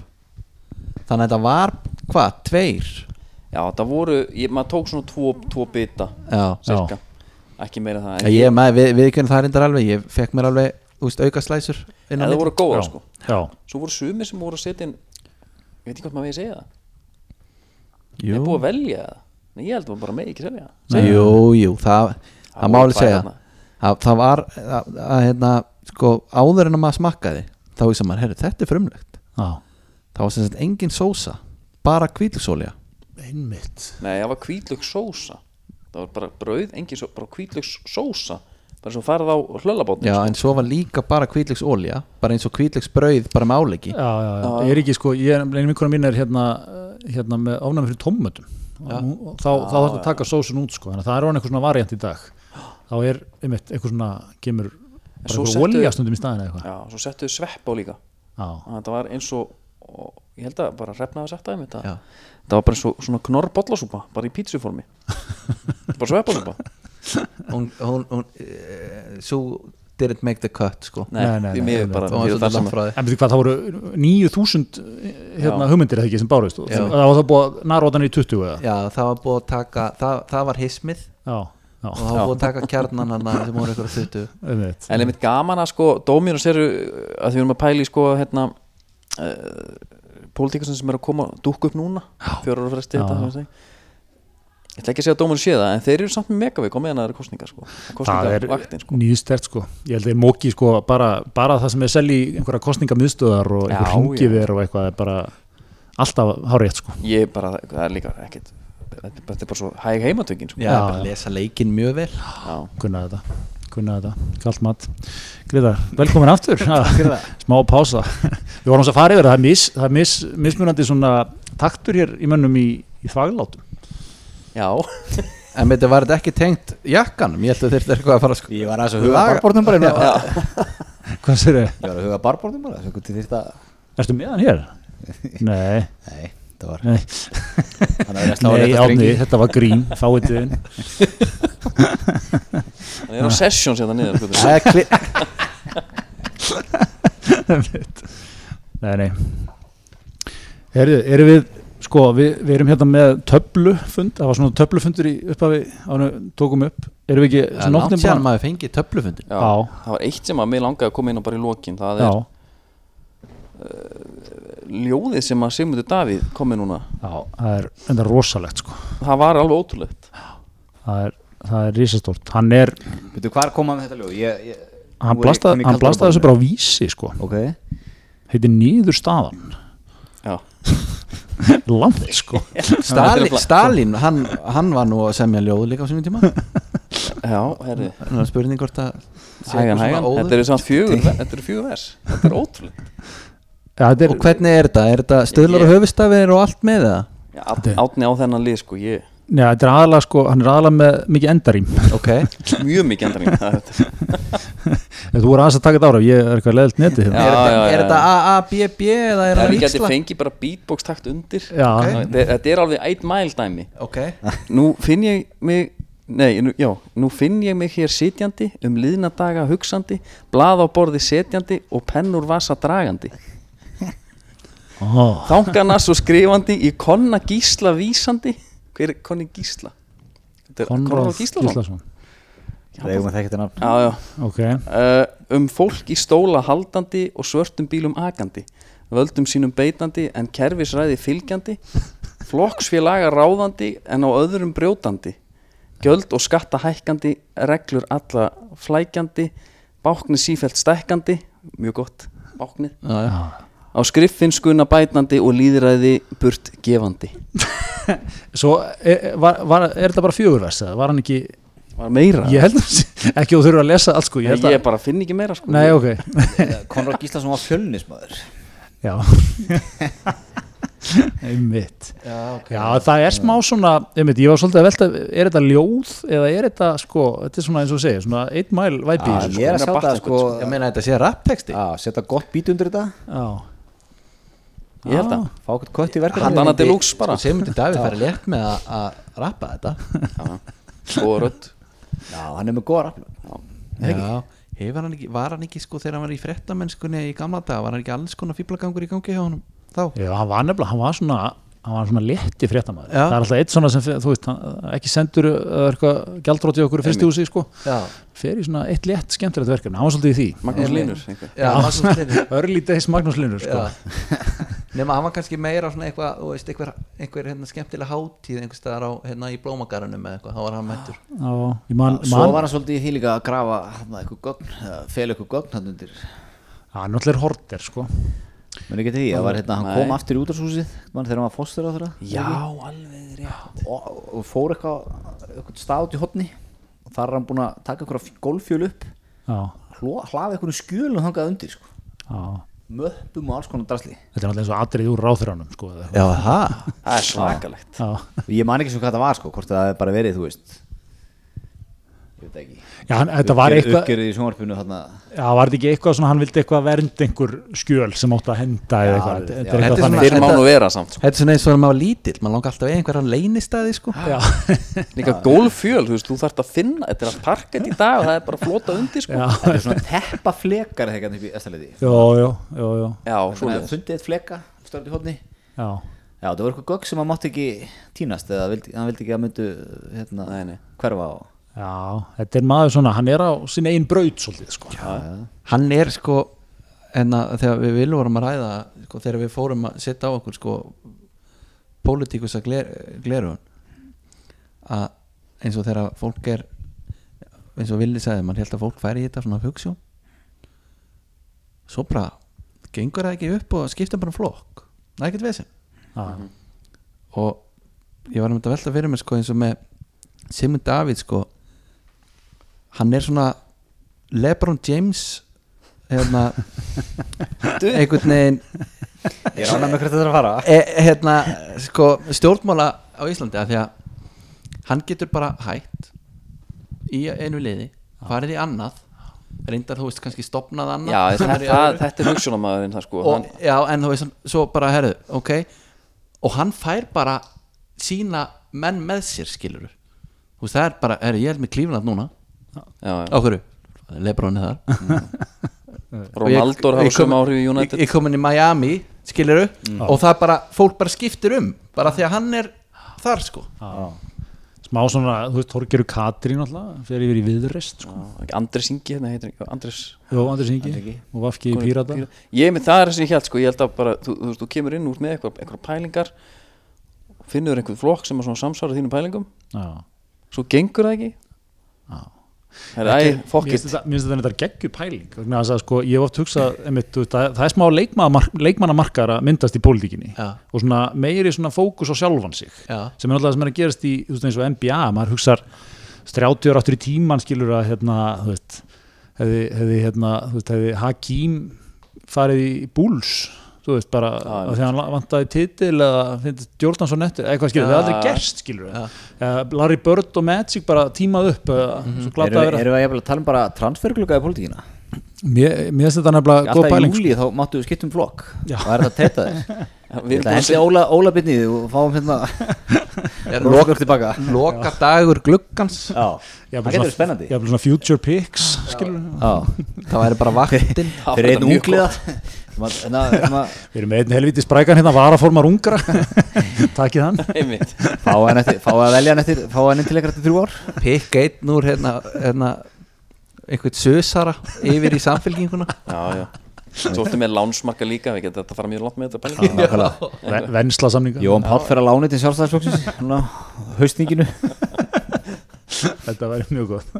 þannig að þetta var, hvað, tveir Já, það voru, ég, maður tók svona tvo, tvo bita já, cirka, ekki meira en það ég, ég með, við, við kynum það reyndar alveg ég fekk mér alveg, þú veist, auka slæsur inn á En það voru góða Já. sko Já, Svo voru sumir sem voru að setja inn Ég veit ekki hvað maður við segja það Jú. Er búið að velja það Nei, ég held að maður bara megi ekki selja. Það Jú, jú, það, það voru má alveg tvær segja. það, það var að, að, hérna, sko, áður en að maður smakkaði þá veist maður, herri, þetta er frumlegt. Já, það var sem sagt engin sósa bara kvítlugsolja einmitt. Nei, það var hvítlöks sósa. Það var bara brauð, engin svo, bara hvítlöks sósa. Bara svo farið á hlöllabótni já, en svo var líka bara kvítlugsolja bara eins og kvítlugssbrauð bara með áleggi. Já, já, já, ég er ekki sko, ég er, einu vinkona mín er hérna, hérna með ofnæmi fyrir tómatum og nú- þá, þá þarf að taka sósun út sko, þannig að það er orðin eitthvað svona variant í dag. Þá er einmitt eitthvað svona kemur bara eitthvað settu- olja stundum í staðin eða eitthvað. Já, svo settu svepp á líka. Já, Þannig að Þetta var eins og, og Ég held að bara hrefnaði að setja Já. Það var bara eins og svona knorr bollasúpa Bara í pítsuformi. Bara sveppasúpa. Hún, hún, hún uh, svo didn't make the cut sko. Nei, Nei, því nei, miður nei, bara. Það var því svo það sem- langt frá því. En veitir hvað, það voru 9000 hérna Já. hugmyndir eða ekki sem bárust. Og Já. það var það búið að narrótan í 20 eða? Já, það var búið að taka það, það var hismið. Já, já, og það var búið að taka kjarnan hann sem voru ykkur að þuttu einmitt. En einmitt gaman að sko Dóminus eru að því við erum að pæla í sko hérna uh, Pólitíkusinn sem er að koma dúkku upp núna Fjórar ára fresti Já. þetta sem ég segi. Ég ætla ekki að segja að Dóminus sé það En þeir eru samt með megavík á meðan það eru kostningar sko. Það er sko. nýðstert sko. Ég held að móki sko bara, bara það sem er selji einhverja kostningamiðstöðar og einhver Já, ringiver og eitthvað er bara alltaf hárétt sko. Ég bara, það er líka ekkit Þetta er bara svo hæg heimatökin sko. Já, Já, bara lesa leikinn mjög vel. Já. kunna þetta kunna þetta, kallt mat. Greiðar, velkomin aftur. Smá pása. Við vorum að fara yfir það það er, mis, það er mis, mismunandi svona taktur hér í mönnum í, í þvaglátum Já, en veitir, var þetta ekki tengt jakkanum? Ég held að þetta er eitthvað að fara sko Ég var aðeins að huga barbornum bara já, hvað sér þið? Ég var að huga barbornum bara Erstu með hann hér? Nei, Nei, það var nei, það nei átni, þetta var grín fáið þið inn það er á sessions hérna niður sko. Það er kli- Nei, nei. Herðu, erum við sko, við, við erum hérna með töflufund, það var svona töflufundur í upphafi ánum tókum upp. Erum við ekki, er langt nóttin séðan búin maður fengið töflufundin Já, Já. það var eitt sem að mér langaði að koma inn á bara í lokin Það Já, er ljóðið sem að Sigmundur Davíð komi núna. Já, það er enda rosalegt sko. Það var alveg ótrúlegt. Það er, það er risastórt. Hann er, Veitu, hvar kom hann með þetta ljóð? Ég, ég, hann er blastaði blastaði þessu bara á vísi sko. Ok. Heitir nýður staðan. Já, langt sko. Stalin, Stalin hann, hann var nú að semja ljóð líka á sínum tíma. Já, herri. Nú er spurning hvort að Hægan, hægan, þetta eru samt fjögur Þetta eru fjögur vers, þetta er ótrúlegt. Ja, þetta er, Og hvernig er þetta? Er þetta stöðlar og höfustafir og allt með það? Átni á þennan lið sko, ég ja, þetta er aðalega sko hann er aðalega með mikið endarím. Ok. Mjög mikið er þetta. þú voru aðeins að taka þetta ára ég er eitthvað leðilt netið hérna. Já, Er þetta- já, Er já. þetta AABB eða er það ríksla? fengið bara beatbox takt undir. Já, Þetta þetta er alveg eitt mæl dæmi. Ok. Nú finn ég mig Nei, nú, já, nú finn ég mig hér sitjandi um liðna daga hugsandi blað á borði setjandi og pennur vasa dragandi. Ó, þangana svo skrifandi í konna gísla vísandi hver er konni gísla? Er Konráð Gíslason. Eigum að þekka þetta nafn. Já, já. Ok, uh, um fólk í stóla haldandi og svörtum bílum akandi. Völdum sínum beitandi en kerfisræði fylgjandi. Flokksfélaga ráðandi en á öðrum brjótandi. Gjöld og skatta hækkandi reglur alla flækjandi. Báknið sífælt stekkandi mjög gott. Báknið. Já, já. Á skriffinskuna bætandi og líðræði burt gefandi. Svo er, var, var, er þetta bara fjögurvers eða var hann ekki, var meira? Ég held að ekki þú þurfa að lesa allt sko ég að, ég bara finn ekki meira sko. nei ok. Konráð Gíslason var fjölnismæður já. Einmitt. Já, ok. Já það er smá svona einmitt, ég var svolítið að velta, er þetta ljóð eða er þetta sko, þetta er svona eins og segja svona eitt mæl væpi í Já, þessu Ég er að sjá það Batman, sko Ég meina þetta sé rappteksti Já, setja gott bít undir þetta. Já, ég held að Fá okkur kött í Hann- verkefni Dana Deluxe bara. Sko, Sigmundur Davíð færi létt með að- að rappa þetta? Góða rödd. Já, hann er með góða rafl Já. Hefur hann ekki, var hann ekki sko þegar hann var í frettamennskunni í gamla daga, var hann ekki alls konar fýblagangur í gangi hjá honum? þá? Já, hann var nefnilega, hann var svona hann var svona létti fréttamaður Já. það er alltaf eitt svona sem, þú veist, hann, ekki sendur uh, eitthvað gjaldróti okkur í fyrstu húsi sko, Já, fer í svona eitt létt skemmtilegt verkefni, hann var svolítið í því Magnús. Linur einhver. já, Magnús Linur sko. Já. nema hann var kannski meira svona eitthvað, þú veist, einhver, einhver hérna, skemmtilega hátíð einhver staðar á, hérna í blómagarunum eða eitthvað, þá var hann mættur Já, ég man, Svo man var hann svolítið í því líka að grafa þarna, eitthvað gögn, eða fel eitthvað gögn hann undir hann náttúrulega er horter sko. Menni ekki því, það var hérna, hann kom aftur í útráshúsið þegar hann var fóstur á þeirra Já, alveg rétt. Og, og fór eitthvað eitthvað stað út í hotni og þar er hann búinn að taka eitthvað golfjöl upp. Hlaða eitthvað skjölu þangað undir sko. já. möppum og alls konar drasli. Þetta er náttúrulega eins og atrið úr ráþuranum sko. Já, það Það er svakalegt. Já. ég man ekki svo hvað það var sko, hvort það hefði bara verið þú veist veit ekki Já, hann, þetta var eitthvað Já, var þetta ekki eitthvað svona, hann vildi eitthvað vernd einhver skjöl sem átti að henda eða Já, eitthvað, já, þetta já. er eitthvað Þetta er þannig má Þetta- samt sko. Þetta er svona eins og maður var lítill, maður langar alltaf einhverjan leynistæði sko. Já, Líka gólfjöl, þú veist, þú þarft að finna Þetta er allt parkett í dag og það er bara flota undir sko. þetta er svona teppa flekar þegar upp í eftirleiti já, já, já, já, Já, svona svoleiðis. fundið eitt fleka já. já, það var eitthvað gögg sem hann mátti ekki tínast eða vildi, hann vildi ekki að myndu hérna, Nei, nei. hverfa á Já, þetta er maður svona, hann er á sinni einn braut svolítið, sko. Hann er sko en að þegar við viljum vorum að ræða sko, þegar við fórum að setja á okkur sko pólitíkus að gler, glerugun að eins og þegar fólk er eins og Villi sagði, mann held að fólk færi í þetta svona hugssjón svo bara gengur það ekki upp og skipta bara um flokk. Það er ekkert vesinn Já, og ég var um þetta velta fyrir mér sko eins og með Simon David sko hann er svona Lebron James hérna einhvern veginn ég rána með hvert þetta er að fara. E, hérna sko stjórnmála á Íslandi af því að hann getur bara hætt í einu liði farið í annað reyndar þú veist kannski stopnað annað. Já, sem það, þetta er hugsunamaðurinn það sko. Já, en þú veist, svo bara herðu ok, og hann fær bara sína menn með sér skilur þú veist, það er bara, herru, ég er með klífnat núna. Á hverju, Lebron er þar. Ronaldo Og ég- hafa ég kom- sömu áhrif í ég, United. ég kom inn í Miami, skilur og það bara, fólk bara skiptir um bara því að hann er þar sko. Já. Smá svona, þú veist, Þorgeru Katrín alltaf, fyrir yfir í viðrest, sko. Ekki Andres Ingi, hérna heitir ekki Andres Jó, Andris Ingi, og Vafki í Pírata. Ég með það er þessi hjælt sko, ég held að bara þú, þú, veist, þú kemur inn út með eitthvað, eitthvað pælingar finnur einhvern flokk sem er svona samsvara þínum pælingum. Já. svo gengur það ekki. Það Mér fokk finnst þetta- mér finnst þetta þetta geggjur pæling vegna þess að sko, ég hef oft hugsað einmitt, það, það er smá leikmannamark, leikmannamarkar að myndast í pólitíkinni Já. og svona meiri svona fókus á sjálfan sig Já. sem er alltaf sem er að gerast í veist, eins og NBA, maður hugsar 30 ára áttur í tíman skilur að hérna, hefði, hefði, hérna, hefði Hakim farið í Bulls þú veist, bara að því að hann vantaði titil eða finnst Jordan svo nettur eitthvað skilur, það er aldrei gerst skilur uh, Larry Bird og Magic bara tímað upp Mhm. svo Erum að við, við jafnvel að tala um bara transferglugga í pólitíkina? Mér mér finnst þetta nefnilega góð Alltaf í pæling sko. júli þá máttu við skipta um flokk. Og er þetta að teita þér? Við erum Þetta búin að hendi Óla, Óla byrnið og fáum hérna lokur tilbaka. loka dagur gluggans. Já, það getur spennandi. future picks það væri bara vaktin. Það fyrir einn ungliða að- að Við erum með einn helviti sprækan hérna varaformar ungra. Takið hann. Einmitt. fá að velja hann eftir fá hann inn til ekkert þrjú ár. Pikk einn úr hérna, hérna einhvern sösara yfir í samfélkinguna Já, já. Svo ertu með lánsmarka líka, við getum þetta fara mjög langt með þetta. Vensla samninga Jóhann Páll fer að lána til sjálfstæðisflokksins svona haustninginu Þetta væri mjög gott.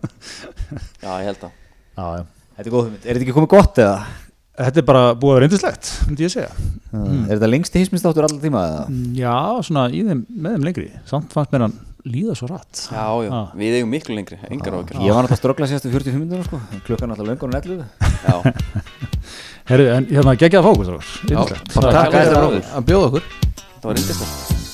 Já, ég held að já, já. Þetta er góð er þetta ekki komið gott eða? Þetta er bara búið að vera reyndislegt myndi ég segja. Er þetta lengsti hismistáttur allar tíma eða? Já, svona í þeim, með þeim lengri. Samt fannst mér hann líða svo rætt. Já, já, Ah. við eigum miklu lengri, engar ákjör Ég var náttúrulega ströggla síðastu 45 minnuna sko. Klukkan alltaf löngun og netlu Já, Herru, en hérna geggjað fókus Já, Yndislegt. bara Takk að það. að bjóða okkur. Það var reyndislegt